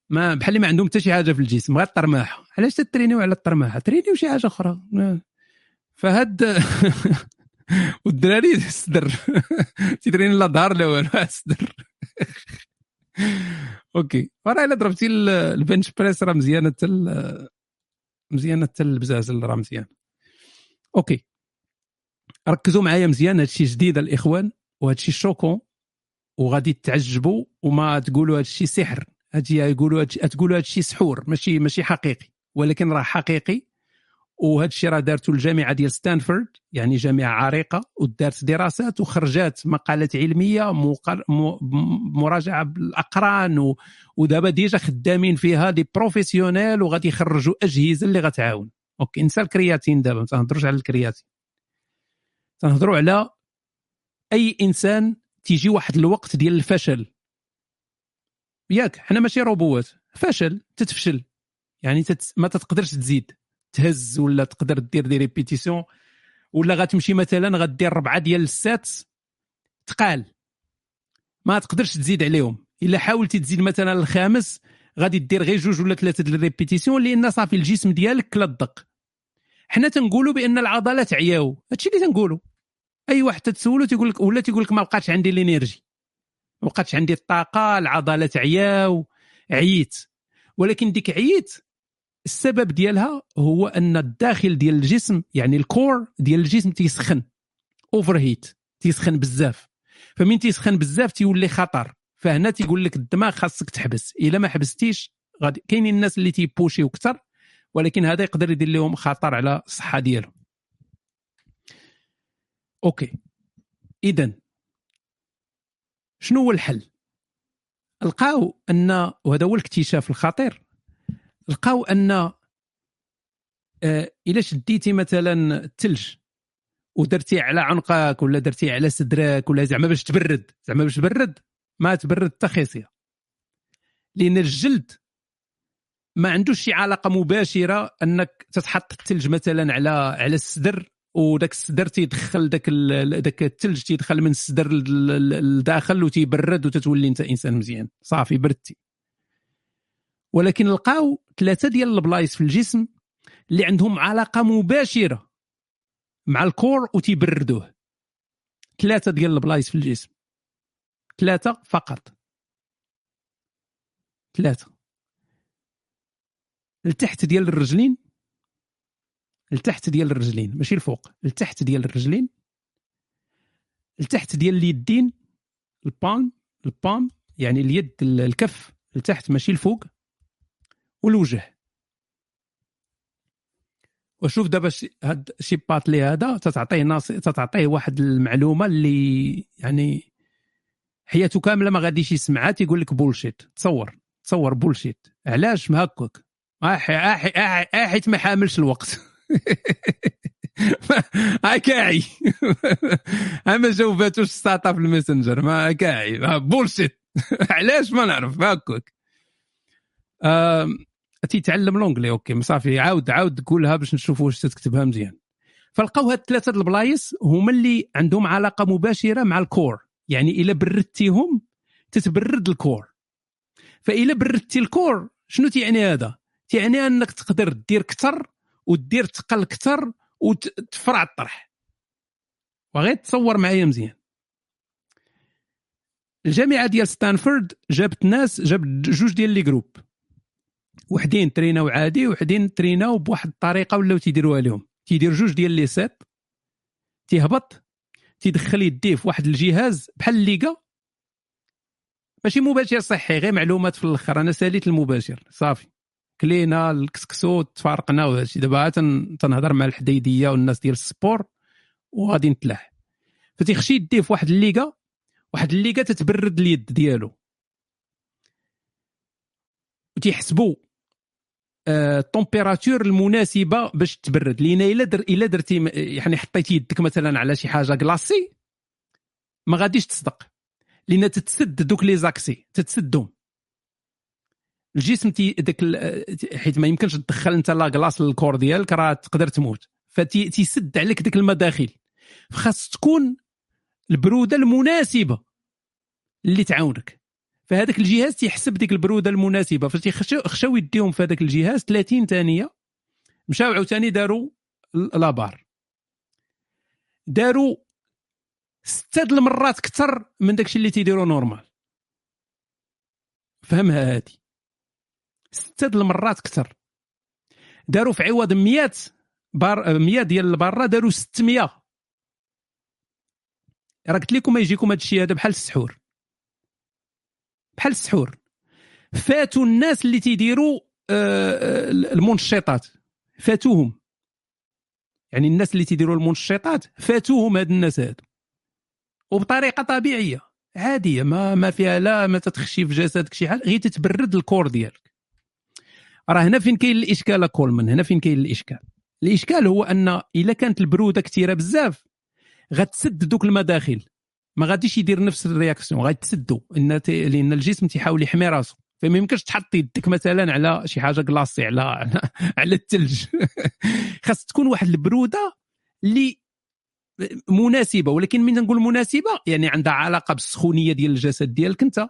ما بحال ما عندهم حتى شي حاجة في الجسم غير الطرماحه علاش تترينيو على الطرماحه ترينيو شي حاجة أخرى. فهاد والدراري الصدر تيتريني لا ظهر لا والو الصدر okay. وراه إلا ضربتي ال bench press راه مزيانة حتى مزيانة حتى البزازل راه مزيان. أوكي. ركزوا معايا مزيان هادشي جديد الإخوان وهادشي شوكون وغادي تعجبوا وما تقولوا هادشي سحر. هادشي يقولوا تقولوا هادشي سحور ماشي ماشي حقيقي ولكن راه حقيقي. وهذا الشيء راه دارته الجامعة ديال ستانفورد يعني جامعة عريقة ودارت دراسات وخرجات مقالات علمية مراجعة بالأقران ودابا déjà خدامين فيها des professionnels وغادي يخرجوا أجهزة اللي غتعاون. okay نسى الكرياتين دابا ما تنهضروش على الكرياتين. تنهضروا على أي إنسان تيجي واحد الوقت ديال الفشل. ياك حنا ماشي روبوات فشل تتفشل. يعني تت... ما تقدرش تزيد. تهز ولا تقدر دير des répétitions. ولا غتمشي مثلا غدير ربعة ديال ال sets تقال. ما تقدرش تزيد عليهم. إلا حاولتي تزيد مثلا الخامس غادي دير غير جوج ولا ثلاثة ديال ال répétitions لأن صافي الجسم ديالك كلا الدق حنا تنقولوا بأن العضلات عياو. هادشي اللي تنقولوا. أي واحد تتسولو تيقول لك ولا تيقول لك ما بقاتش عندي ال énergie. ما بقاتش عندي الطاقة العضلات عياو عييت ولكن ديك عييت السبب ديالها هو أن الداخل ديال الجسم يعني ال core ديال الجسم تيسخن overheat تيسخن بزاف. فمن تيسخن بزاف تيولي خطر. فهنا تيقول لك الدماغ خاصك تحبس. إلا ما حبستيش غادي كاينين الناس اللي تيبوشيو أكثر ولكن هذا يقدر يدير لهم خطر على الصحة ديالهم. okay. اذا شنو هو الحل؟ لقاو أن وهذا هو الاكتشاف الخطير لقاو أن آه، إلا شديتي مثلا الثلج ودرتيه على عنقك ولا درتيه على صدرك ولا زعما باش تبرد زعما باش تبرد ما تبرد حتى خيسيه لأن الجلد ما عندوش شي علاقة مباشرة أنك تتحط الثلج مثلا على على الصدر وداك الصدر تيدخل داك داك الثلج تيدخل من الصدر لداخل وتيبرد وتتولي انت انسان مزيان. صافي بردتي. ولكن لقاو ثلاثة ديال البلايص في الجسم اللي عندهم علاقة مباشرة مع الكور وتيبردوه. ثلاثة ديال البلايص في الجسم. ثلاثة فقط. ثلاثة التحت ديال الرجلين التحت ديال الرجلين ماشي الفوق التحت ديال الرجلين التحت ديال اليدين ال palm ال paume يعني اليد الكف التحت ماشي الفوق والوجه. وشوف دابا هاد شي باتلي هذا تتعطيه ناس تتعطيه واحد المعلومة اللي يعني حياته كاملة ما غاديش يسمعها تيقول لك bullshit تصور تصور bullshit علاش هكاك حيت ما حاملش الوقت. ما كاعي. ما جاوباتوش start في ال Messenger ما كاعي. bullshit. علاش ما نعرف؟ هكاك. تيتعلم l'anglais okay صافي عاود عاود قولها باش نشوفوا واش تكتبها مزيان. فلقاو هاد ثلاثة البلايص هما اللي عندهم علاقة مباشرة مع ال core. يعني إلا بردتيهم تتبرد ال core. فإلا بردتي ال core شنو تيعني هذا؟ تيعني أنك تقدر دير أكثر ودير تقل أكثر وتفرع الطرح. وغير تصور معايا مزيان. الجامعة ديال ستانفورد جابت ناس جابت جوج ديال les groupes. وحدين تريناو عادي وحدين تريناو بواحد الطريقة ولاو تيديروها لهم. تيدير جوج ديال les sets تيهبط تيدخل يديه في واحد الجهاز بحال الليغا ماشي مباشر صحي غير معلومات في الأخر. أنا ساليت المباشر. صافي. كلينا الكسكسو تفارقنا. وهادشي دابا تنهضر مع الحديدية والناس ديال ال sport وغادي نتلاح. فتيخشي يديه في واحد الليغا واحد الليغا تتبرد اليد ديالو. وتيحسبوا ال température المناسبة باش تبرد. لأن إلا در إلا درتي يعني حطيتي يدك مثلا على شي حاجة glacée ما غاديش تصدق. لأن تتسد دوك les accès تتسدهم. الجسم تي داك حيت ما يمكنش تدخل انت la glace للcorps ديالك راه تقدر تموت. فتيسد عليك ديك المداخل. فخاص تكون البروده المناسبة اللي تعاونك. فهذاك الجهاز تيحسب ديك البروده المناسبة. فخشاو يديهم في هذاك الجهاز 30 ثانية مشاو عاوتاني داروا la barre داروا ستة المرات أكثر من داكشي اللي تيديروا normal. فهمها هادي. ستة المرات أكثر داروا في عوض 100 barres 100 ديال la barre داروا 600 راه قلت لكم يجيكم هذا الشيء هذا بحال السحور. بحال السحور. فاتوا الناس اللي تيديروا آه، آه، المنشطات. فاتوهم. يعني الناس اللي تيديروا المنشطات فاتوهم هاد الناس هادو. وبطريقة طبيعية. عادية ما ما فيها لا ما تتخشي في جسدك شي حاجة غير تتبرد ال corps ديالك. راه هنا فين كاين الإشكال coolman هنا فين كاين الإشكال؟ الإشكال هو أن إلا كانت البرودة كثيرة بزاف غتسد دوك المداخل. ما غاديش يدير نفس ال réaction غيتسدوا إن لأن الجسم تيحاول يحمي راسو. فما يمكنش تحط يدك مثلا على شي حاجة كلاصي على على الثلج خاص تكون واحد البرودة اللي مناسبة ولكن من نقول مناسبة يعني عندها علاقة بالسخونية ديال الجسد ديالك أنت.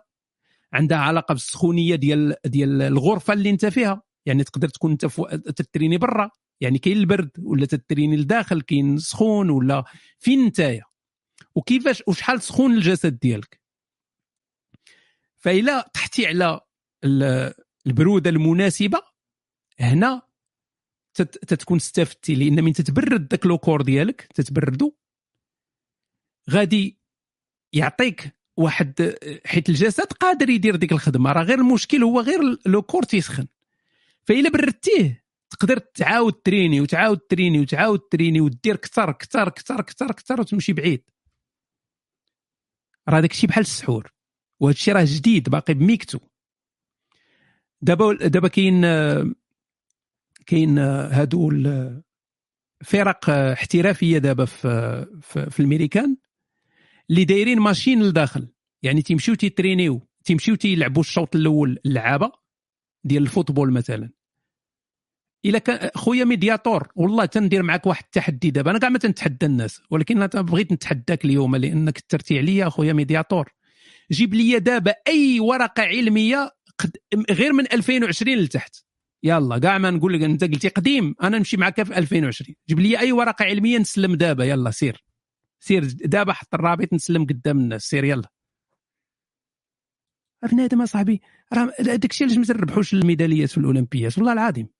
عندها علاقة بالسخونية ديال ديال الغرفة اللي أنت فيها. يعني تقدر تكون أنت تتريني برا. يعني كاين البرد ولا تتريني لداخل كاين سخون ولا فين نتايا؟ وكيفاش وشحال سخون الجسد ديالك؟ فإلا طحتي على البرودة المناسبة هنا تتكون استفدتي لأن من تتبرد داك لوكور ديالك تتبردو غادي يعطيك واحد حيت الجسد قادر يدير ديك الخدمة. راه غير المشكل هو غير لوكور تيسخن. فإلا بردتيه تقدر تعاود تريني وتعاود تريني وتعاود تريني ودير كثر كثر كثر كثر كثر وتمشي بعيد. راه داك الشيء بحال السحور وهذا الشيء راه جديد باقي بميكتو. دابا دابا كاين كاين هادو فرق احترافية دابا في في, في الميريكان اللي دايرين ماشين لداخل. يعني تيمشيو تيترينيو تيمشيو تيلعبوا الشوط الأول اللعابة ديال ال football مثلا. إلا كان خويا médiateur. والله تندير معك واحد التحدي دابا. أنا كاع ما تنتحدى الناس. ولكن أنا بغيت نتحداك اليوم لأنك كثرتي عليا أخويا médiateur. جيب لي دابا أي ورقة علمية غير من 2020 لتحت. يلا كاع ما نقول لك أنت قلتي قديم. أنا نمشي معك في 2020 جيب لي أي ورقة علمية نسلم دابا. يلا سير. سير دابا حط الرابط نسلم قدام الناس. سير يلا. بنادم أصاحبي راه داك الشيء علاش ما تربحوش الميداليات في الأولمبيات؟ والله العظيم.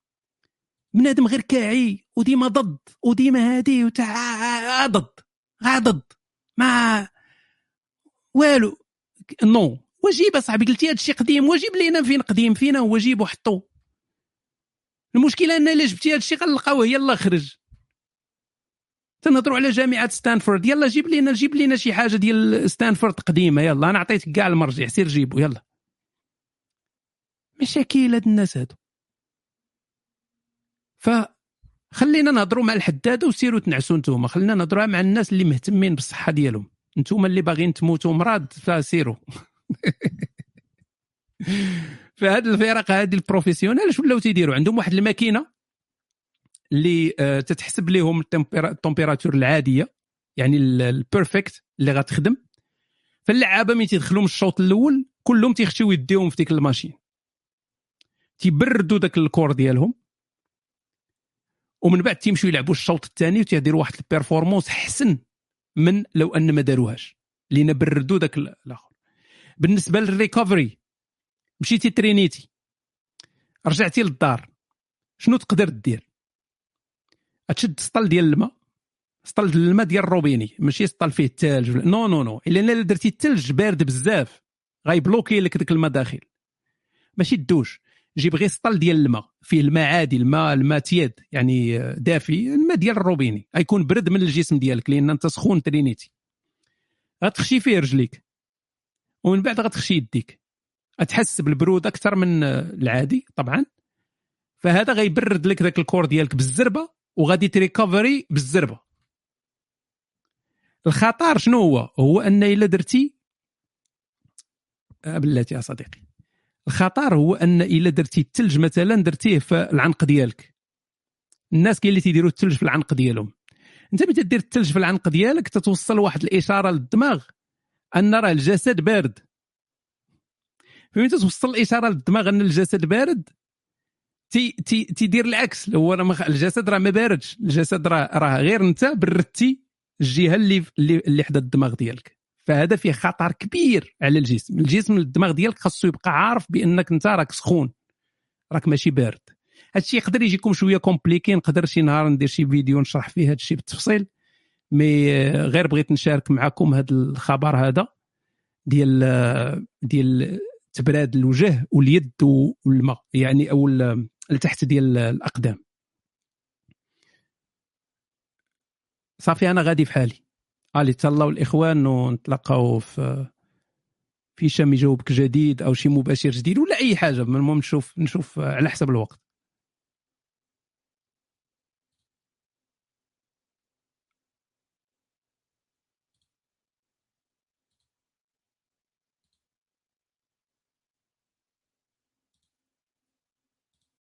بنادم غير كاعي وديما ضد وديما هادي وتاع ضد ضد ما والو. no وجيب أصاحبي قلتي هذا الشيء قديم وجيب لينا فين قديم فينا هو جيب وحطو المشكلة أن إلا جبتي هذا الشيء غنلقاوه يلا خرج. تنهضروا على جامعة ستانفورد يلا جيب لنا جيب لنا شي حاجة ديال ستانفورد قديمة يلا أنا عطيتك كاع المرجع سير جيبو يلا. مشاكل هاد الناس هادو. فخلينا نهضروا مع الحضاضة وسيروا تنعسوا نتوما. خلينا نهضروا مع الناس اللي مهتمين بالصحة ديالهم. نتوما اللي باغيين تموتوا مرض فسيروا فهاد الفرق هادي ال professionnels اش ولاو تيديروا عندهم واحد الماكينة اللي آه، تتحسب لهم ال température العادية يعني ال perfect اللي غتخدم. فاللعابة ملي تيدخلوا من الشوط الأول كلهم تيخشيو يديهم في ديك ال machine. تيبردوا داك ال corps ديالهم. ومن بعد تيمشيو يلعبوا الشوط الثاني وتيديروا واحد ال performance حسن من لو أن ما داروهاش لأن بردوا داك الآخر. بالنسبة لل recovery مشيتي ترينيتي. رجعتي للدار. شنو تقدر دير تشد سطل ديال الماء؟ سطل الماء ديال الروبيني ماشي سطل فيه الثلج no no no إلا درتي الثلج بارد بزاف غيبلوكي لك داك الماء داخل. ماشي الدوش جيب غير سطل ديال الماء فيه الماء عادي الماء الماء تياد يعني دافي الماء ديال الروبيني. غيكون برد من الجسم ديالك لأن أنت سخون ترينيتي. غتخشي فيه رجليك. ومن بعد غتخشي يديك. غتحس بالبرود أكثر من العادي طبعا. فهذا غيبرد لك ذاك ال corps ديالك بالزربة وغادي تريكفري بالزربة. الخطر شنو هو؟ هو أن إلا درتي آه، بلاتي يا صديقي. الخطر هو أن إلا درتي الثلج مثلا درتيه في العنق ديالك. الناس كاين اللي تيديروا الثلج في العنق ديالهم. أنت ملي تدير الثلج في العنق ديالك تتوصل واحد الإشارة للدماغ أن راه الجسد بارد. فمتى توصل الإشارة للدماغ أن الجسد بارد تي تي تيدير العكس. هو الجسد راه ما باردش. الجسد راه راه غير أنت بردتي الجهة اللي اللي حدا الدماغ ديالك. فهذا فيه خطر كبير على الجسم. الجسم الدماغ ديالك خاصو يبقى عارف بأنك أنت راك سخون راك ماشي بارد. هادشي يقدر يجيكم شوية compliqué نقدر شي نهار ندير شي فيديو نشرح فيه هادشي بالتفصيل mais غير بغيت نشارك معكم هذا الخبر هذا ديال ديال تبراد الوجه واليد والماء يعني أو لتحت ديال الأقدام. صافي أنا غادي في حالي. الي تهلاو الإخوان ونتلاقاو في في شام يجاوبك جديد أو شي مباشر جديد ولا أي حاجة المهم نشوف نشوف على حسب الوقت.